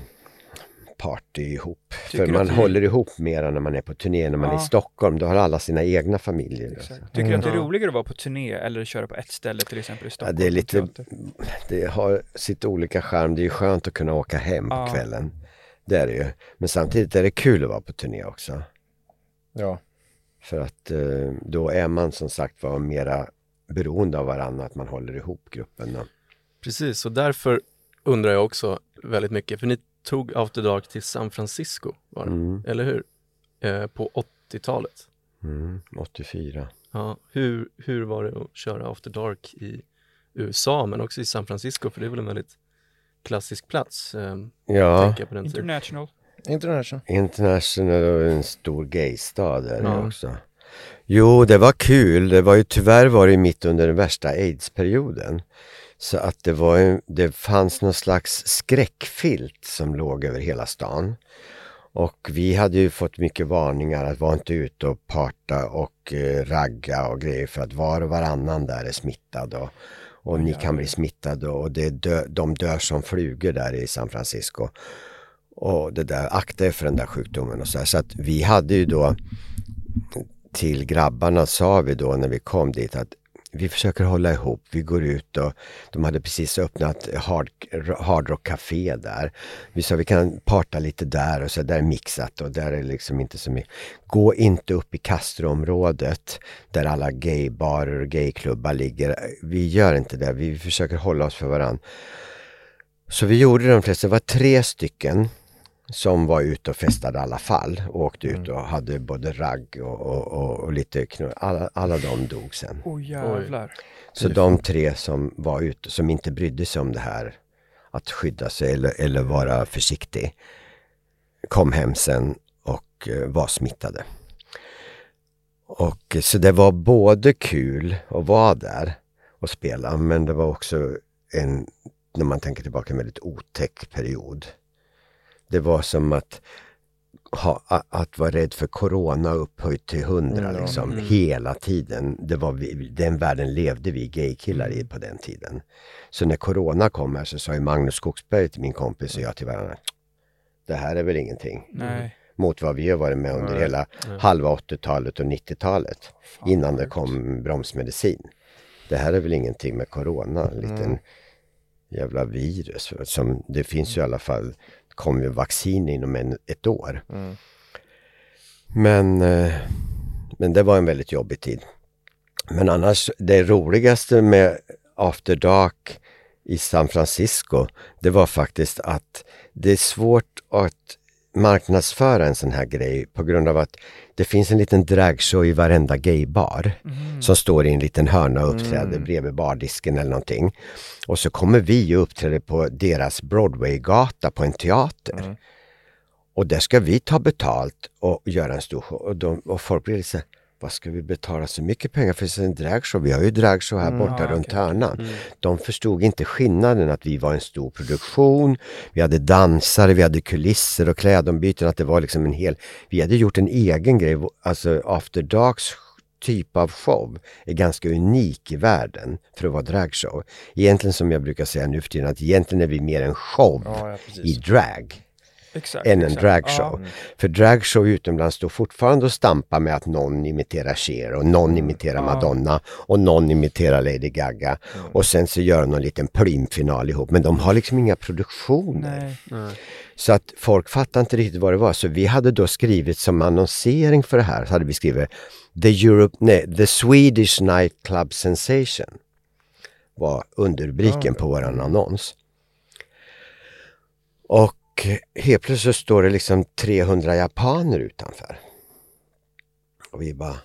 party ihop. Tycker För man håller ihop mera när man är på turné. När man är Ja. i Stockholm, då har alla sina egna familjer. Exakt. Tycker du att det är Ja. roligare att vara på turné eller köra på ett ställe till exempel i Ja, Stockholm? det är lite, det har sitt olika charm. Det är ju skönt att kunna åka hem Ja. på kvällen. Det är det ju. Men samtidigt är det kul att vara på turné också. Ja. För att eh, då är man som sagt var mera beroende av varandra, att man håller ihop gruppen. Precis, och därför undrar jag också väldigt mycket, för ni tog After Dark till San Francisco, var det? mm, eller hur? Eh, på 80-talet. mm, 84. Ja, hur, hur var det att köra After Dark i USA, men också i San Francisco, för det är väl en väldigt klassisk plats, eh, Ja, tiden. International. International. International och en stor gaystad är det Ja. också. Jo, det var kul. Det var ju tyvärr var det mitt under den värsta aidsperioden. Så att det var det fanns någon slags skräckfilt som låg över hela stan. Och vi hade ju fått mycket varningar att vara inte ute och parta och eh, ragga och grejer för att var och varannan där är smittad och, och ni kan bli smittade och det dö, de dör som flugor där i San Francisco. Och det där, akta er för den där sjukdomen och så här. Så att vi hade ju då till grabbarna sa vi då när vi kom dit att vi försöker hålla ihop, vi går ut och de hade precis öppnat hard, hard Rock Café där. Vi sa vi kan parta lite där och så där är mixat och där är liksom inte så mycket. Gå inte upp i Castroområdet där alla gaybarer och gayklubbar ligger. Vi gör inte det, vi försöker hålla oss för varandra. Så vi gjorde de flesta, det var tre stycken som var ute och festade i alla fall och åkte ut och hade både ragg och, och, och, och lite knull. Alla, alla de dog sen. Oh, jävlar. Så de tre som var ute, som inte brydde sig om det här att skydda sig eller, eller vara försiktig kom hem sen och eh, var smittade. Och så det var både kul att vara där och spela men det var också en, när man tänker tillbaka, en väldigt otäck period. Det var som att ha, att vara rädd för corona upphöjt till hundra Mm, liksom, mm. hela tiden. Det var vi, den världen levde vi gaykillar i på den tiden. Så när corona kom här så sa ju Magnus Skogsberg till min kompis och jag till varandra, det här är väl ingenting. Nej. mot vad vi har varit med under hela halva 80-talet och 90-talet innan det kom bromsmedicin. Det här är väl ingenting med corona, en liten jävla virus. Som, det finns ju i alla fall, kommer ju vaccin inom en, ett år. Men, eh, men det var en väldigt jobbig tid. Men annars, det roligaste med After Dark i San Francisco, det var faktiskt att det är svårt att marknadsföra en sån här grej på grund av att det finns en liten dragshow i varenda gaybar som står i en liten hörna och uppträder bredvid bardisken eller någonting. Och så kommer vi och uppträder på deras Broadwaygata på en teater. Och där ska vi ta betalt och göra en stor show. Och, de, och folk blir lite så här, vad ska vi betala så mycket pengar för en dragshow? Vi har ju dragshow här borta runt hörnan. De förstod inte skillnaden att vi var en stor produktion. Vi hade dansare, vi hade kulisser och klädombyten. Att det var liksom en hel... Vi hade gjort en egen grej. Alltså After Darks typ av show är ganska unik i världen för att vara dragshow. Egentligen som jag brukar säga nu för tiden att egentligen är vi mer en show Ja, ja, i drag Exakt. än en dragshow. För dragshow utomlands står fortfarande och stampar med att någon imiterar Cher och någon imiterar Madonna och någon imiterar Lady Gaga. Och sen så gör de någon liten plymfinal ihop. Men de har liksom inga produktioner. Nej. Så att folk fattar inte riktigt vad det var. Så vi hade då skrivit som annonsering för det här, så hade vi skrivit The, Europe, nej, The Swedish Nightclub Sensation var underrubriken på våran annons. Och helt plötsligt så står det liksom 300 japaner utanför. Och vi bara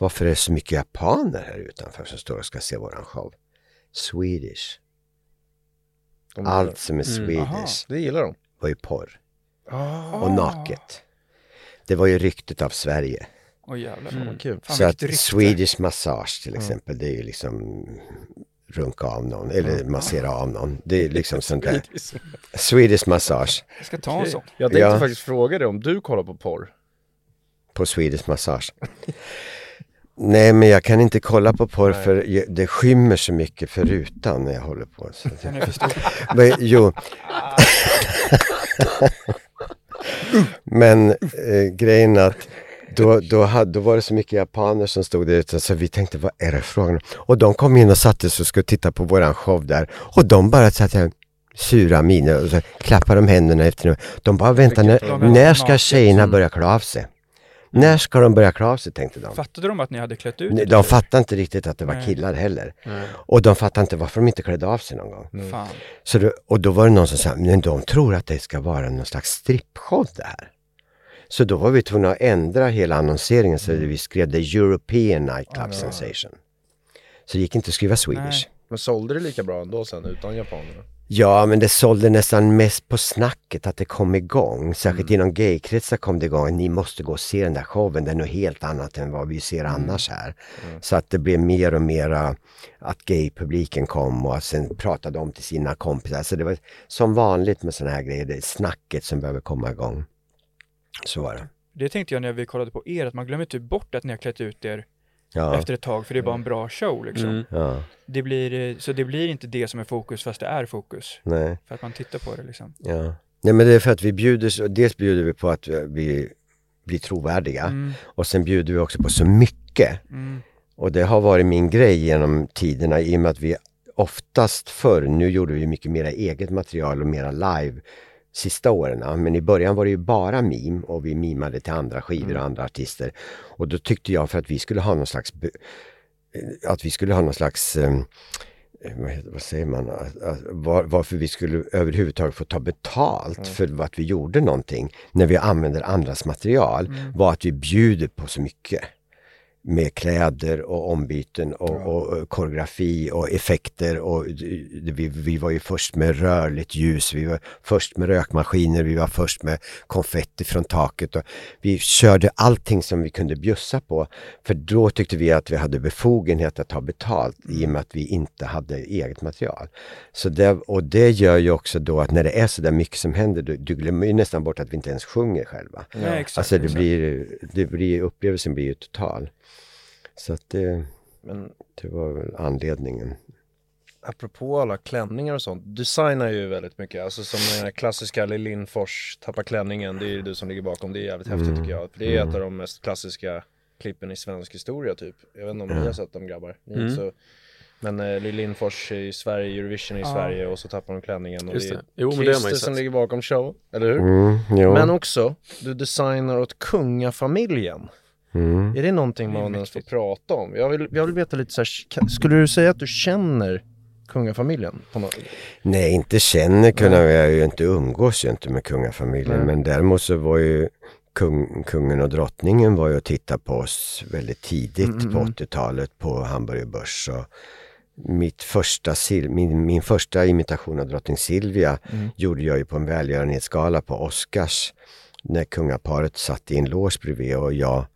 Varför är det så mycket japaner här utanför som står och ska se våran show? Swedish. De- Allt som är Aha. Swedish Det gillar de. var ju porr. Och naket. Det var ju ryktet av Sverige. Åh jävlar. Vad kul. Mm. Fan, så att. Swedish massage till exempel, det är ju liksom runka av någon eller massera av någon. Det är liksom sånt där. Swedish massage Jag ska ta en sån. Jag tänkte Ja. faktiskt fråga dig om du kollar på porr. på Swedish massage. Nej men jag kan inte kolla på porr för jag- det skymmer så mycket för rutan när jag håller på. Så. För. <laughs> Men, jo. <laughs> Men eh, grejen är att då, då, hade, då var det så mycket japaner som stod där ute så vi tänkte vad är det frågan om? Och de kom in och satte sig och skulle titta på våran show där och de bara satt där sura miner och så klappade de händerna efter De bara vänta, när, när ska tjejerna börja klä av sig? När ska de börja klä av sig tänkte de. Fattade de att ni hade klätt ut Nej, er? De fattade inte riktigt att det var Nej. killar heller. Och de fattade inte varför de inte klädde av sig någon gång. Fan. Så då, och då var det någon som sa, men de tror att det ska vara någon slags strippshow det här. Så då var vi tvungna att ändra hela annonseringen så vi skrev The European Nightclub Sensation. Så det gick inte att skriva Swedish. Nej. Men sålde det lika bra ändå sen utan japanerna? Ja, men det sålde nästan mest på snacket att det kom igång. Särskilt inom gaykretsar kom det igång. Ni måste gå och se den där showen. Den är något helt annat än vad vi ser annars här. Så att det blev mer och mer att gaypubliken kom och sen pratade de till sina kompisar. Så det var som vanligt med sådana här grejer. Det är snacket som behöver komma igång. Så var det. Det tänkte jag när vi kollade på er, att man glömmer typ bort att ni har klätt ut er Ja. efter ett tag, för det är bara en bra show liksom. Mm. Ja, Det blir, eh, så det blir inte det som är fokus, fast det är fokus. nej. För att man tittar på det liksom. Ja. Nej men det är för att vi bjuder, dels bjuder vi på att vi blir trovärdiga Mm, och sen bjuder vi också på så mycket. mm, Och det har varit min grej genom tiderna i och med att vi oftast förr, nu gjorde vi mycket mera eget material och mera live sista åren. Men i början var det ju bara meme och vi mimade till andra skivor och andra artister. Och då tyckte jag för att vi skulle ha någon slags eh, att vi skulle ha någon slags eh, vad, säger man, var, varför vi skulle överhuvudtaget få ta betalt för att vi gjorde någonting när vi använder andras material var att vi bjuder på så mycket med kläder och ombyten och, och, och koreografi och effekter och d- vi, vi var ju först med rörligt ljus, vi var först med rökmaskiner, vi var först med konfetti från taket och vi körde allting som vi kunde bjussa på för då tyckte vi att vi hade befogenhet att ta betalt i och med att vi inte hade eget material. Så det, och det gör ju också då att när det är så där mycket som händer, du, du glömmer ju nästan bort att vi inte ens sjunger själva. Nej, exakt. Alltså det exakt. blir, det blir, upplevelsen blir ju total. Så att det, Men det var väl anledningen. apropå alla klänningar och sånt, du designar ju väldigt mycket, alltså som den här klassiska Lindfors tappa klänningen, det är ju du som ligger bakom, det är jävligt häftigt tycker jag. För det är ett av de mest klassiska klippen i svensk historia typ. Jag vet inte om ni har sett dem grabbar? Ni inte så... Men eh, Lill Lindfors i Sverige, Eurovision i Sverige och så tappar de klänningen och Just det det. är Jo, men det har man ju Christer som sett. ligger bakom show, eller hur? Mm. Men också, du designar åt kungafamiljen. Mm. Är det någonting Det man ens får prata om? Jag vill, jag vill veta lite så här, skulle du säga att du känner kungafamiljen? På något? Nej, inte känner kunna jag ju inte umgås ju inte med kungafamiljen. Nej. Men däremot så var ju kung, kungen och drottningen var ju och tittade på oss väldigt tidigt Mm, på mm. 80-talet på Hamburger Börs. Och mitt första, min, min första imitation av drottning Silvia Mm. gjorde jag ju på en välgörenhetsgala på Oscars. När kungaparet satt i en loge bredvid och jag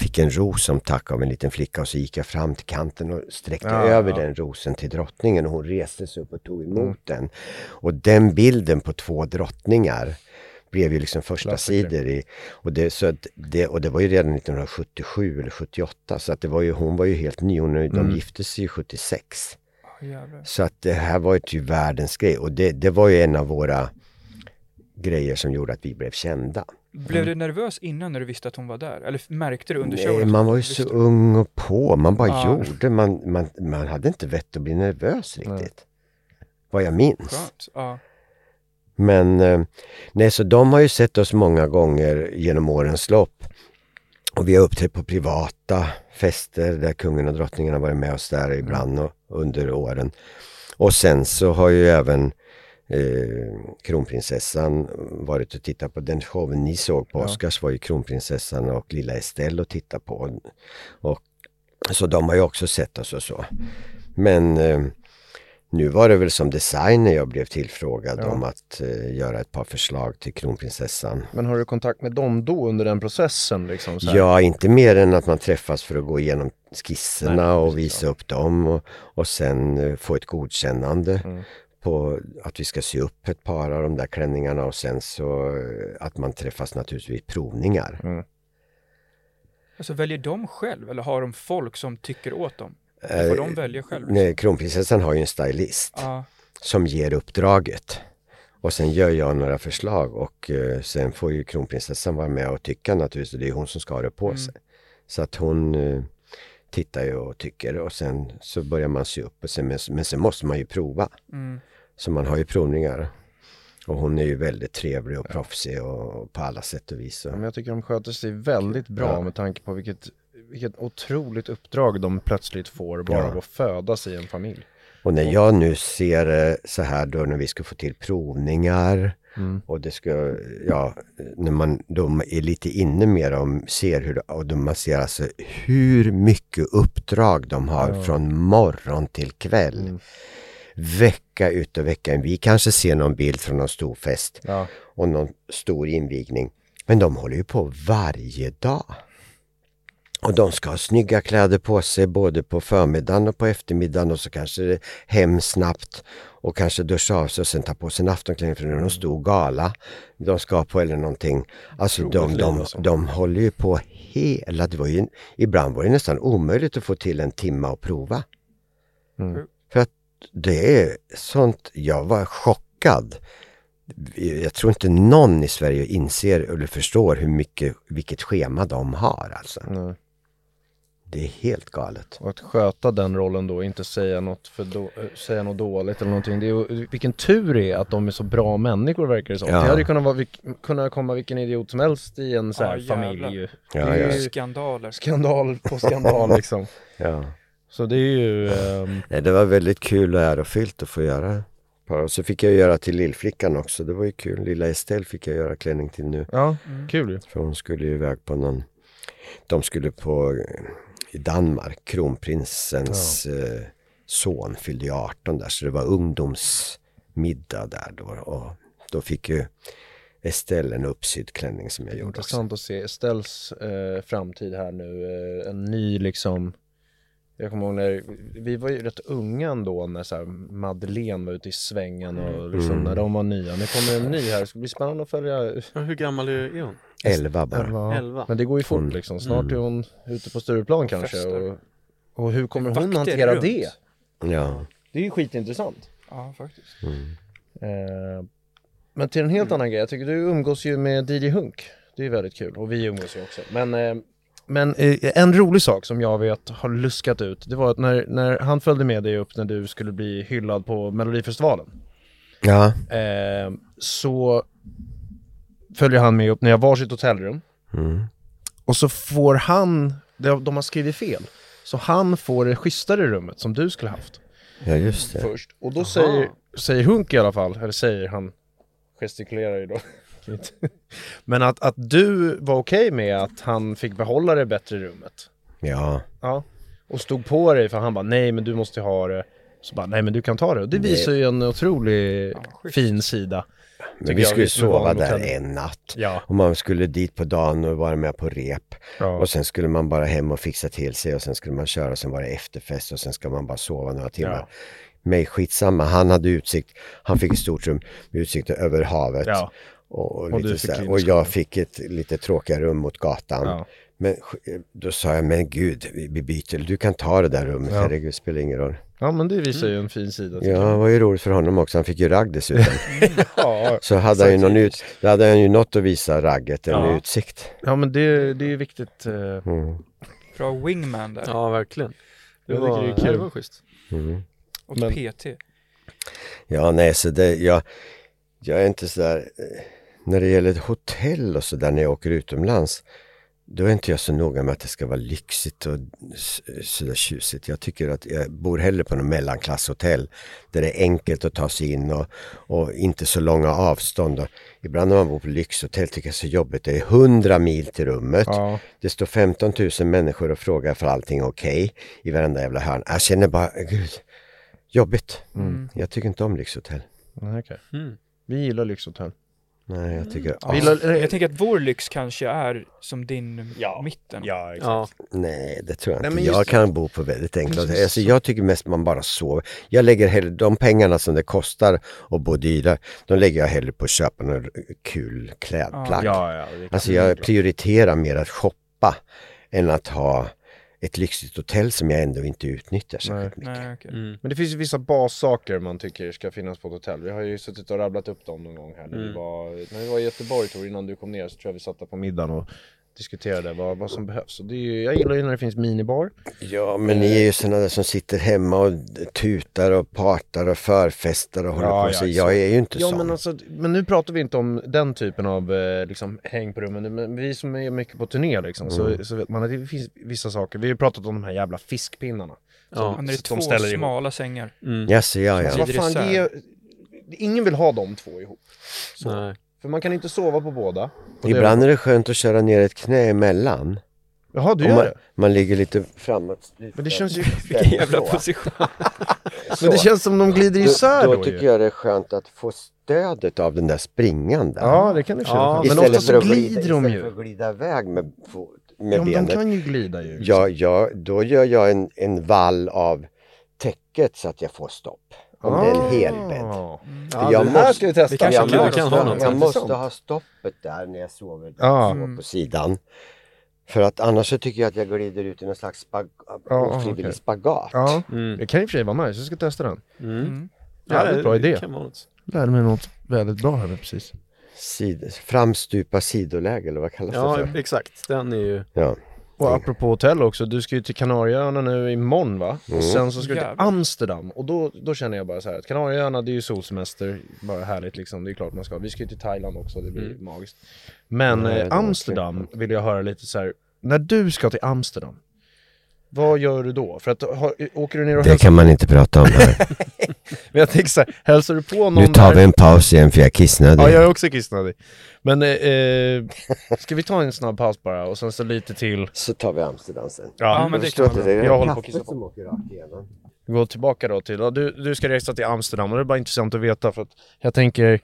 fick en ros som tack av en liten flicka och så gick jag fram till kanten och sträckte Ja, över ja. den rosen till drottningen och hon reste sig upp och tog emot Mm. den. Och den bilden på två drottningar blev ju liksom första Klassiker. sidor i, och det, så att det, och det var ju redan 1977 eller 78 så att det var ju, hon var ju helt ny, hon, de Mm. gifte sig ju 76. Ja, jävlar. Så att det här var ju typ världens grej och det, det var ju en av våra grejer som gjorde att vi blev kända. Blev du nervös innan när du visste att hon var där? Eller märkte du under Nej, showen? att man var ju så ung och på, man bara Ja. gjorde, man, man, man hade inte vett att bli nervös riktigt. Vad jag minns. Ja. Men eh, nej, så de har ju sett oss många gånger genom årens lopp. Och vi har uppträtt på privata fester där kungen och drottningen har varit med oss där ibland och, under åren. Och sen så har ju även eh, kronprinsessan varit och tittat på den showen ni såg på Oscars var ju kronprinsessan och lilla Estelle och titta på. Och, så de har ju också sett oss och så. Men eh, nu var det väl som designer jag blev tillfrågad Ja. om att eh, göra ett par förslag till kronprinsessan. Men har du kontakt med dem då under den processen liksom? Så? Ja, inte mer än att man träffas för att gå igenom skisserna Nej, och visa ja. upp dem och, och sen eh, få ett godkännande Mm. På att vi ska sy upp ett par av de där klänningarna och sen så eh, att man träffas naturligtvis vid provningar. Mm. Alltså väljer de själv eller har de folk som tycker åt dem? Eh, Får de välja själv? Nej, kronprinsessan har ju en stylist Ja, som ger uppdraget. Och sen gör jag några förslag och eh, sen får ju kronprinsessan vara med och tycka naturligtvis. Det är hon som ska ha det på Mm. sig. Så att hon eh, tittar ju och tycker och sen så börjar man sy upp. Och sen, men, men sen måste man ju prova. mm. Så man har ju provningar. Och hon är ju väldigt trevlig och proffsig och på alla sätt och vis. Ja, Och, Men jag tycker de sköter sig väldigt bra Ja. med tanke på vilket, vilket otroligt uppdrag de plötsligt får bara Ja. av att födas i en familj. och när jag nu ser det så här då när vi ska få till provningar Mm. och det ska, ja, när man de är lite inne mer och ser hur, och de, man ser alltså hur mycket uppdrag de har från morgon till kväll. Mm. Vecka ut och vecka in. Vi kanske ser någon bild från någon stor fest Ja. och någon stor invigning. Men de håller ju på varje dag. Och de ska ha snygga kläder på sig både på förmiddagen och på eftermiddagen och så kanske det hem snabbt och kanske duscha av sig och sen ta på sig en aftonklänning för det är någon stor gala de ska på eller någonting. Alltså de, de, alltså. de håller ju på hela, det var ju, ibland var det nästan omöjligt att få till en timme att prova. Mm. För att det är sånt, jag var chockad. Jag tror inte någon i Sverige inser eller förstår hur mycket, vilket schema de har alltså. Nej. Det är helt galet. Och att sköta den rollen då, inte säga något, för då, säga något dåligt eller någonting. Det är, vilken tur det är att de är så bra människor verkar det som. Ja. Det hade ju kunnat, vara, kunna komma vilken idiot som helst i en så här Ja, familj ju. Ja, det är ja. ju Skandaler. skandal på skandal <laughs> liksom. Ja. Så det är ju, ehm, Nej, det var väldigt kul och ärofyllt att få göra. Och så fick jag göra till lillflickan också. Det var ju kul. Lilla Estelle fick jag göra klänning till nu. ja, Mm. kul ju. För hon skulle ju iväg på någon... De skulle på... eh, I Danmark, kronprinsens eh, son fyllde ju 18 där. Så det var ungdomsmiddag där då. Och då fick ju Estelle en uppsydd klänning som jag gjorde också. Intressant att se Estelles eh, framtid här nu, eh, en ny liksom jag kommer ihåg när, vi var ju rätt unga ändå när så här Madeleine var ute i svängen och liksom Mm. när de var nya. Nu kommer en ny här, det ska bli spännande att följa. Ja, hur gammal är hon? Elva bara. Elva. Men det går ju fort Hon- liksom, snart mm. är hon ute på Stureplan kanske och, och hur kommer hon Vakter hantera runt. det? Ja. Det är ju skitintressant. Ja, faktiskt. Eh, men till en helt annan grej, jag tycker du umgås ju med DJ Hunk. Det är väldigt kul och vi umgås ju också. Men, eh, men eh, en rolig sak som jag vet har luskat ut, det var att när, när han följde med dig upp när du skulle bli hyllad på Melodifestivalen. Ja, Eh, så följer han med upp när jag var sitt hotellrum. mm. Och så får han, de, har skrivit fel. Så han får det schysstare rummet som du skulle haft ja just det. först. Och då säger, säger Hunk i alla fall, eller säger han, gestikulerar ju då. <laughs> Men att, att du var okej med att han fick behålla det bättre rummet. Ja, Ja. Och stod på dig för han bara, nej men du måste ha det. Så bara, nej men du kan ta det. Och det visar ju en otrolig fin sida. men vi jag, skulle vara sova där hotell. en natt. Ja. Och man skulle dit på dagen och vara med på rep. Ja. Och sen skulle man bara hem och fixa till sig och sen skulle man köra och sen var det efterfest och sen ska man bara sova några timmar. Ja. Mig skitsamma, han hade utsikt, han fick ett stort rum med utsikt över havet. Ja. Och, och, Och lite fick så och jag fick ett lite tråkigare rum mot gatan. Ja. Men då sa jag, men gud, vi byter, du kan ta det där rummet, Ja. herregud, spelar ingen roll. ja men det visar ju en fin sida. Ja, det var ju roligt för honom också, han fick ju ragg dessutom. <laughs> ja. <laughs> Så hade han ju någon ut, då hade han ju något att visa ragget, en Ja. utsikt. ja men det, det är viktigt. eh, Mm. Bra wingman där. Ja, verkligen. Det Jag tycker var, det det var schysst. Mm. Och men- PT. Ja, nej, så det, jag, jag är inte sådär, eh, när det gäller ett hotell och sådär när jag åker utomlands, då är inte jag så noga med att det ska vara lyxigt och sådär tjusigt. Jag tycker att jag bor hellre på något mellanklasshotell där det är enkelt att ta sig in och, och inte så långa avstånd. Och ibland när man bor på lyxhotell tycker jag det är så jobbigt. Det är 100 mil till rummet. Ja. Det står 15 000 människor och frågar för allting är okej i varenda jävla hörn. Jag känner bara, gud, jobbigt. Jag tycker inte om lyxhotell. Okej. Mm. Vi gillar lyxhotell. Nej, jag tycker... Ja. Vi gillar- Jag tänker att vår lyx kanske är som din Ja. mitten. Ja, Ja, Nej, det tror jag Nej, inte. just jag det. kan bo på väldigt enkla hotell. Alltså, jag tycker mest man bara sover. Jag lägger hellre, de pengarna som det kostar att bo dyra, de lägger jag hellre på att köpa något kul klädplagg. Ja, ja. Alltså jag prioriterar mer att shoppa än att ha ett lyxigt hotell som jag ändå inte utnyttjar särskilt mycket. Nej, okej. mm. Men det finns ju vissa bassaker man tycker ska finnas på ett hotell. Vi har ju suttit och rabblat upp dem någon gång här när, vi, Mm. var, när vi var i Göteborg Tor, innan du kom ner så tror jag vi satt där på middagen och diskuterade vad, vad som behövs. Och det är ju, jag gillar ju när det finns minibar. Ja, men ni är ju sådana där som sitter hemma och tutar och partar och förfestar och håller Ja, på. ja, Så så- jag är ju inte Ja sån. men alltså, men nu pratar vi inte om den typen av eh, liksom, häng på rummen. Men vi som är mycket på turné liksom, så, så vet man att det finns vissa saker. Vi har ju pratat om de här jävla fiskpinnarna. ja. Men det är Så de två ihop. smala sängar. Mm. Jaså, ja, Alltså, ja. vad fan, det är, ingen vill ha de två ihop. Så. Nej. För man kan inte sova på båda. Ibland är det skönt att köra ner ett knä emellan. Jaha, du gör man, det? man ligger lite framåt. Men det känns ju... Vilken jävla position. <laughs> Men det känns som de glider isär då, då, då tycker ju. jag det är skönt att få stödet av den där springan där. Ja, det kan det Ja, ja, Men ofta så glider de istället ju. för att glida iväg med, med Ja, men de benet. kan ju glida ju. Ja, ja, då gör jag en, en vall av täcket så att jag får stopp. Om det är en helbädd. Ah. För jag det här måste, ska vi testa. Vi kanske jag kan- måste, kan ha något jag måste ha stoppet där när jag sover Ja. så på sidan. För att annars så tycker jag att jag glider ut i någon slags spag Ja, ofrivillig okej. spagat. Ja, Mm. det kan i och för sig vara nice. Jag ska testa den. Mm. Jävligt bra det idé. vara något. Lärde mig något väldigt bra här precis. Sid, framstupa sidoläge eller vad kallas Ja, det för? exakt. Den är ju... Ja. Och apropå hotell också, du ska ju till Kanarieöarna nu imorgon va? Och sen så ska du till Jävlar. Amsterdam och då, då känner jag bara så här att Kanarieöarna det är ju solsemester, bara härligt liksom, det är klart man ska. Vi ska ju till Thailand också, det blir magiskt. Men eh, Amsterdam vill jag höra lite så här. när du ska till Amsterdam, vad gör du då? För att, har, åker du ner och Det hälsar? kan man inte prata om här. <laughs> Men jag tänker så här, hälsar du på någon Nu tar där? vi en paus igen för jag är kissnödig. Ja, jag är också kissnödig. Men eh, eh, ska vi ta en snabb paus bara och sen så lite till? Så tar vi Amsterdam sen. Ja, men Jag det kan inte, man det Jag håller på att kissa på. gå tillbaka då till, ja, du, du ska resa till Amsterdam och det är bara intressant att veta för att jag tänker,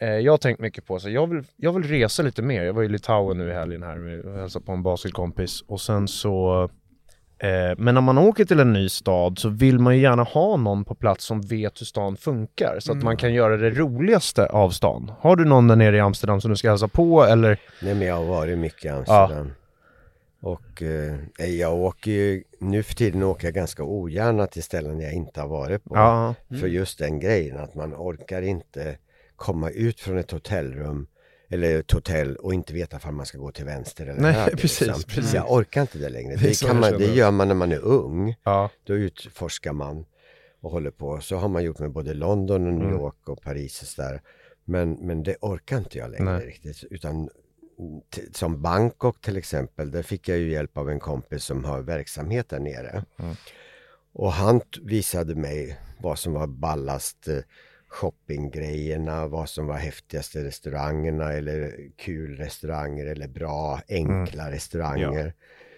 eh, jag har tänkt mycket på så jag vill, jag vill resa lite mer. Jag var i Litauen nu i helgen här med- och hälsade på en basketkompis och sen så men när man åker till en ny stad så vill man ju gärna ha någon på plats som vet hur stan funkar så att man kan göra det roligaste av stan. Har du någon där nere i Amsterdam som du ska hälsa på eller? Nej men jag har varit mycket i Amsterdam. Och eh, jag åker ju, nu för tiden åker jag ganska ogärna till ställen jag inte har varit på. Ja. För just den grejen att man orkar inte komma ut från ett hotellrum eller ett hotell och inte veta om man ska gå till vänster eller Nej, höger. precis, liksom. precis. Jag orkar inte det längre. Det kan man, det gör man när man är ung. Ja. Då utforskar man och håller på. Så har man gjort med både London och New Mm. York och Paris och sådär. Men, men det orkar inte jag längre Nej. riktigt. Utan som Bangkok till exempel, där fick jag ju hjälp av en kompis som har verksamhet där nere. Mm. Och han visade mig vad som var ballast eh, shoppinggrejerna, vad som var häftigaste restaurangerna eller kul restauranger eller bra enkla Mm. restauranger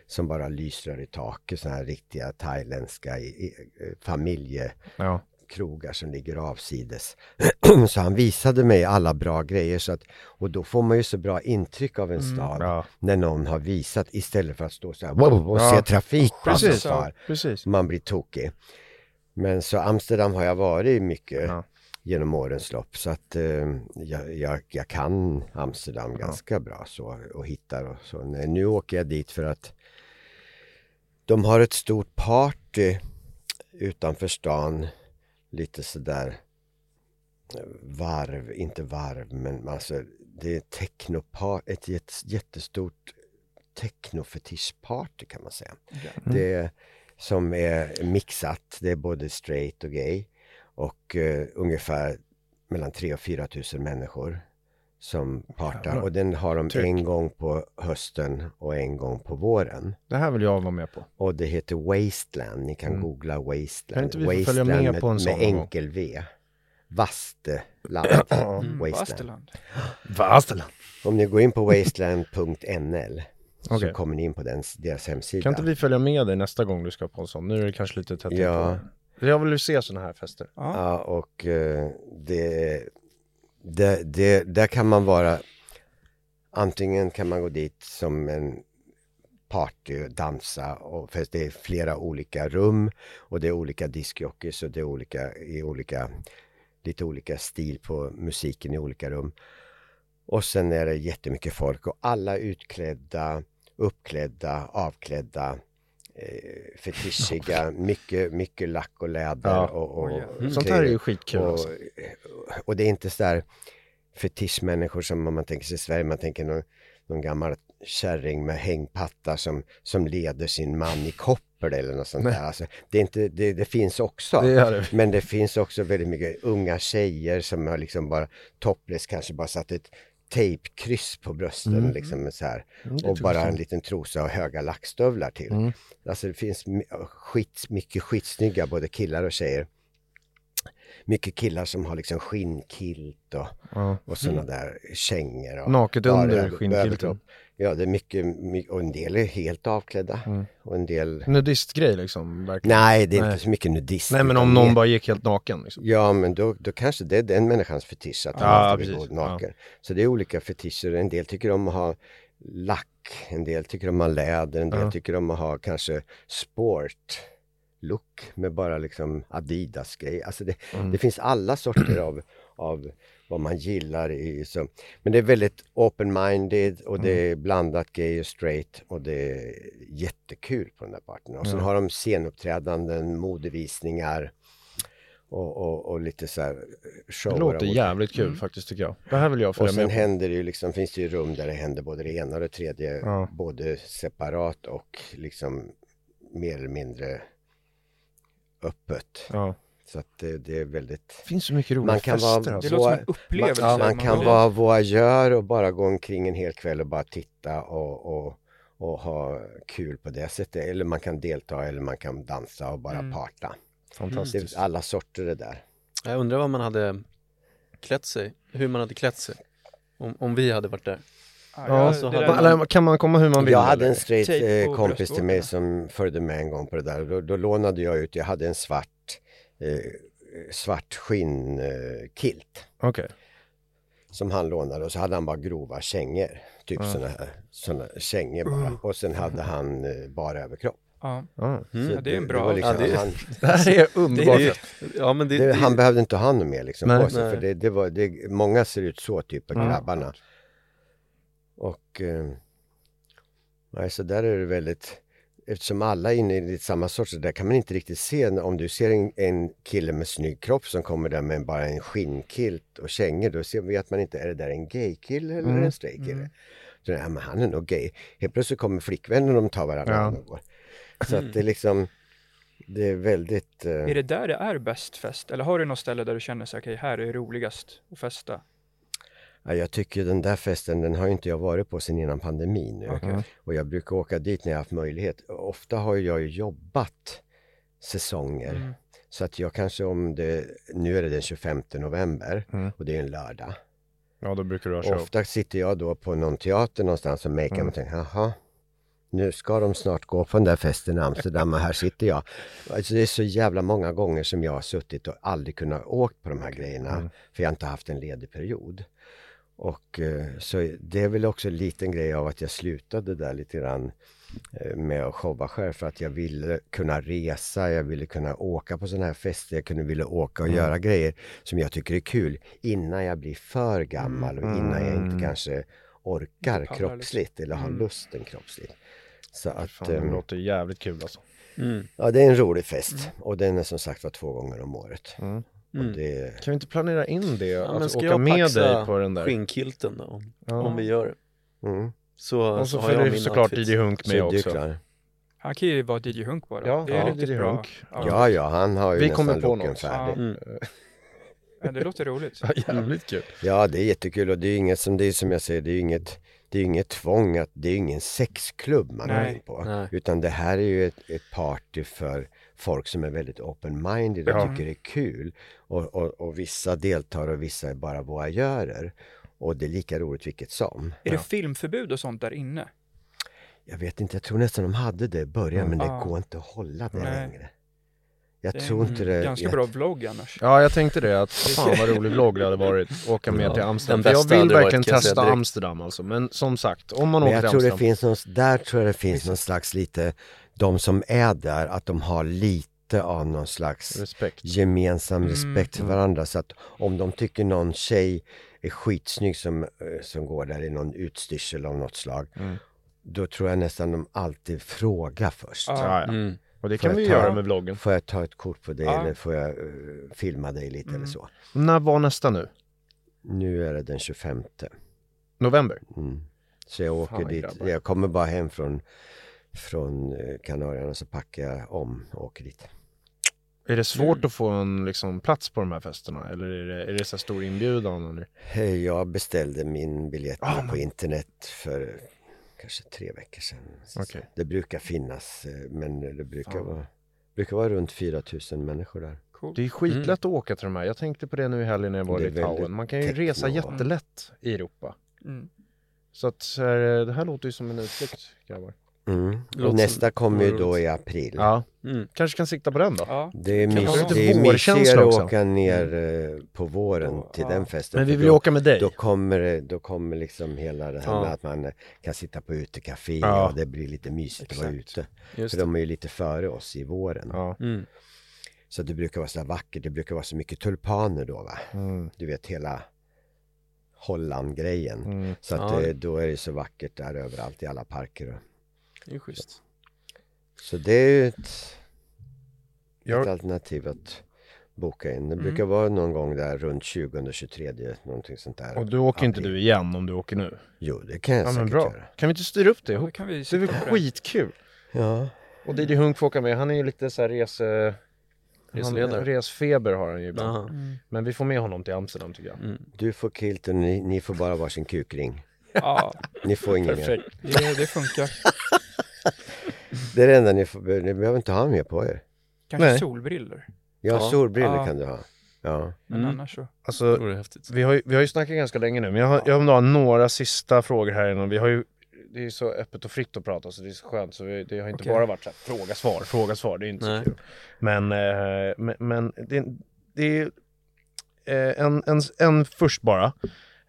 som bara lyser i taket, sådana här riktiga thailändska i, i, familjekrogar Ja. som ligger avsides. <clears throat> så han visade mig alla bra grejer så att, och då får man ju så bra intryck av en stad Ja. när någon har visat istället för att stå så här wow, och Ja. se trafik Precis. far. Precis. Man blir tokig. Men så Amsterdam har jag varit mycket Ja. Genom årens lopp. Så att eh, jag, jag, jag kan Amsterdam ganska bra så och hittar och så. Nej, Nu åker jag dit för att de har ett stort party utanför stan. Lite sådär varv, inte varv men alltså det är technopar, ett jätt- jättestort technofetischparty kan man säga. Det är, som är mixat, det är både straight och gay och eh, ungefär mellan 3 och 4 tusen människor som partar och den har de Tryck. en gång på hösten och en gång på våren. Det här vill jag vara med på. Och det heter Wasteland, ni kan Mm. googla Kan Wasteland. inte vi få följa Wasteland med på en med, sån med enkel V. <clears throat> Vasteland. Mm, Wasteland. Vasteland. Vasteland. Om ni går in på wasteland.nl så kommer ni in på den, deras hemsida. Kan inte vi följa med dig nästa gång du ska på en sån? Nu är det kanske lite tätt Ja. Jag vill ju se såna här fester. Ja. Ja, och eh, det, det, det, där kan man vara, antingen kan man gå dit som en party och dansa, och, för det är flera olika rum och det är olika discjockeys och det är olika, i olika, lite olika stil på musiken i olika rum. Och sen är det jättemycket folk och alla utklädda, uppklädda, avklädda, fetischiga, <laughs> mycket, mycket lack och läder Ja. och, och, och Sånt här är ju skitkul och, alltså. och det är inte så där fetischmänniskor som om man tänker sig i Sverige, man tänker någon, någon gammal kärring med hängpattar som, som leder sin man i koppel eller något sånt Nej. där. Alltså, det, är inte, det, det finns också. Det det. Men det finns också väldigt mycket unga tjejer som har liksom bara topless kanske bara satt ett tejpkryss på brösten Mm. liksom så här. Mm, Och bara en liten trosa och höga lackstövlar till. Mm. Alltså det finns skit, mycket skitsnygga både killar och tjejer. Mycket killar som har liksom skinnkilt och, Ja. och sådana där kängor. Och Naket under skinnkilten. Ja, det är mycket, my- och en del är helt avklädda. Mm. Och en del... Nudistgrej liksom? Verkligen. Nej, det är Nej. inte så mycket nudist. Nej men om någon bara gick helt naken liksom. Ja, men då, då kanske det är den människans fetisch att han Ja, alltid vill gå naken. Så det är olika fetischer. En del tycker om att ha lack, en del tycker om att ha läder, en del Ja. tycker om att ha kanske sport look med bara liksom Adidas grej. Alltså det, Mm. det finns alla sorter av, av vad man gillar i så. Men det är väldigt open-minded och det Mm. är blandat gay och straight och det är jättekul på den där parten. Och sen Ja. har de scenuppträdanden, modevisningar och, och, och lite så här shower. Det låter jävligt kul faktiskt tycker jag. Det här vill jag och följa sen med på. händer det ju liksom, finns det ju rum där det händer både det ena och det tredje, Ja. både separat och liksom mer eller mindre öppet. Ja. Så att det, det är väldigt... Det finns så mycket roliga Man kan fester vara- alltså. Det låter som en upplevelse. Man, man Man kan vill- vara voyeur och bara gå omkring en hel kväll och bara titta och, och, och ha kul på det sättet. Eller man kan delta eller man kan dansa och bara Mm. parta. Fantastiskt. är alla sorter det där. Jag undrar vad man hade klätt sig, hur man hade klätt sig. Om, om vi hade varit där. Ja, Ja, det hade kan man komma hur man vill? Jag hade en straight eh, kompis till mig som följde med en gång på det där. Då, då lånade jag ut, jag hade en svart, svart skinnkilt eh, kilt Okej. som han lånade och så hade han bara grova kängor. Typ såna här såna kängor bara. Och sen hade han eh, bara överkropp. Ja. Så Ja, det är en bra var liksom, Ja, det är- han, <laughs> Det här är underbart. Det Ja men det, det, det, han behövde inte ha något mer liksom Nej. på sig. Nej. För det, det var, det, många ser ut så, typ av Mm. grabbarna. Och, eh, Nej, så där är det väldigt, eftersom alla är inne i samma sorts, så där kan man inte riktigt se, om du ser en, en kille med snygg kropp som kommer där med bara en skinnkilt och kängor, då ser, vet man inte, är det där en gaykille eller Mm. en straight kille? Så, ja, men han är nog gay. Helt plötsligt kommer flickvännen och de tar varandra Ja. Så att det är liksom, det är väldigt... eh, Är det där det är bäst fest? Eller har du något ställe där du känner sig, okej, här är det roligast att festa? Ja, jag tycker den där festen, den har ju inte jag varit på sedan innan pandemin nu. Okej. Och jag brukar åka dit när jag haft möjlighet. Ofta har jag ju jobbat säsonger. Mm. Så att jag kanske om det, nu är det den 25 november Mm. och det är en lördag. Ja, då brukar du ha show. Ofta sitter jag då på någon teater någonstans och makear Mm. och tänker, jaha, nu ska de snart gå på den där festen i Amsterdam och här sitter jag. Alltså det är så jävla många gånger som jag har suttit och aldrig kunnat åkt på de här grejerna Mm. för jag har inte haft en ledig period. Och eh, så det är väl också en liten grej av att jag slutade där lite grann eh, med att showa själv för att jag ville kunna resa, jag ville kunna åka på sådana här fester, jag kunde vilja åka och Mm. göra grejer som jag tycker är kul innan jag blir för gammal och innan jag inte Mm. kanske orkar pallar, kroppsligt eller har Mm. lusten kroppsligt. Så att, Fan, det ehm, låter jävligt kul alltså. Mm. ja det är en rolig fest och den är som sagt var två gånger om året. Mm. Det, Kan vi inte planera in det? Ja, men att ska åka jag med dig på den där? skinnkilten då? Om, Ja. om vi gör det. mm, Så, Och så har jag följer min såklart. DJ Hunk så med också. klar. Han kan ju vara DJ Hunk bara. Ja, det är ja, riktigt DJ bra. Hunk. Ja, ja, han har ju Vi nästan kommer på looken något. färdig. Mm. Ja, det låter roligt. <laughs> Ja, jävligt kul. Ja, det är jättekul och det är inget som, det är som jag säger, det är inget, det är inget tvång att, det är ingen sexklubb man Nej. är in på. Nej. Utan det här är ju ett, ett party för folk som är väldigt open-minded och Ja. tycker det är kul. Och, och, och vissa deltar och vissa är bara voyeurer. Och det är lika roligt vilket som. Är det filmförbud och sånt där inne? Jag vet inte, jag tror nästan de hade det i början men det Ja. går inte att hålla det Nej. längre. Jag Det är tror inte det. Ganska jag, bra vlogg annars. Ja, jag tänkte det. Att fan vad rolig vlogg det hade varit. <laughs> Åka med Ja, till Amsterdam. För jag vill verkligen jag testa. Amsterdam alltså. Men som sagt, om man Men åker jag till tror det Amsterdam. finns någon, där tror jag det finns någon slags lite, de som är där, att de har lite av någon slags Respekt. gemensam Mm, respekt för mm. varandra. Så att om de tycker någon tjej är skitsnygg som, eh, som går där i någon utstyrsel av något slag. Mm. Då tror jag nästan de alltid frågar först. Ja. Ja. Mm. Och det Får kan vi ta- göra med vloggen. Får jag ta ett kort på dig Ja. eller får jag eh, filma dig lite Mm. eller så. När var nästa nu? Nu är det den 25. November? Mm. Så jag åker Fan, dit. grabbar. Jag kommer bara hem från, från eh, Kanarierna så packar jag om och åker dit. Är det svårt Mm. att få en liksom, plats på de här festerna? Eller är det, är det så stor inbjudan? Eller? Jag beställde min biljett Ah, på internet för kanske tre veckor sedan. Okej. Det brukar finnas, eh, men det brukar, Fan. vara, brukar vara runt 4000 människor där. Coolt. Det är skitlätt att åka till de här. Jag tänkte på det nu i helgen när jag var i Litauen. Man kan ju techno. resa jättelätt i Europa. Mm. Så att eh, det här låter ju som en utflykt grabbar. Mm. Och nästa kommer ju då i april. Ja, Mm. kanske kan sikta på den då. Ja. Det är, mys- det mysigare att åka ner eh, på våren till ja. den festen. Men vi vill då, åka med dig. Då kommer, det- då kommer liksom hela det här Ja. med att man eh, kan sitta på utekafé Ja. och det blir lite mysigt att vara Exakt. ute. Just För det. de är ju lite före oss i våren. Ja. Mm. Så det brukar vara så vackert, det brukar vara så mycket tulpaner då va. Mm. Du vet hela Holland-grejen. Mm. Så att Ja. det, då är det så vackert där överallt i alla parker. Och, Det är schysst. så det är ju ett, ett alternativ att boka in. Det Mm. brukar vara någon gång där runt 20 23 någonting sånt där. och du åker inte April. du igen om du åker nu? Jo, det kan jag Ja men säkert bra. göra. Kan vi inte styra upp det Ja, då kan vi Det är väl det. skitkul. Ja, Och DJ Hunk får åka med. Han är ju lite så här rese... Reseledare. Han, resfeber har han ju ibland. Aha. Mm. Men vi får med honom till Amsterdam tycker jag. Mm. du får kilten, ni, ni får bara varsin kukring. Ja, Ni får ingen mer. Perfekt. det, det funkar. <laughs> Det är det enda ni får, ni behöver inte ha mer på er. Kanske Nej. solbriller. Ja, Ja. solbrillor Ja. kan du ha. Ja. Men Mm. annars så. Alltså, Det vore häftigt. vi har, ju, vi har ju snackat ganska länge nu, men jag har, jag har några sista frågor här innan. Vi har ju, det är ju så öppet och fritt att prata så det är så skönt. Så vi, det har inte Okej. bara varit så här, fråga, svar, fråga, svar. Det är inte Nej. så kul. Men, eh, men, men det, det är eh, en, en, en först bara.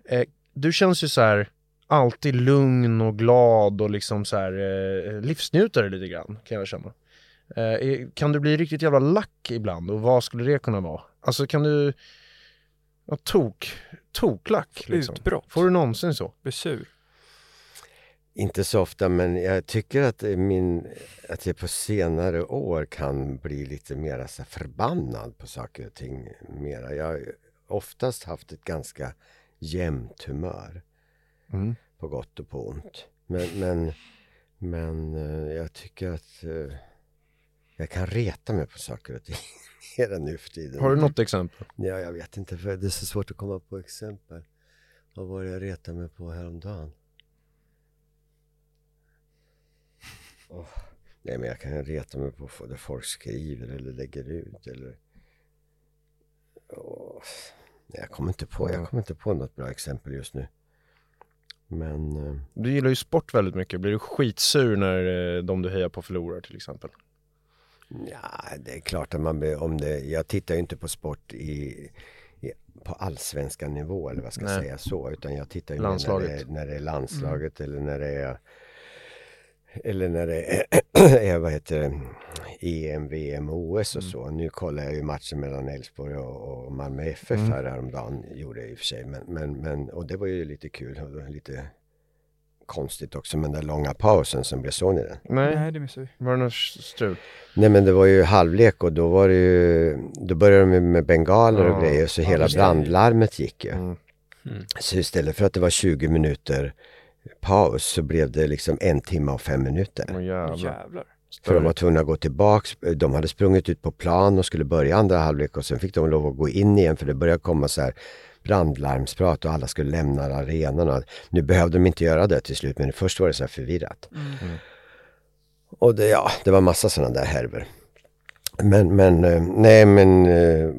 Eh, du känns ju så här alltid lugn och glad och liksom så här eh, livsnjutare lite grann kan jag känna. Eh, kan du bli riktigt jävla lack ibland och vad skulle det kunna vara? Alltså kan du... Ja, tok, toklack liksom. Utbrott. Får du någonsin så? Bli sur. Inte så ofta men jag tycker att, min, att jag på senare år kan bli lite mer så förbannad på saker och ting. Mera. Jag har oftast haft ett ganska jämnt humör. Mm. På gott och på ont. Men, men, men eh, jag tycker att eh, jag kan reta mig på saker och ting <laughs> mera nu för tiden. Har du något exempel? Ja, jag vet inte för det är så svårt att komma på exempel. Vad var det jag retade mig på häromdagen? Oh. Nej men jag kan reta mig på det folk skriver eller lägger ut eller... Oh. Nej, jag kommer inte på, jag kommer inte på något bra exempel just nu. Men... eh, Du gillar ju sport väldigt mycket. Blir du skitsur när eh, de du hejar på förlorar till exempel? Ja, det är klart att man blir, om det, jag tittar ju inte på sport i, i på allsvenska nivå eller vad jag ska Nej. säga så, utan jag tittar ju när det, när det är landslaget eller när det är eller när det <clears throat> är, vad heter det, EM, VM, OS och så. Nu kollar jag ju matchen mellan Elfsborg och, och Malmö FF här häromdagen, gjorde jag i och för sig. Men, men, men, och det var ju lite kul och lite konstigt också med den där långa pausen som blev, såg ni den? Nej. Nej, det missar vi. Var det något strul? Nej men det var ju halvlek och då var det ju, då började de med bengaler och Ja. grejer så Ja, hela brandlarmet gick ju. Mm. Så istället för att det var 20 minuter paus så blev det liksom en timme och fem minuter. Åh jävlar. Jävlar. För de var tvungna att gå tillbaks, de hade sprungit ut på plan och skulle börja andra halvlek och sen fick de lov att gå in igen för det började komma så här brandlarmsprat och alla skulle lämna arenan. Nu behövde de inte göra det till slut men först var det så här förvirrat. Och det, ja, det var massa sådana där härvor. Men, men, eh, nej men, eh,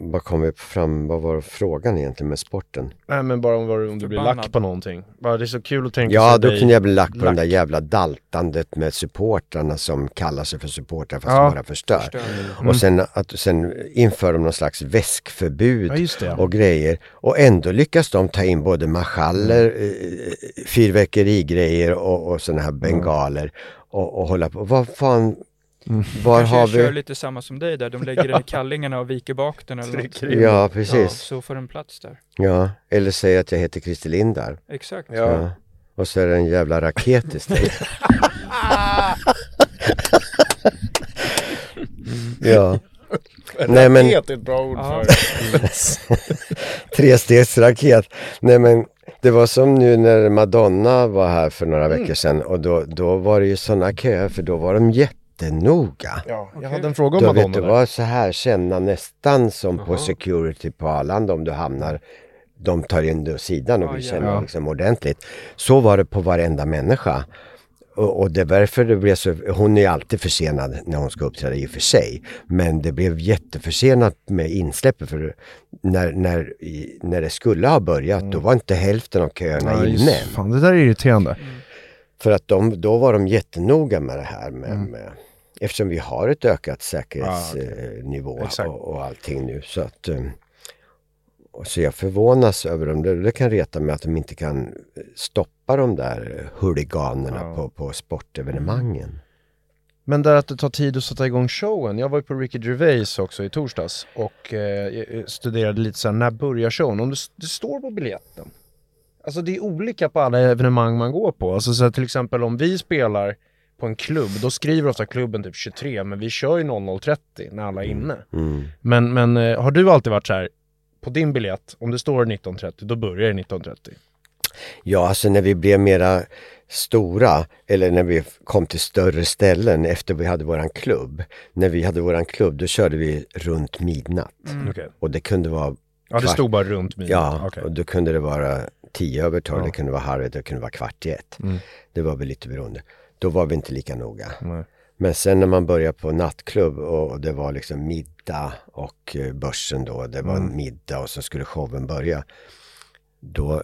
vad kom vi fram, vad var frågan egentligen med sporten? Nej men bara om, om du blir lack på någonting. Bara det är så kul att tänka Ja, då kunde jag bli lack på det lack. där jävla daltandet med supportrarna som kallar sig för supportrar fast Ja. de bara förstör. Förstör. Och sen, att, sen inför de någon slags väskförbud Ja just det. och grejer. Och ändå lyckas de ta in både marschaller, eh, fyrverkerigrejer och, och sådana här bengaler. Och, och hålla på. Vad fan, var Kanske har jag kör vi? lite samma som dig där, de lägger den i <laughs> kallingarna och viker bak den eller något. Ja, Ja, precis. så får den plats där. Ja, eller säg att jag heter Christer Lindar. Exakt. Ja. Ja. Och så är det en jävla raket istället. <laughs> ja. Nej men Raket är ett bra ord Ja. för <laughs> trestegsraket. Nej men det var som nu när Madonna var här för några veckor sedan och då, då var det ju sådana köer för då var de jättenoga. Ja, jag hade en fråga om Då vet Madonna du där. vad, så här känna nästan som på Jaha. security på Arlanda om du hamnar de tar in dig åt sidan och ja. känna Ja. liksom ordentligt. Så var det på varenda människa. Och, och det är därför det blev så, hon är alltid försenad när hon ska uppträda i och för sig. Men det blev jätteförsenat med insläppet för när, när, när det skulle ha börjat då var inte hälften av köerna Mm. Just- inne. Fan, det där är irriterande. För att de, då var de jättenoga med det här med, Mm. med eftersom vi har ett ökat säkerhetsnivå Exakt. och, och allting nu. Så att eh, och så jag förvånas över dem. Det, det kan reta mig att de inte kan stoppa de där huliganerna Ja. på, på sportevenemangen. Men där att det tar tid att sätta igång showen. Jag var ju på Ricky Gervais också i torsdags och eh, studerade lite så här, när börjar showen? Om det, det står på biljetten. Alltså det är olika på alla evenemang man går på. Alltså så här, till exempel om vi spelar på en klubb, då skriver ofta klubben typ 23, men vi kör ju 00.30 när alla är inne. Mm. Men, men eh, har du alltid varit så här, på din biljett, om det står 19.30, då börjar det 19.30? Ja, alltså när vi blev mera stora eller när vi kom till större ställen efter vi hade våran klubb. När vi hade våran klubb då körde vi runt midnatt. Okej. Och det kunde vara Ja, det stod bara runt mig. Ja, Okej. och då kunde det vara tio över tolv, Ja. det kunde vara halv ett, det kunde vara kvart i ett. Mm. Det var väl lite beroende. Då var vi inte lika noga. Nej. Men sen när man började på nattklubb och det var liksom middag och eh, börsen då, det var Mm. en middag och så skulle showen börja. Då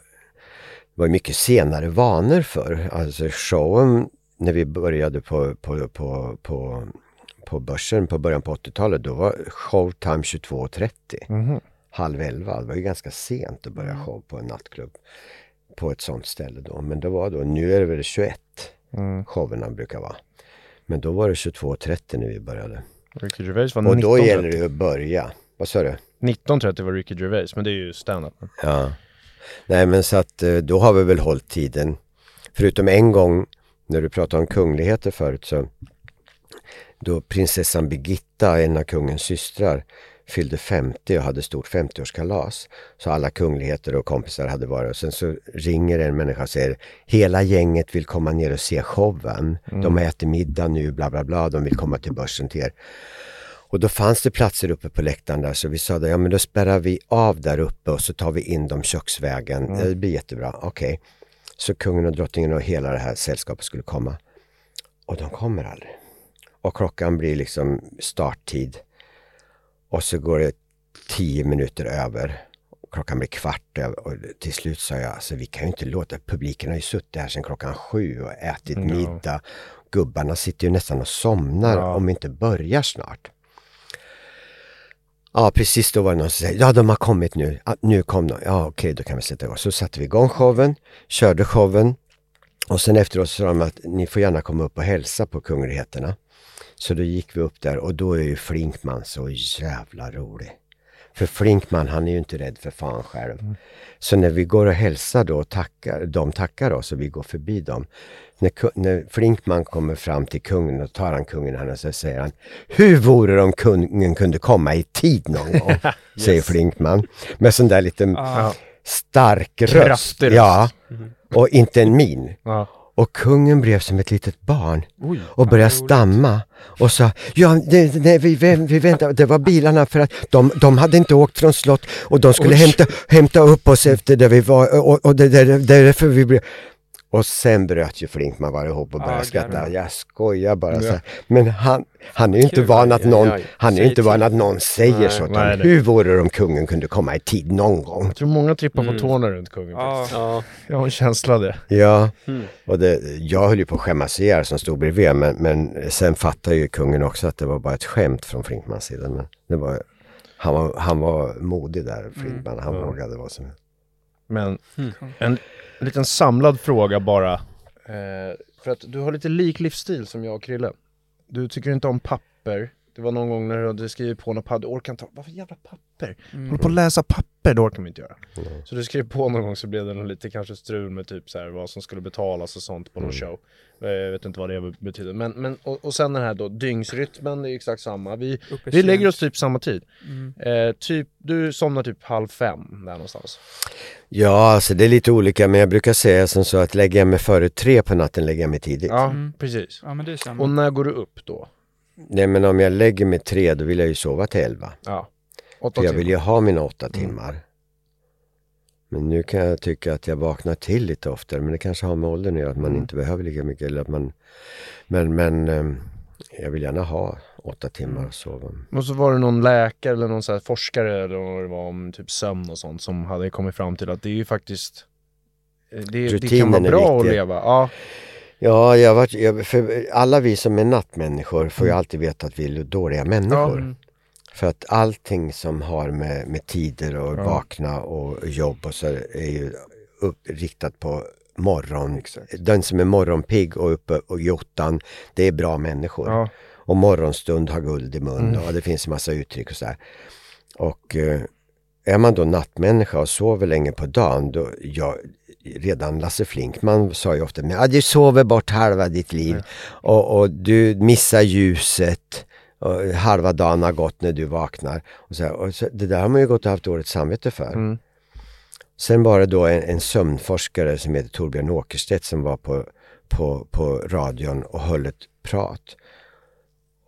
var det mycket senare vanor för. Alltså showen när vi började på, på, på, på, på börsen på början på 80-talet, då var showtime 22.30 Mhm. Halv elva. Det var ju ganska sent att börja show på en nattklubb. På ett sånt ställe då. Men det var då, nu är det väl 21 Mm. showerna brukar vara. Men då var det 22.30 när vi började. Ricky Gervais var Och då 19.30. gäller det att börja. Vad sa du? 19.30 var Ricky Gervais, men det är ju stand-up. Ja. Nej men så att eh, då har vi väl hållit tiden. Förutom en gång när du pratade om kungligheter förut så då prinsessan Birgitta, en av kungens systrar, fyllde 50 och hade stort 50-årskalas. Så alla kungligheter och kompisar hade varit och sen så ringer en människa och säger Hela gänget vill komma ner och se showen. De har ätit middag nu, bla bla bla, de vill komma till börsen till er. Och då fanns det platser uppe på läktaren där så vi sa det, ja men då spärrar vi av där uppe och så tar vi in dem köksvägen. Ja, Det blir jättebra, okej. Så kungen och drottningen och hela det här sällskapet skulle komma. Och de kommer aldrig. Och klockan blir liksom starttid. Och så går det tio minuter över. Klockan blir kvart över och till slut sa jag, alltså vi kan ju inte låta, publiken har ju suttit här sedan klockan sju och ätit middag. Gubbarna sitter ju nästan och somnar om vi inte börjar snart. Ja, precis då var det någon som sa, ja de har kommit nu, ja, nu kom de, ja okej då kan vi sätta igång. Så satte vi igång showen, körde showen och sen efteråt sa de att ni får gärna komma upp och hälsa på kungligheterna. Så då gick vi upp där och då är ju Flinkman så jävla rolig. För Flinkman han är ju inte rädd för fan själv. Så när vi går och hälsar då och tackar, de tackar oss och vi går förbi dem. När, när Flinkman kommer fram till kungen och tar han kungen i handen så säger han Hur vore det om kungen kunde komma i tid någon gång? <laughs> Säger Flinkman. Med sån där liten stark röst. Kraftig röst. Ja, och inte en min. Ja. Och kungen blev som ett litet barn och började stamma och sa Ja, det, det, vi, vi, väntar, det var bilarna för att de, de hade inte åkt från slott och de skulle hämta, hämta upp oss efter där vi var och, och det, det, det, det är därför vi blev och sen bröt ju Flinkman bara ihop och började Ja, skratta. Jag skojar bara så här. Men han, han är ju inte Kul. van att någon, han är inte van att någon säger Nej. så. Nej, Utan, nej. hur vore det om kungen kunde komma i tid någon gång? Jag tror många trippar Mm. på tårna runt kungen. Ja, Ja, Jag har en känsla av det. Ja, Mm. och det, jag höll ju på att skämmas ihjäl som stod bredvid men, men sen fattade ju kungen också att det var bara ett skämt från Flinkmans sida. Men det var, han, var, han var modig där, Flinkman. Han Ja. vågade vad som helst. Men Mm en liten samlad fråga bara. Eh, för att du har lite lik livsstil som jag och Krille. Du tycker inte om papper. Det var någon gång när du hade skrivit på något papper, du orkar inte, varför jävla papper? Håller på att läsa papper, det orkar man inte göra. Så du skrev på någon gång så blev det nog lite kanske strul med typ så här vad som skulle betalas och sånt på någon show. Eh, Jag vet inte vad det betyder. Men, men och, och sen den här då, dygnsrytmen, det är exakt samma. Vi, vi lägger oss typ samma tid. Mm. Eh, typ, du somnar typ halv fem där någonstans. Ja, alltså det är lite olika men jag brukar säga som så att lägger jag mig före tre på natten lägger jag mig tidigt. Ja, Mm. precis. Ja men det är samma. Och när går du upp då? Nej men om jag lägger mig tre då vill jag ju sova till elva. Ja. Åtta För jag timmar. vill ju ha mina åtta timmar. Men nu kan jag tycka att jag vaknar till lite oftare. Men det kanske har med åldern att göra, att man inte behöver lika mycket. Eller att man, men men ehm, jag vill gärna ha åtta timmar att sova. Och så var det någon läkare eller någon så här forskare eller vad det var om typ sömn och sånt som hade kommit fram till att det är ju faktiskt eh, det, det kan vara bra att leva. Ja, Ja, jag var, jag, för alla vi som är nattmänniskor får ju alltid veta att vi är dåliga människor. Mm. För att allting som har med, med tider och Ja. vakna och jobb och så är ju upp, riktat på morgon. Den som är morgonpigg och uppe och i ottan, det är bra människor. ja. Och morgonstund har guld i mun Mm. och det finns en massa uttryck och så här. Och eh, är man då nattmänniska och sover länge på dagen, då, ja, redan Lasse Flinkman sa ju ofta, men ja, du sover bort halva ditt liv och, och du missar ljuset. Och halva dagen har gått när du vaknar. Och så och så, det där har man ju gått och haft dåligt samvete för. Mm. Sen var det då en, en sömnforskare som heter Torbjörn Åkerstedt som var på, på, på radion och höll ett prat.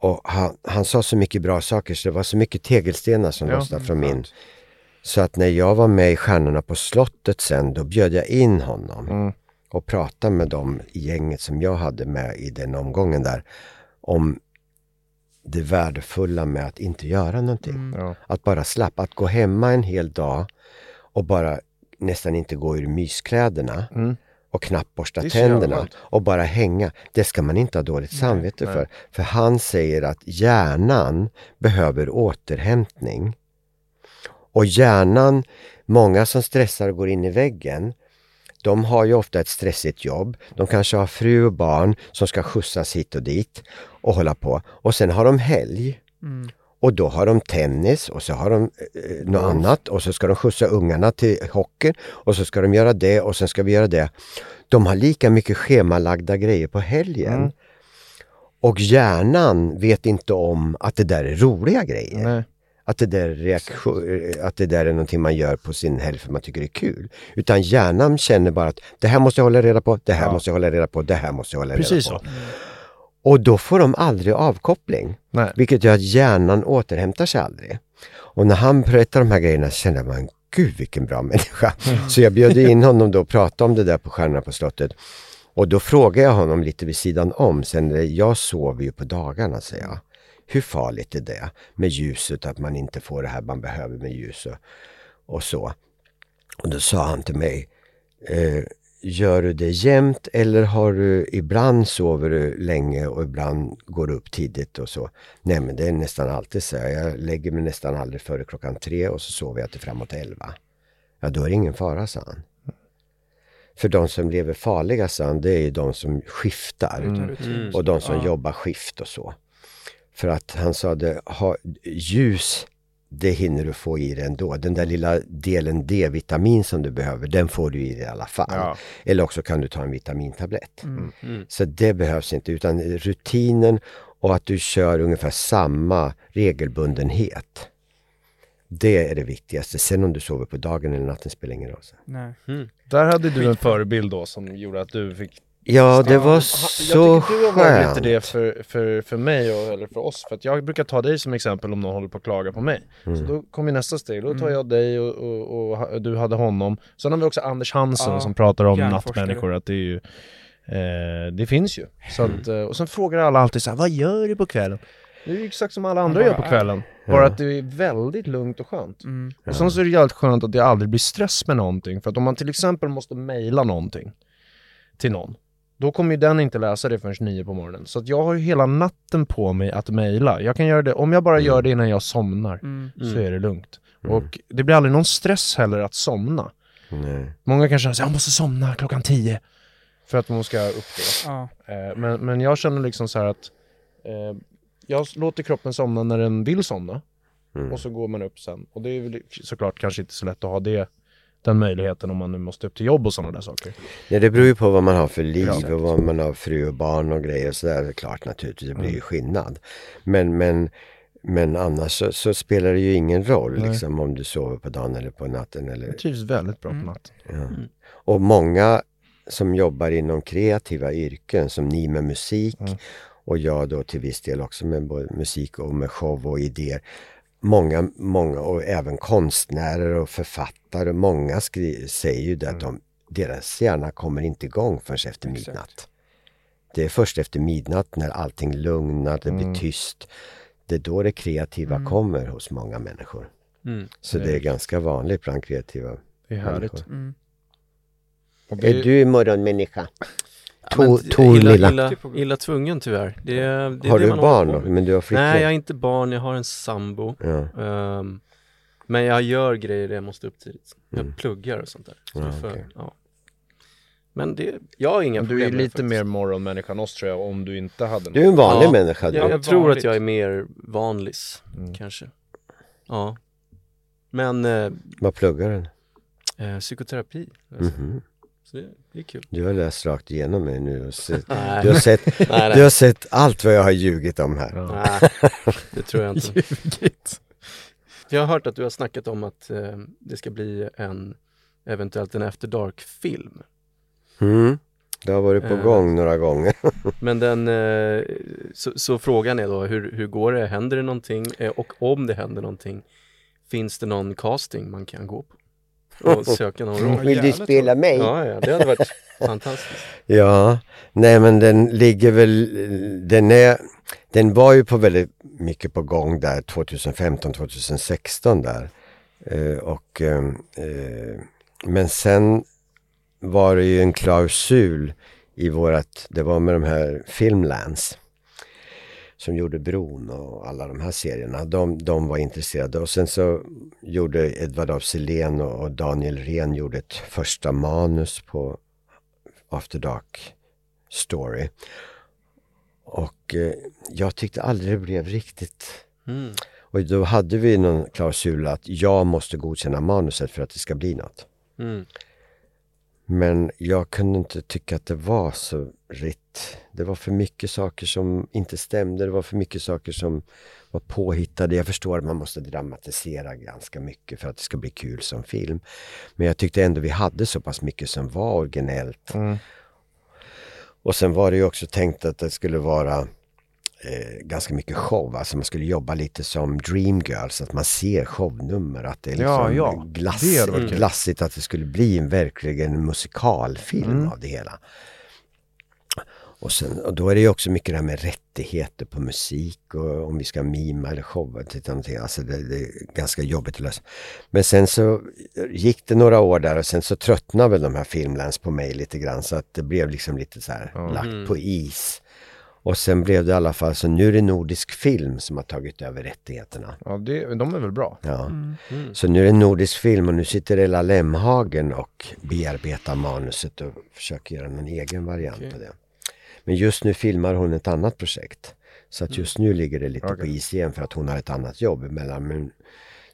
Och han, han sa så mycket bra saker så det var så mycket tegelstenar som Ja, lossnade från min. Så att när jag var med i Stjärnorna på slottet sen, då bjöd jag in honom Mm. och pratade med dem i gänget som jag hade med i den omgången där om det värdefulla med att inte göra någonting. Ja. Att bara slappa, att gå hemma en hel dag och bara nästan inte gå ur myskläderna Mm. och knappt borsta tänderna och bara hänga. Det ska man inte ha dåligt samvete nej. för. För han säger att hjärnan behöver återhämtning. Och hjärnan, många som stressar och går in i väggen, de har ju ofta ett stressigt jobb. De kanske har fru och barn som ska skjutsas hit och dit och hålla på. Och sen har de helg. Mm. Och då har de tennis och så har de eh, något annat och så ska de skjutsa ungarna till hockey och så ska de göra det och sen ska vi göra det. De har lika mycket schemalagda grejer på helgen. Mm. Och hjärnan vet inte om att det där är roliga grejer. Nej. Att det, där är reaktion, att det där är någonting man gör på sin helg för man tycker det är kul. Utan hjärnan känner bara att det här måste jag hålla reda på, det här Ja. måste jag hålla reda på, det här måste jag hålla Precis reda så. på. Och då får de aldrig avkoppling. Nej. Vilket gör att hjärnan återhämtar sig aldrig. Och när han berättar de här grejerna så kände man, gud vilken bra människa. Så jag bjöd in honom då och pratade om det där på Stjärnorna på slottet. Och då frågade jag honom lite vid sidan om, sen jag sover ju på dagarna, säger jag. Hur farligt är det med ljuset, att man inte får det här man behöver med ljus och, och så. Och då sa han till mig, eh, gör du det jämt eller har du ibland sover du länge och ibland går du upp tidigt och så? Nej men det är nästan alltid så. Jag lägger mig nästan aldrig före klockan tre och så sover jag till framåt elva. Ja då är det ingen fara, sa han. För de som lever farliga, sa han, det är ju de som skiftar. Mm. Och de som Ja. jobbar skift och så. För att han sa det, ha, ljus, det hinner du få i dig ändå. Den där lilla delen D-vitamin som du behöver, den får du i dig i alla fall. Ja. Eller också kan du ta en vitamintablett. Mm. Så det behövs inte, utan rutinen och att du kör ungefär samma regelbundenhet. Det är det viktigaste. Sen om du sover på dagen eller natten spelar ingen roll. Nej. Där hade du en förebild då som gjorde att du fick Ja, det var Jag så tycker du har varit skönt. lite det för, för, för mig och, eller för oss, för att jag brukar ta dig som exempel om någon håller på att klaga på mig. Mm. Så då kommer nästa steg, då tar jag dig och, och, och, du hade honom. Sen har vi också Anders Hansen Ja, som pratar om nattmänniskor, att det är ju eh, Det finns ju. Så Mm. att, eh, och sen frågar alla alltid så här, vad gör du på kvällen? Det är ju exakt som alla andra bara gör på kvällen. Bara att det är väldigt lugnt och skönt. Mm. Och sen så är det jävligt skönt att det aldrig blir stress med någonting. För att om man till exempel måste mejla någonting till någon, då kommer ju den inte läsa det förrän nio på morgonen. Så att jag har ju hela natten på mig att mejla. Jag kan göra det, om jag bara gör det innan jag somnar, Mm. så är det lugnt. Och det blir aldrig någon stress heller att somna. Nej. Många kanske säger jag måste somna klockan tio. För att man ska upp då. Ja. Eh, Men, men jag känner liksom så här att eh, jag låter kroppen somna när den vill somna. Mm. Och så går man upp sen. Och det är väl såklart kanske inte så lätt att ha det, den möjligheten om man nu måste upp till jobb och sådana där saker. Nej, det beror ju på vad man har för liv Ja. och vad man har fru och barn och grejer och sådär. Det är klart naturligtvis, det blir Mm. ju skillnad. Men, men, men annars så, så spelar det ju ingen roll liksom, om du sover på dagen eller på natten. Eller, Jag trivs väldigt bra på natten. ja. Och många som jobbar inom kreativa yrken som ni med musik Mm. och jag då till viss del också med både musik och med show och idéer. Många, många och även konstnärer och författare, många skri- säger ju det att de, deras hjärna kommer inte igång förrän efter Exakt. midnatt. Det är först efter midnatt när allting lugnar, det blir Mm. tyst. Det är då det kreativa kommer hos många människor. Mm. Så det är ganska vanligt bland kreativa Det är härligt. människor. Mm. Och det Är du morgonmänniska? Tor illa, lilla. illa, illa tvungen tyvärr. Det, är- det är Har det du man barn då? Men du har flickvän? Nej, jag är inte barn, jag har en sambo. Ja. Ehm, men jag gör grejer där jag måste upp tidigt. Jag Mm. pluggar och sånt där. Så Ja, för, okej. ja. Men det, jag har inga problem du är lite faktiskt. mer morgonmänniska än oss tror jag, om du inte hade Du är en vanlig Ja. människa du. Jag, Ja, jag tror vanligt. att jag är mer vanlis, Mm. kanske. Ja. Men eh, Vad pluggar du? eh, psykoterapi, alltså. Mhm. Så det, det är kul. Du har läst rakt igenom mig nu och sett, <laughs> Nej. du, har sett, <laughs> Nej, nej. du har sett allt vad jag har ljugit om här. <laughs> Nej, det tror jag inte. Ljugit. Jag har hört att du har snackat om att eh, det ska bli en, eventuellt en After Dark-film. Mm. Det har varit på Eh. gång några gånger. Men den, eh, så, så frågan är då, hur, hur går det? Händer det någonting? Eh, och om det händer någonting, finns det någon casting man kan gå på? Och söka någon roll? Vill du spela mig? Ja, ja, det hade varit fantastiskt. Ja, nej men den ligger väl, den är, den var ju på väldigt mycket på gång där 2015, 2016 där. Eh, och, eh, eh, men sen var det ju en klausul i vårat, det var med de här Filmlands som gjorde Bron och alla de här serierna. De, de var intresserade och sen så gjorde Edvard af Sillén och, Daniel Rehn gjorde ett första manus på After Dark Story. Och eh, jag tyckte aldrig det blev riktigt Mm. Och då hade vi någon klausul att jag måste godkänna manuset för att det ska bli något. Mm. Men jag kunde inte tycka att det var så rätt. Det var för mycket saker som inte stämde. Det var för mycket saker som var påhittade. Jag förstår att man måste dramatisera ganska mycket för att det ska bli kul som film. Men jag tyckte ändå vi hade så pass mycket som var originellt. Och sen var det ju också tänkt att det skulle vara eh, ganska mycket show. Alltså man skulle jobba lite som Dreamgirls, att man ser shownummer. Att det är Ja, liksom ja. glass, Det glassigt, att det skulle bli en verkligen en musikalfilm Mm. av det hela. Och, sen, och då är det ju också mycket det här med rättigheter på musik och om vi ska mima eller showa. Alltså det, det är ganska jobbigt att lösa. Men sen så gick det några år där och sen så tröttnade väl de här Filmlands på mig lite grann så att det blev liksom lite så här lagt på is. Och sen blev det i alla fall så nu är det Nordisk Film som har tagit över rättigheterna. Ja, det, de är väl bra? Ja. Så nu är det Nordisk Film och nu sitter Ella Lemhagen och bearbetar manuset och försöker göra någon egen variant på det. Men just nu filmar hon ett annat projekt. Så att just nu ligger det lite på is igen för att hon har ett annat jobb emellan. Men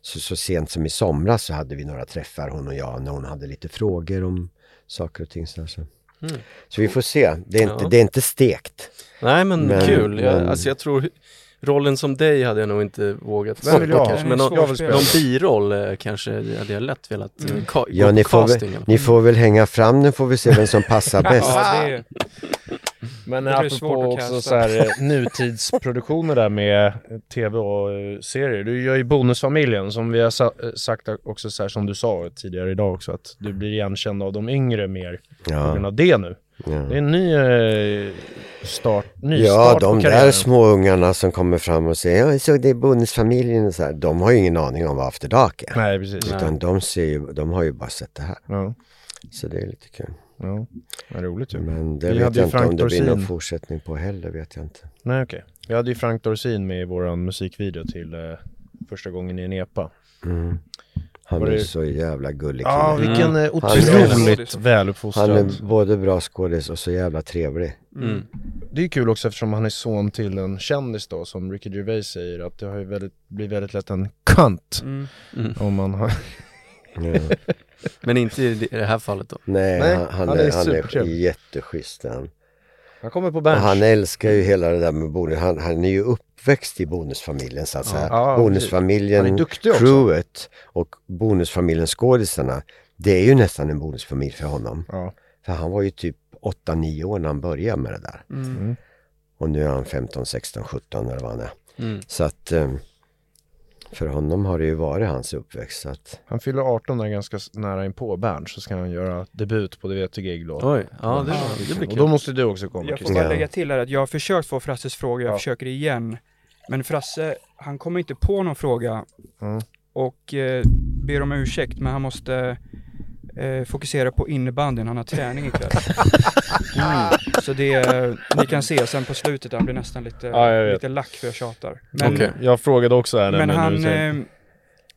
så, så sent som i somras så hade vi några träffar hon och jag när hon hade lite frågor om saker och ting. Så, här, så. vi får se. Det är inte, Ja. det är inte stekt. Nej men, Men- kul, jag, men- alltså jag tror rollen som dig hade jag nog inte vågat Vem vill jag kanske, Den men någon, någon biroll eh, kanske hade jag lätt velat mm. Ja, ni får, casting. väl, ni får väl hänga fram nu får vi se vem som passar <laughs> bäst. Ja, det är, Men Det apropå också så här, eh, nutidsproduktioner där med eh, tv och eh, serier. Du gör ju Bonusfamiljen som vi har sa- sagt också så här som du sa tidigare idag också att du blir igenkänd av de yngre mer på grund Ja, av det nu. ja. Det är en ny eh, start, ny Ja, start de på där små ungarna som kommer fram och säger ja, jag såg det i bonusfamiljen och så här. De har ju ingen aning om vad After Dark är. Nej, precis. Utan de, ser ju, de har ju bara sett det här. Ja, Så det är lite kul. Ja. Vad roligt ju. Men det Vi vet jag inte Frank om det blir någon fortsättning på heller, vet jag inte. Nej, okej. Vi hade ju Frank Dorsin med i våran musikvideo till eh, första gången i en epa. Mm. Han Var är det- så jävla gullig Ja, kille. vilken eh, Han är- otroligt Han väluppfostrad. är både bra skådis och så jävla trevlig. Mm. Det är kul också eftersom han är son till en kändis då som Ricky Gervais säger att det har ju väldigt, blir väldigt lätt en kant mm. om man har... Men inte i det- här fallet då. Nej, Nej, han, han, han är är, han är jätteschysst han. Han kommer på Berns. han älskar ju hela det där med bonus. Han, han är ju uppväxt i bonusfamiljen så att säga. Ja, bonusfamiljen, crewet och bonusfamiljen skådisarna. Det är ju nästan en bonusfamilj för honom. Ja. För han var ju typ 8-9 år när han började med det där. Mm. Och nu är han 15, 16, 17 eller vad han är. Mm. Så att eh, för honom har det ju varit hans uppväxt. Att, Han fyller 18 där ganska nära in på Berns så ska han göra debut på Det vet du gig då. Oj, ja det, det blir Och kul. då måste du också komma Jag får bara lägga till här att jag har försökt få Frasses fråga, jag Ja. försöker igen. Men Frasse, han kommer inte på någon fråga Mm. och eh, ber om ursäkt, men han måste eh, fokusera på innebandyn, han har träning ikväll. <laughs> Mm. Så det, ni kan se sen på slutet, han blir nästan lite, Ja, jag vet. lite lack för jag tjatar. Men, Okej. Jag frågade också här men han, eh,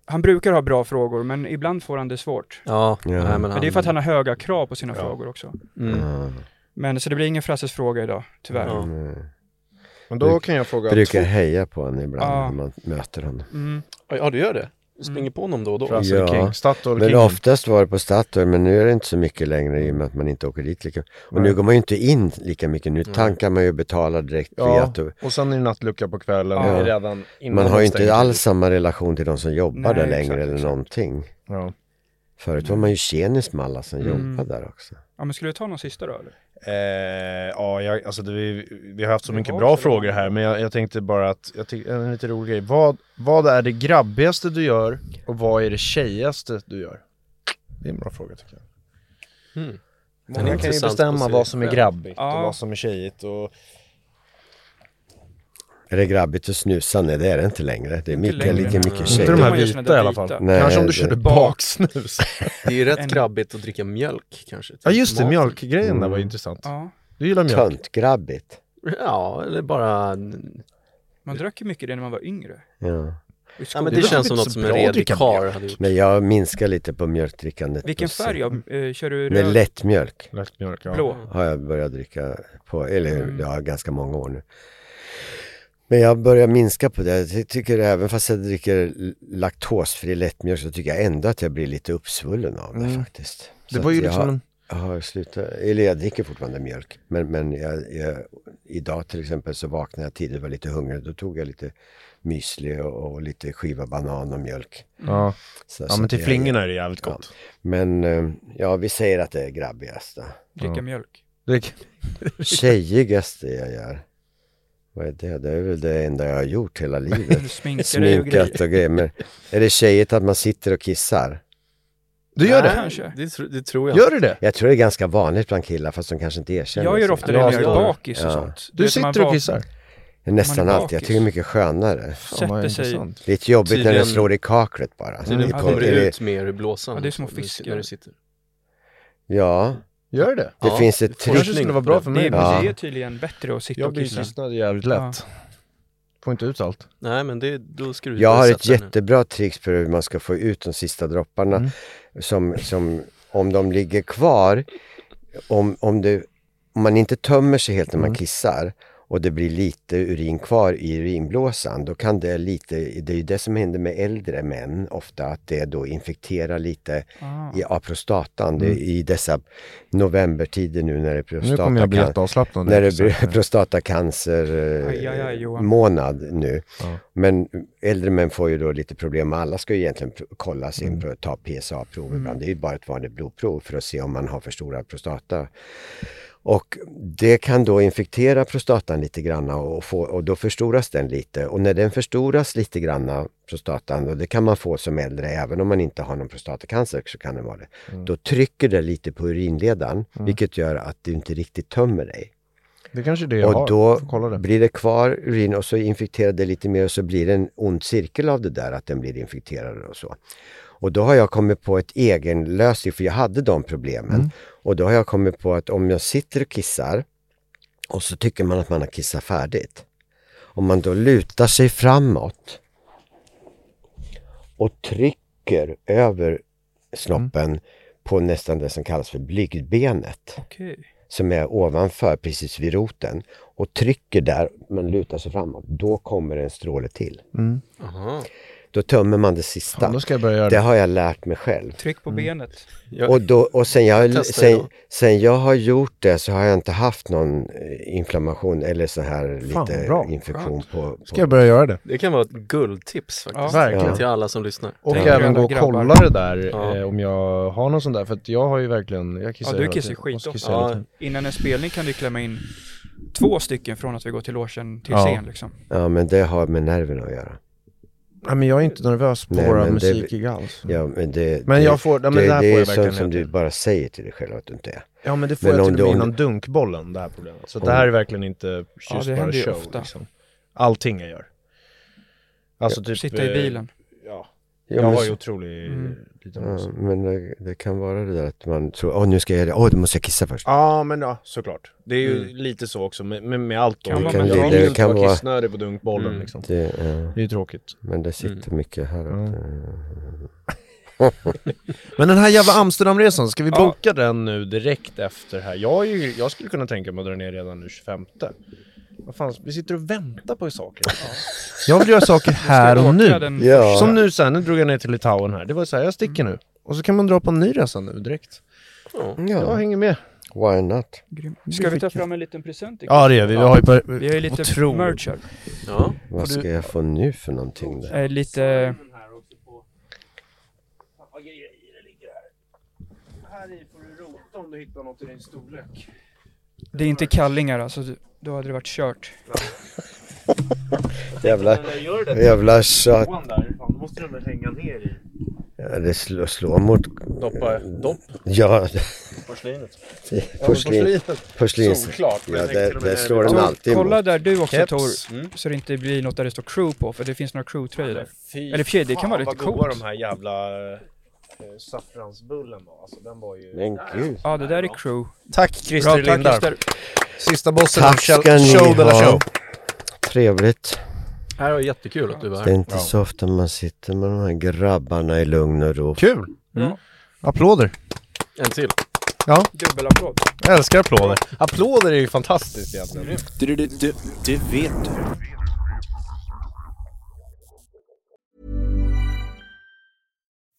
han brukar ha bra frågor, men ibland får han det svårt. Ja, Ja. Nej, men, Men det är för att han har höga krav på sina Ja. frågor också. Mm. ja, Men så det blir ingen Frasses fråga idag, tyvärr. Ja. Men då kan jag fråga brukar två- heja på honom ibland Ja. när man möter honom. Mm. Ja, du gör det? Springer på honom då och då? Frasse Ja. King, Statoil Men King. oftast var det på Statoil men nu är det inte så mycket längre i och med att man inte åker dit lika Och nu går man ju inte in lika mycket. Nu tankar man ju och betalar direkt Ja, via att- och sen är det nattlucka på kvällen Ja. redan innan Man har ju inte alls samma relation till de som jobbar Nej, där längre exakt, eller exakt. någonting. Ja. Förut var man ju tjenis med alla som Mm. jobbade där också. Ja men skulle du ta någon sista då eller? Eh, ja, jag, alltså det, vi, vi har haft så mycket bra frågor här men jag, jag tänkte bara att, jag tyck, en lite rolig grej. Vad, vad är det grabbigaste du gör och vad är det tjejigaste du gör? Det är en bra fråga tycker jag. Mm. Många kan ju bestämma vad som är grabbigt Ja. och vad som är tjejigt och Är det grabbigt att snusa? Nej det är det inte längre. Det är Inte mycket, längre. lika mycket Inte tjejer. inte de här vita i alla fall. Nej, Kanske om du det- körde baksnus. <laughs> Det är ju rätt grabbigt att dricka mjölk kanske. ja just det, mjölkgrejen där var Mm. intressant. Ja. Du gillar mjölk? Töntgrabbigt. Ja, eller bara... Man drack ju mycket det när man var yngre. Ja. Ja men Det det känns som något som en redig karl. Men jag minskar lite på mjölkdrickandet. Vilken färg? sikt. Ja, eh, kör du röd? lättmjölk Lättmjölk, ja. Blå? har jag börjat dricka på, eller Mm. ja, ganska många år nu. Men jag börjar minska på det. Jag tycker även fast jag dricker laktosfri lättmjölk så tycker jag ändå att jag blir lite uppsvullen av det Mm. faktiskt. Det Så var ju liksom har, en... jag har slutat, eller jag dricker fortfarande mjölk. Men, men jag, jag, idag till exempel så vaknade jag tidigt och var lite hungrig. Då tog jag lite müsli och, och lite skiva banan och mjölk. Ja, Så, ja så men till jag- flingorna är det jävligt Ja. gott. Men eh, ja, vi säger att det är grabbigast. Dricka Ja. mjölk. Det, Tjejigaste jag gör. Vad är det? Det är väl det enda jag har gjort hela <laughs> livet. Du. Sminkat och grejer. Men är det tjejigt att man sitter och kissar? du gör Nej. det? Kanske. Det, tro- det tror jag. Gör du det? Jag tror det är ganska vanligt bland killar fast de kanske inte erkänner Jag gör ofta det när jag är bakis och ja. sånt. Du vet, man sitter och kissar? Nästan alltid. Jag tycker det är mycket skönare. Sätter sig-. Det är lite jobbigt när Tydligen- den slår i kaklet bara. Tydligen på- kommer det ut mer ur blåsan. Ja, det är som att när du- fiska. När du sitter. Ja, Gör det? det Ja, finns ett Det trick. skulle vara bra för Det mig. är, Ja. det är tydligen bättre att sitta Jag och blir kissa. kissnödig jävligt lätt. Får inte ut allt. Nej men det, då ska du Jag har ett jättebra trick för hur man ska få ut de sista dropparna. Mm. Som, som om de ligger kvar, om, om, det, om man inte tömmer sig helt när man Mm. kissar och det blir lite urin kvar i urinblåsan, då kan det lite, det är ju det som händer med äldre män ofta, att det då infekterar lite Ah. i, av prostatan. Det, I dessa novembertider nu när det är Mm. Prostatacan- när det blir Så- prostatacancer Aj, aj, aj, eh, nu. Ja. Men äldre män får ju då lite problem. Alla ska ju egentligen kolla sin, Mm. ta PSA-prov ibland. Det är ju bara ett vanligt blodprov för att se om man har för stora prostata. Och det kan då infektera prostatan lite grann och, få, och då förstoras den lite. Och när den förstoras lite grann, prostatan, och det kan man få som äldre även om man inte har någon prostatacancer så kan det vara det. Mm. Då trycker det lite på urinledaren vilket gör att du inte riktigt tömmer dig. Det kanske är det jag Och har. då kolla det. blir det kvar urin och så infekterar det lite mer och så blir det en ond cirkel av det där att den blir infekterad och så. Och då har jag kommit på ett egen lösning för jag hade de problemen. Mm. Och då har jag kommit på att om jag sitter och kissar och så tycker man att man har kissat färdigt. Om man då lutar sig framåt och trycker över snoppen Mm. på nästan det som kallas för blygdbenet Okej. som är ovanför precis vid roten och trycker där, man lutar sig framåt, då kommer en stråle till. Aha. Då tömmer man det sista. Ja, då ska jag börja göra det det. har jag lärt mig själv. Tryck på benet. Jag, Och, då, och sen, jag, sen, sen jag har gjort det så har jag inte haft någon eh, inflammation eller så här Fan, lite bra. infektion på, på Ska jag börja göra det? det kan vara ett guldtips faktiskt. Ja. Verkligen. Till alla som lyssnar. Och Tänk- även gå och kolla det där Ja. eh, om jag har någon sån där. För att jag har ju verkligen, jag kissar Ja, du kissar skit kissa Ja. Innan en spelning kan du klämma in två stycken från att vi går till logen till Ja. scen liksom. Ja men det har med nerverna att göra. Nej men jag är inte nervös på Nej, våra det- musikgig alls. Ja, men det, Men det, jag får, nej, men det, det här det får är jag verkligen sånt som du bara säger till dig själv att du inte är. Ja men det får Men jag om till och du- med om innan dunkbollen, det här problemet. Så det här är verkligen inte Ja, just det bara show ofta. liksom. Allting jag gör. Alltså typ... Sitta i eh, bilen. Ja. Ja, Jag men har ju otrolig Mm. Ja, men det, det kan vara det där att man tror, åh nu ska jag göra det, åh då måste jag kissa först. Ja men ja, såklart. Det är ju lite så också med, med, med allt då. Kan mentalt. vill ju Det inte kan vara kissnödig på dunkbollen Mm. liksom. Det, ja, Det är ju tråkigt. men det sitter mycket här. Ja. Att, <laughs> <laughs> Men den här jävla Amsterdamresan, ska vi Ja. boka den nu direkt efter här? Jag, är ju, jag skulle kunna tänka mig att dra ner redan nu 25 Vad fan, vi sitter och väntar på saker. <laughs> Jag vill göra saker här och nu. Ja. Som nu sen, nu drog jag ner till Litauen här. Det var så här, jag sticker nu. Och så kan man dra på en ny resa nu direkt. Jag ja, hänger med. why not? Ska vi ta fram en liten present? Ja det gör vi, vi har ju på, Vi har ju lite Otroligt. merch här. Ja. Vad ska jag få nu för någonting? Där? Eh, lite... Här i får du rota om du hittar något i din storlek. Det är inte kallingar alltså, då hade det varit kört. <laughs> Jävla, det jävla tjat. fan, då måste den väl hänga ner i. Ja, det slår, slår mot... Doppa, dopp, Ja, porslinet. porslin, porslins... Solklart. Ja, det, det slår den alltid kolla mot. där du också Keps. Tor, Mm. så det inte blir något där det står crew på, för det finns några crew-tröjor där. Fy Eller sig, det kan fan, vara lite vad goda coolt. de här jävla eh, saffransbullen var. Alltså den var ju... Men gud. Ja, det där är crew. Tack Bra, Christer tack Lindar. Christer. Sista bossen Tack av show, ska ni show de la ha. show. Trevligt. Här var jättekul att du var Det är här. inte så ofta man sitter med de här grabbarna i lugn och ro. Kul! Mm. Applåder. En till. Ja, Dubbelapplåd. jag älskar applåder. Applåder är ju fantastiskt egentligen. Du, du, du, du vet du.